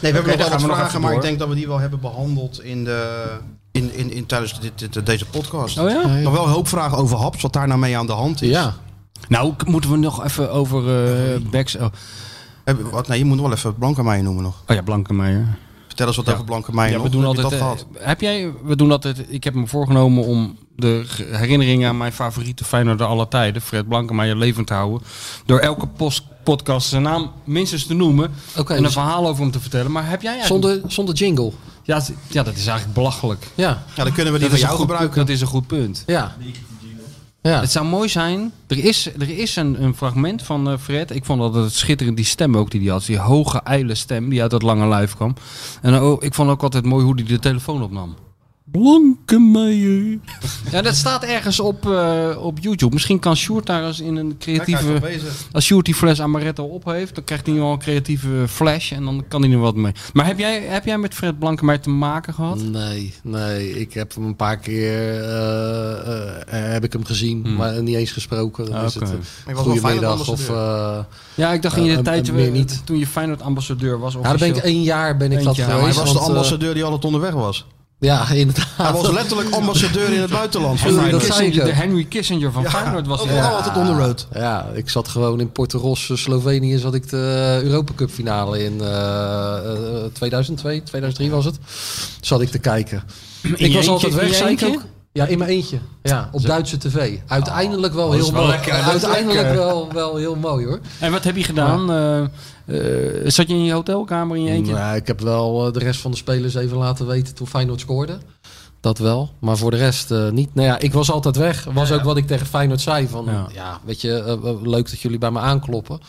Nee, we hebben dan nog wel gaan we wat nog vragen, even maar ik door. denk dat we die wel hebben behandeld in de, in, in, in, tijdens dit, dit- deze podcast. Oh ja? Nog wel een hoop vragen over Haps, wat daar nou mee aan de hand is. Ja, Nou, k- moeten we nog even over eh backs... Oh. Heb- wat, nee, je moet wel even Blankenmeijer noemen nog. oh ja, Blankenmeijer. Vertel eens wat Ja. over Blankenmeijer Ja, we doen Heb je altijd. dat eh, gehad? heb jij? We doen altijd. Ik heb me voorgenomen om de ge- herinneringen aan mijn favoriete Feyenoorder aller tijden, Fred Blankenmeijer, levend te houden. Door elke post, podcast zijn naam minstens te noemen en een dus verhaal over hem te vertellen. Maar heb jij eigenlijk... zonder, zonder jingle. Ja, ja, dat is eigenlijk belachelijk. Ja, Ja, dan kunnen we die Dat van jou gebruiken. dat is een goed punt. ja. Ja, Het zou mooi zijn. Er is, er is een, een fragment van eh, Fred. Ik vond het schitterend, die stem ook die hij had. Die hoge, ijle stem die uit dat lange lijf kwam. En ook, ik vond ook altijd mooi hoe hij de telefoon opnam. Blankenmeijer. Ja, dat staat ergens op, eh, op YouTube. Misschien kan Sjoerd daar eens in een creatieve... Als Sjoerd die fles Amaretto op heeft, dan krijgt hij wel een creatieve flash. En dan kan hij er wat mee. Maar heb jij, heb jij met Fred Blankenmeijer te maken gehad? Nee, nee, ik heb hem een paar keer eh, eh, heb ik hem gezien, Hmm. maar niet eens gesproken. Dan is het wel goedemiddag of... Eh, Ja, ik dacht in je tijd meer niet. toen je Feyenoord ambassadeur was. nou, dan ben ik één jaar ben ik dat ja, Ja, maar geweest. hij was de want, ambassadeur die altijd onderweg was. Ja, inderdaad. Hij was letterlijk ambassadeur in het buitenland. van Henry, dat Feyenoord. zei ik Kissinger, ook. de Henry Kissinger van Feyenoord was hij. overal altijd on the road. Ja, ik zat gewoon in Porto-Rosso, Slovenië, zat ik de Europa Cup finale in eh, eh, 2002, 2003 was het. Zat ik te kijken. ik je was altijd weg, zei ik ook. Ja, in mijn eentje. Ja, op Duitse tv. Uiteindelijk wel is heel wel mooi. lekker, dat is Uiteindelijk lekker. wel, wel heel mooi hoor. En wat heb je gedaan? Eh, eh, zat je in je hotelkamer in je eentje? Nou, ik heb wel eh, de rest van de spelers even laten weten toen Feyenoord scoorde. Dat wel. Maar voor de rest eh, niet. Nou ja, ik was altijd weg. Was ook wat ik tegen Feyenoord zei. Van, Ja. ja. weet je, leuk dat jullie bij me aankloppen.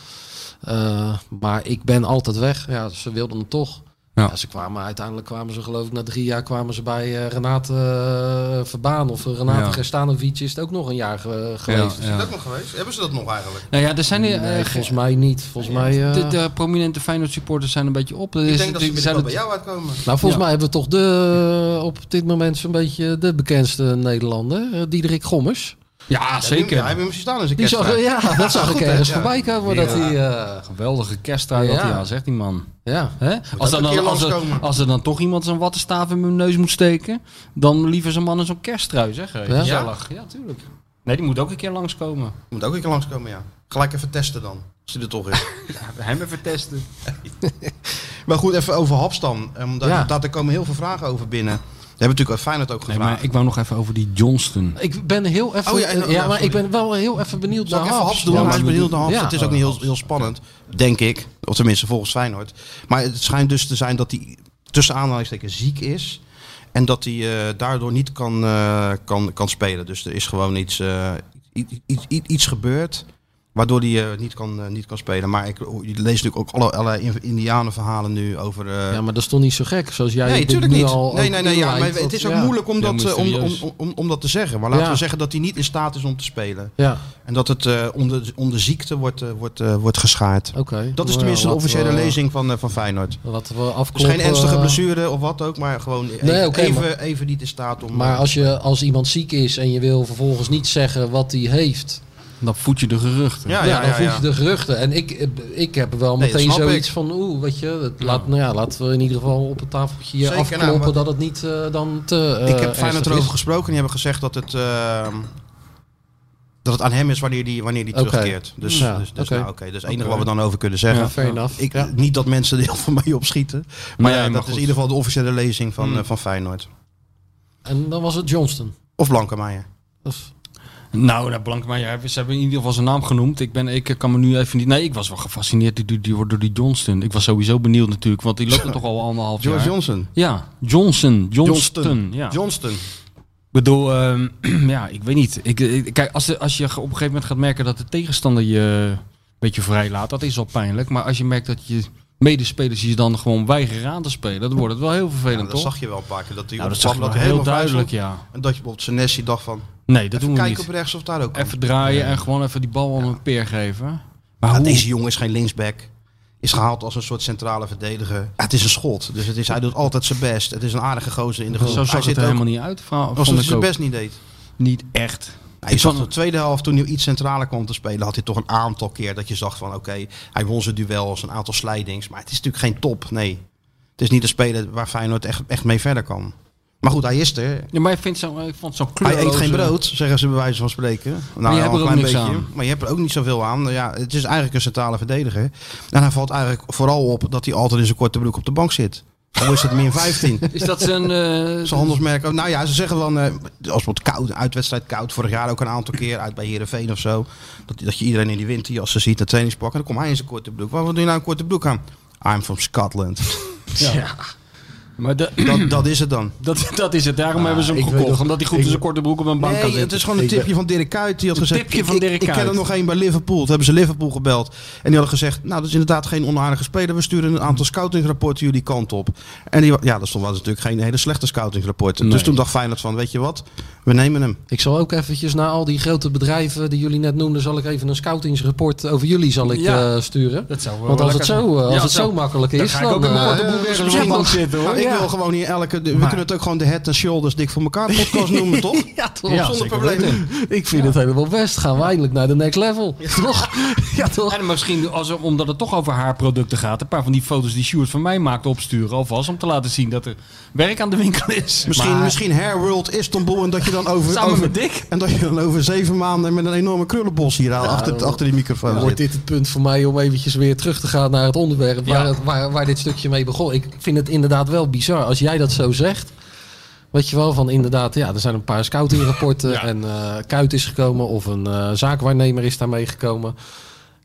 Eh, maar ik ben altijd weg. Ja, ze wilden hem toch. Ja. Ja. ze kwamen uiteindelijk kwamen ze geloof ik na drie jaar kwamen ze bij eh, Renate eh, Verbaan of eh, Renate Ja. Gerstanovic is het ook nog een jaar ge- geweest. Ja. Is dat nog geweest? Hebben ze dat nog eigenlijk? Nou ja, er zijn Nee, eh, volgens mij niet. Volgens mij. eh, de, de prominente Feyenoord supporters zijn een beetje op. Ik is- denk dat ze zijn bij jou uitkomen. Nou, volgens mij hebben we toch de, op dit moment zo'n beetje de bekendste Nederlander, eh, Diederik Gommers. Ja, Ja, zeker. hij heeft hem staan in zijn Die zag, ja, dat zag ik Goed, ergens Ja. voorbij komen. Dat Ja. hij, eh, Geweldige kersttrui dat Ja. hij aan, zegt die man. ja. Hè? Als, er dan, als, er, als er dan toch iemand zijn wattenstaaf in mijn neus moet steken, dan liever zijn man in zo'n kersttrui, zeg. Ja? Gezellig. Ja, tuurlijk. Nee, die moet ook een keer langskomen. Moet ook een keer langskomen, ja. Gelijk even testen dan. Als hij er toch is. (laughs) Hem even testen. (laughs) maar goed, even over Hapstam. Ja. daar, daar komen heel veel vragen over binnen. We hebben natuurlijk uit Feyenoord ook Nee, gevraagd. maar ik wou nog even over die Johnston. Ik ben heel even, Oh ja, ja, en- ja, maar sorry. ik ben wel heel even benieuwd Zal ik naar even Haps. Doen? Ja, Hij maar- is benieuwd naar Haps. Ja. Het is ook niet heel, heel spannend, denk ik. Of tenminste volgens Feyenoord. Maar het schijnt dus te zijn dat hij tussen aanhalingstekens ziek is. En dat hij eh, daardoor niet kan, eh, kan, kan spelen. Dus er is gewoon iets, eh, i- i- i- iets gebeurt waardoor hij eh, niet, kan, eh, niet kan spelen. Maar ik je leest natuurlijk ook alle, allerlei in- indianenverhalen nu over... eh, Ja, maar dat is toch niet zo gek, zoals jij nee, natuurlijk nu niet. al Nee, nee, nee. Ja, maar het is ook ja. moeilijk om Ja, dat, eh, om, om, om, om, dat te zeggen. Maar laten Ja. we zeggen dat hij niet in staat is om te spelen. Ja, En dat het eh, om, de, om de ziekte wordt, wordt, eh, wordt geschaard. oké. Dat is tenminste de officiële we- lezing van, eh, van Feyenoord. Laten we Dus geen ernstige blessure of wat ook, maar gewoon even, maar- even niet in staat om... Maar als, je, als iemand ziek is en je wil vervolgens niet zeggen wat hij heeft... Dan voed je de geruchten. Ja, Ja, ja, dan ja, voed ja. je de geruchten. En ik, ik heb wel Nee, meteen zoiets ik. van... Oeh, weet je, het laat, nou ja, laten we in ieder geval op het tafeltje hier Zeker, afkloppen... nou, maar- dat het niet eh, dan te eh, ik heb Feyenoord erover is. gesproken en die hebben gezegd dat het... eh, dat het aan hem is wanneer die, wanneer die terugkeert. Dus, Ja, dus, dus oké. nou, is het enige wat we dan over kunnen zeggen. Ja, fair enough. Ik, Ja. Niet dat mensen er heel veel mee opschieten. Maar, Maar ja, maar dat goed. is in ieder geval de officiële lezing van, Hmm. eh, van Feyenoord. En dan was het Johnston. Of Blankenmeijer. Dat Nou, nou Blankmeijer, ze hebben in ieder geval zijn naam genoemd. Ik, ben, ik kan me nu even niet... Nee, ik was wel gefascineerd door die, door die Johnston. Ik was sowieso benieuwd natuurlijk, want die loopt er toch al anderhalf George jaar. Johnson. Ja, Johnson. Johnston. Johnston. Ja. Johnston. Ik bedoel, ehm, (clears throat) ja, ik weet niet. Ik, ik- kijk, als, de- als je op een gegeven moment gaat merken dat de tegenstander je een beetje vrij laat, dat is al pijnlijk. Maar als je merkt dat je medespelers je dan gewoon weigeren aan te spelen, dan wordt het wel heel Ja, vervelend, dat toch? zag je wel een paar keer. Dat hij nou, dat zag hij heel duidelijk, ja. En dat je bijvoorbeeld Senesi dacht van... Nee, dat doen we kijken niet. op rechts of daar ook. Even draaien en gewoon even die bal aan een peer geven. Maar Ja, hoe? deze jongen is geen linksback. Is gehaald als een soort centrale verdediger. Ja, het is een schot. Dus het is, hij doet altijd zijn best. Het is een aardige gozer in de groep. Zo hij zag het zit er ook helemaal niet uit. Vond hij zijn best niet deed. Niet echt. Je Ik zag de tweede helft, toen hij iets centraler kwam te spelen, had hij toch een aantal keer dat je zag van oké, hij won zijn duels, een aantal slijdings. Maar het is natuurlijk geen top, nee. Het is niet een speler waar Feyenoord echt, echt mee verder kan. Maar goed, hij is er. Ja, maar ik, vind zo, ik vond zo'n Hij eet geen brood, zeggen ze bij wijze van spreken. Nou, je ja, hebt er een ook niks beetje. aan. Maar je hebt er ook niet zoveel aan. Ja, het is eigenlijk een centrale verdediger. En hij valt eigenlijk vooral op dat hij altijd in zijn korte broek op de bank zit. Al is het min (laughs) 15. Is dat zijn... eh, Zijn handelsmerk. Nou ja, ze zeggen dan, eh, als het koud, uitwedstrijd koud, vorig jaar ook een aantal keer uit bij Herenveen of zo. Dat, dat je iedereen in die winter, als ze ziet, een trainingspak. En dan komt hij in zijn korte broek. Waar doe je nou een korte broek aan? I'm from Scotland. ja. Maar de- Dat, dat is het dan. (clears throat) dat, dat is het. Daarom hebben ze hem ik gekocht. omdat hij goed ik- in zijn korte broek op een bank kan Nee, zitten. het is gewoon een Ik tipje van Dirk Kuyt. Die had Een gezegd, tipje ik, van ik- Dirk ik, ken er nog één bij Liverpool. Toen hebben ze Liverpool gebeld. En die hadden gezegd, nou dat is inderdaad geen onaardige speler. We sturen een aantal scoutingrapporten jullie kant op. En die, ja, dat stond was natuurlijk geen hele slechte scoutingrapporten. Dus toen dacht Feyenoord van, weet je wat, we nemen hem. Ik zal ook eventjes naar al die grote bedrijven die jullie net noemden... zal ik even een scoutingsrapport over jullie zal ik, Ja. eh, sturen. Dat zou wel Want als het zo, eh, als Ja, het zo. zo makkelijk Dan is... ga ik ook in mijn eh, korte broek ergens (laughs) op zitten hoor. (laughs) Ik Ja. wil gewoon hier elke... We Maar- kunnen het ook gewoon de head and shoulders dik voor elkaar podcast noemen, (laughs) toch? Ja, toch? Ja, Zonder weten. Ik vind het helemaal best. Gaan we eindelijk naar de next level. (laughs) Toch? Ja, toch? En misschien, als, er- omdat het toch over haarproducten gaat, een paar van die foto's die Sjoerd van mij maakte opsturen alvast. Om te laten zien dat er werk aan de winkel is. Misschien, Maar- misschien Hair World Istanbul en dat je dan over... Samen over met Dick. En dat je dan over zeven maanden met een enorme krullenbos hier aan, achter, achter die microfoon Wordt dit het punt voor mij om eventjes weer terug te gaan naar het onderwerp waar, Ja. het- waar, waar dit stukje mee begon. Ik vind het inderdaad wel bizar als jij dat zo zegt. Weet je wel, van inderdaad, ja, er zijn een paar scoutingrapporten Ja. en eh Kuit is gekomen of een eh, zaakwaarnemer is daarmee gekomen.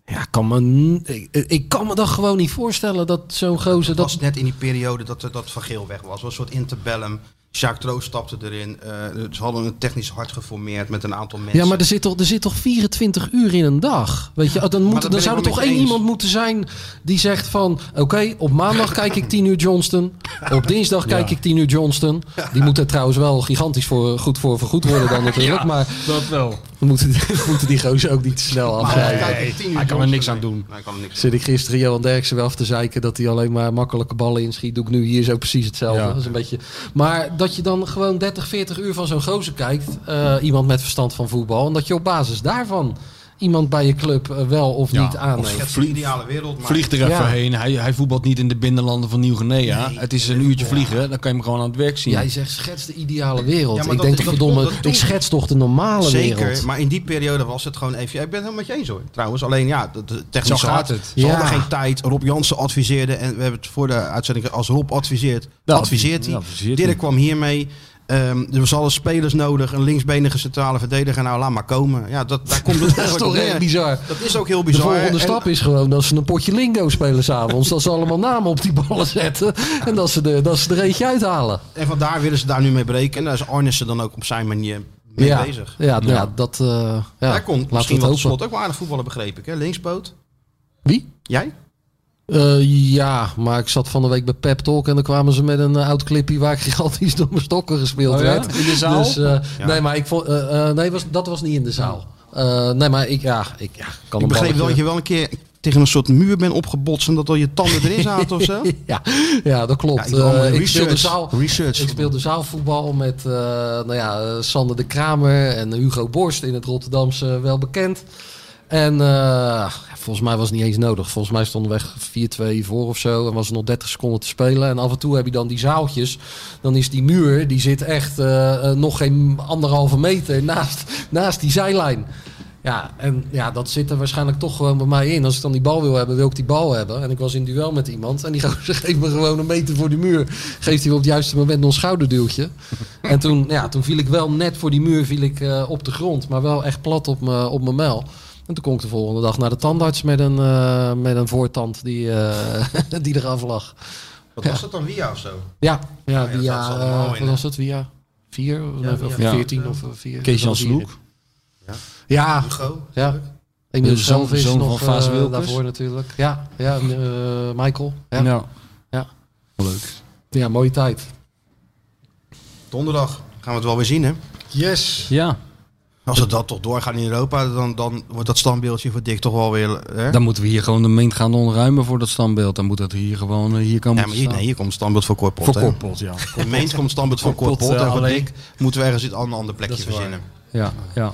Ja, kan me, ik, ik kan me dat gewoon niet voorstellen dat zo'n gozer... Het Dat, was net in die periode dat, dat Van Geel weg was. Was een soort interbellum. Jacques Troost stapte erin. Eh, ze hadden een technisch hart geformeerd met een aantal mensen. ja, maar er zit, toch, er zit toch 24 uur in een dag? Weet je, dan, dat moet, dan zou er toch één eens. iemand moeten zijn die zegt van... Oké, op maandag kijk ik 10 uur Johnston. Op dinsdag (laughs) kijk ik 10 uur Johnston. Die moet er trouwens wel gigantisch voor, goed voor vergoed worden dan (laughs) natuurlijk. Maar Dat wel. We moeten, (laughs) we moeten die gozer ook niet te snel Nee, uur hij kan er niks aan doen. Nee, hij kan er niks aan Zit ik gisteren Johan Derksen wel af te zeiken dat hij alleen maar makkelijke ballen inschiet. Doe ik nu hier zo precies hetzelfde. Ja. Dat is een beetje... Maar dat je dan gewoon 30, 40 uur van zo'n gozer kijkt. eh, iemand met verstand van voetbal. En dat je op basis daarvan iemand bij je club eh, wel of Ja, niet aanneemt. Het is de ideale wereld. Maar Vlieg er even Ja. heen. Hij, hij voetbalt niet in de binnenlanden van Nieuw-Guinea. Nee, het is een uurtje vliegen. Dan kan je hem gewoon aan het werk zien. Jij zegt schets de ideale wereld. Ik dat- denk toch dat verdomme, klopt, dat ik schets toch de normale Zeker, wereld. maar in die periode was het gewoon even... Ik ben het helemaal met je eens hoor, trouwens. Alleen ja, de, de technische Zo gaat het. Ze Ja. hadden geen tijd. Rob Jansen adviseerde. En we hebben het voor de uitzending... Als Rob adviseert, adviseert hij. Dirk kwam hiermee. Ehm er hadden spelers nodig. Een linksbenige centrale verdediger. Nou, laat maar komen. Ja, dat, daar komt het (laughs) Dat is toch echt bizar. Dat is ook heel De bizar. volgende En- stap is gewoon dat ze een potje lingo spelen s'avonds. dat ze allemaal namen op die ballen zetten. En dat ze, de, dat ze er eentje uithalen. En vandaar willen ze daar nu mee breken. En daar is Arnissen dan ook op zijn manier mee ja, bezig. Ja, nou ja, dat... eh ja, Hij kon misschien het wel slot ook wel aardig voetballen, begreep ik. Hè? Linkspoot. Wie? Jij? Eh, ja, maar ik zat van de week bij Pep Talk en dan kwamen ze met een eh, oud clipje waar ik (laughs) gigantisch door mijn stokken gespeeld Oh ja? werd. In de zaal? Dus, eh, Ja. Nee, maar ik vond, nee, was, dat was niet in de zaal. Eh, nee, maar ik, ja, ik ja, kan Ik begreep wel dat je wel een keer tegen een soort muur bent opgebotst en dat al je tanden erin zaten of zo. (laughs) ja, ja, dat klopt. Ja, ik eh, ik, speelde research. zaal, Research. ik speelde zaalvoetbal met eh, nou ja, Sander de Kramer en Hugo Borst in het Rotterdamse wel bekend. En eh, volgens mij was het niet eens nodig. Volgens mij stonden we weg 4-2 voor of zo. En was er nog 30 seconden te spelen. En af en toe heb je dan die zaaltjes. Dan is die muur, die zit echt eh, eh, nog geen anderhalve meter naast, naast die zijlijn. Ja, en ja, dat zit er waarschijnlijk toch gewoon bij mij in. Als ik dan die bal wil hebben, wil ik die bal hebben. En ik was in duel met iemand. En die (laughs) geeft me gewoon een meter voor die muur. Geeft hij op het juiste moment nog een schouderduwtje. (laughs) En toen, ja, toen viel ik wel net voor die muur viel ik, op de grond. Maar wel echt plat op mijn op mijn mel. En toen kon ik de volgende dag naar de tandarts met een, eh, met een voortand die, eh, (laughs) die eraf lag. Wat Ja. was dat dan, via of zo? Ja, ja, via, eh, in, wat was het? Via 4 Ja, of via 14 vier. of eh, 4? Kees-Jan Sloek. Ja, Hugo. ja. Emiel De zoon- zelf is zoon nog van Vaas Wilkes. daarvoor natuurlijk. Ja, ja Michael. Ja. Ja. Ja. Leuk. ja, mooie tijd. Donderdag gaan we het wel weer zien, hè? Yes. Ja, Als het dat toch doorgaat in Europa, dan, dan wordt dat standbeeldje voor Dick toch wel weer... Hè? dan moeten we hier gewoon de meent gaan ontruimen voor dat standbeeld. Dan moet dat hier gewoon eh, hier komen ja, maar hier, nee, hier komt het standbeeld voor Korpot. Voor? Korpot, ja. In Meent komt het standbeeld voor Korpot, eh, en voor alleen. Dick moeten we ergens een ander, ander plekje verzinnen. Ja, ja.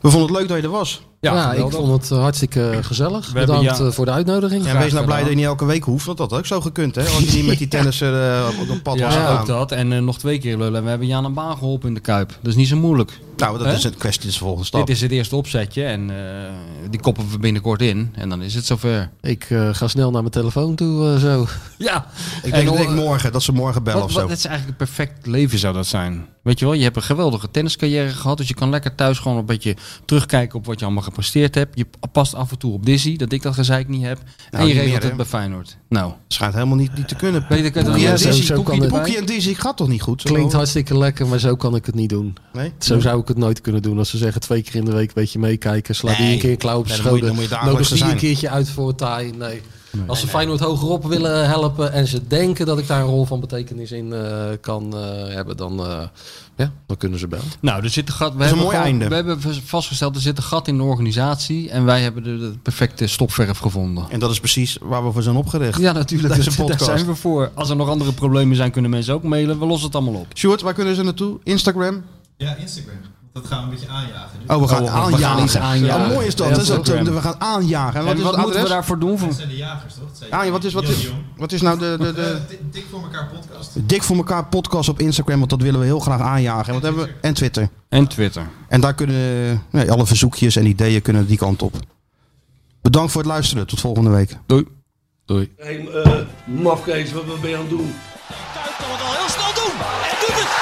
We vonden het leuk dat je er was. Ja, ik vond het eh, hartstikke gezellig. We hebben Bedankt ja- eh, voor de uitnodiging. En wees nou blij dat je niet elke week hoeft, want dat had ook zo gekund, hè? Als je niet met die (laughs) tennisser eh, op het pad was Ja, ook dat. En eh, nog twee keer lullen. En we hebben Jan en Baan geholpen in de Kuip. Dat is niet zo moeilijk. Nou, dat is een kwestie, dat is de volgende stap. Dit is het eerste opzetje en eh, die koppen we binnenkort in. En dan is het zover. Ik eh, ga snel naar mijn telefoon toe, eh, zo. (laughs) Ja. Ik En denk, denk morgen, dat ze morgen bellen Wat, of wat, zo. het is eigenlijk een perfect leven zou dat zijn. Weet je wel, je hebt een geweldige tenniscarrière gehad. Dus je kan lekker thuis gewoon een beetje terugkijken op wat je allemaal gepresteerd hebt. Je past af en toe op Dizzy, dat ik dat gezeik niet heb. Nou, en je regelt meer, het bij Feyenoord. Nou, Schijnt helemaal niet, niet te kunnen. Weet ik het en Ja, zo- Dizzy, zo Poekie- kan het. Poekie en Dizzy gaat toch niet goed? Zo? Klinkt hartstikke lekker, maar zo kan ik het niet doen. Nee? Zo zou ik het nooit kunnen doen. Als ze zeggen twee keer in de week een beetje meekijken. Sla die Nee. een keer een klauw op Nee, zijn dan moet je- schoten. dan moet je dagelijks Nodig die een keertje uit voor het taai. Nee. Als ze Feyenoord hogerop willen helpen en ze denken dat ik daar een rol van betekenis in eh, kan eh, hebben, dan, eh, ja, dan kunnen ze bellen. nou er zit een gat. We hebben mooi gewoon- einde. We hebben vastgesteld, er zit een gat in de organisatie. En wij hebben de, de perfecte stopverf gevonden. En dat is precies waar we voor zijn opgericht. Ja, natuurlijk. (laughs) Daar podcast. zijn we voor. Als er nog andere problemen zijn, kunnen mensen ook mailen. We lossen het allemaal op. Sjoerd, waar kunnen ze naartoe? Instagram? Ja, Instagram. Dat gaan we een beetje aanjagen. Oh, we gaan Oh, we gaan aanjagen. iets aanjagen. Ja, mooi is dat. Ja, Dat is ook, Instagram. eh, we gaan aanjagen. En wat En is wat het moeten we daarvoor doen? Voor... Dat zijn de jagers, toch? Ah, ja, wat is, wat, is, wat is nou de, de, de Eh, Dik- voor elkaar podcast. Dik voor elkaar podcast op Instagram? Want dat willen we heel graag aanjagen. En, wat hebben we? en Twitter. En Twitter. En daar kunnen nee, alle verzoekjes en ideeën kunnen die kant op. Bedankt voor het luisteren. Tot volgende week. Doei. Doei. Hey, eh, mafkees, wat, wat ben je aan het doen? Kuit kan het al heel snel doen. En doet het.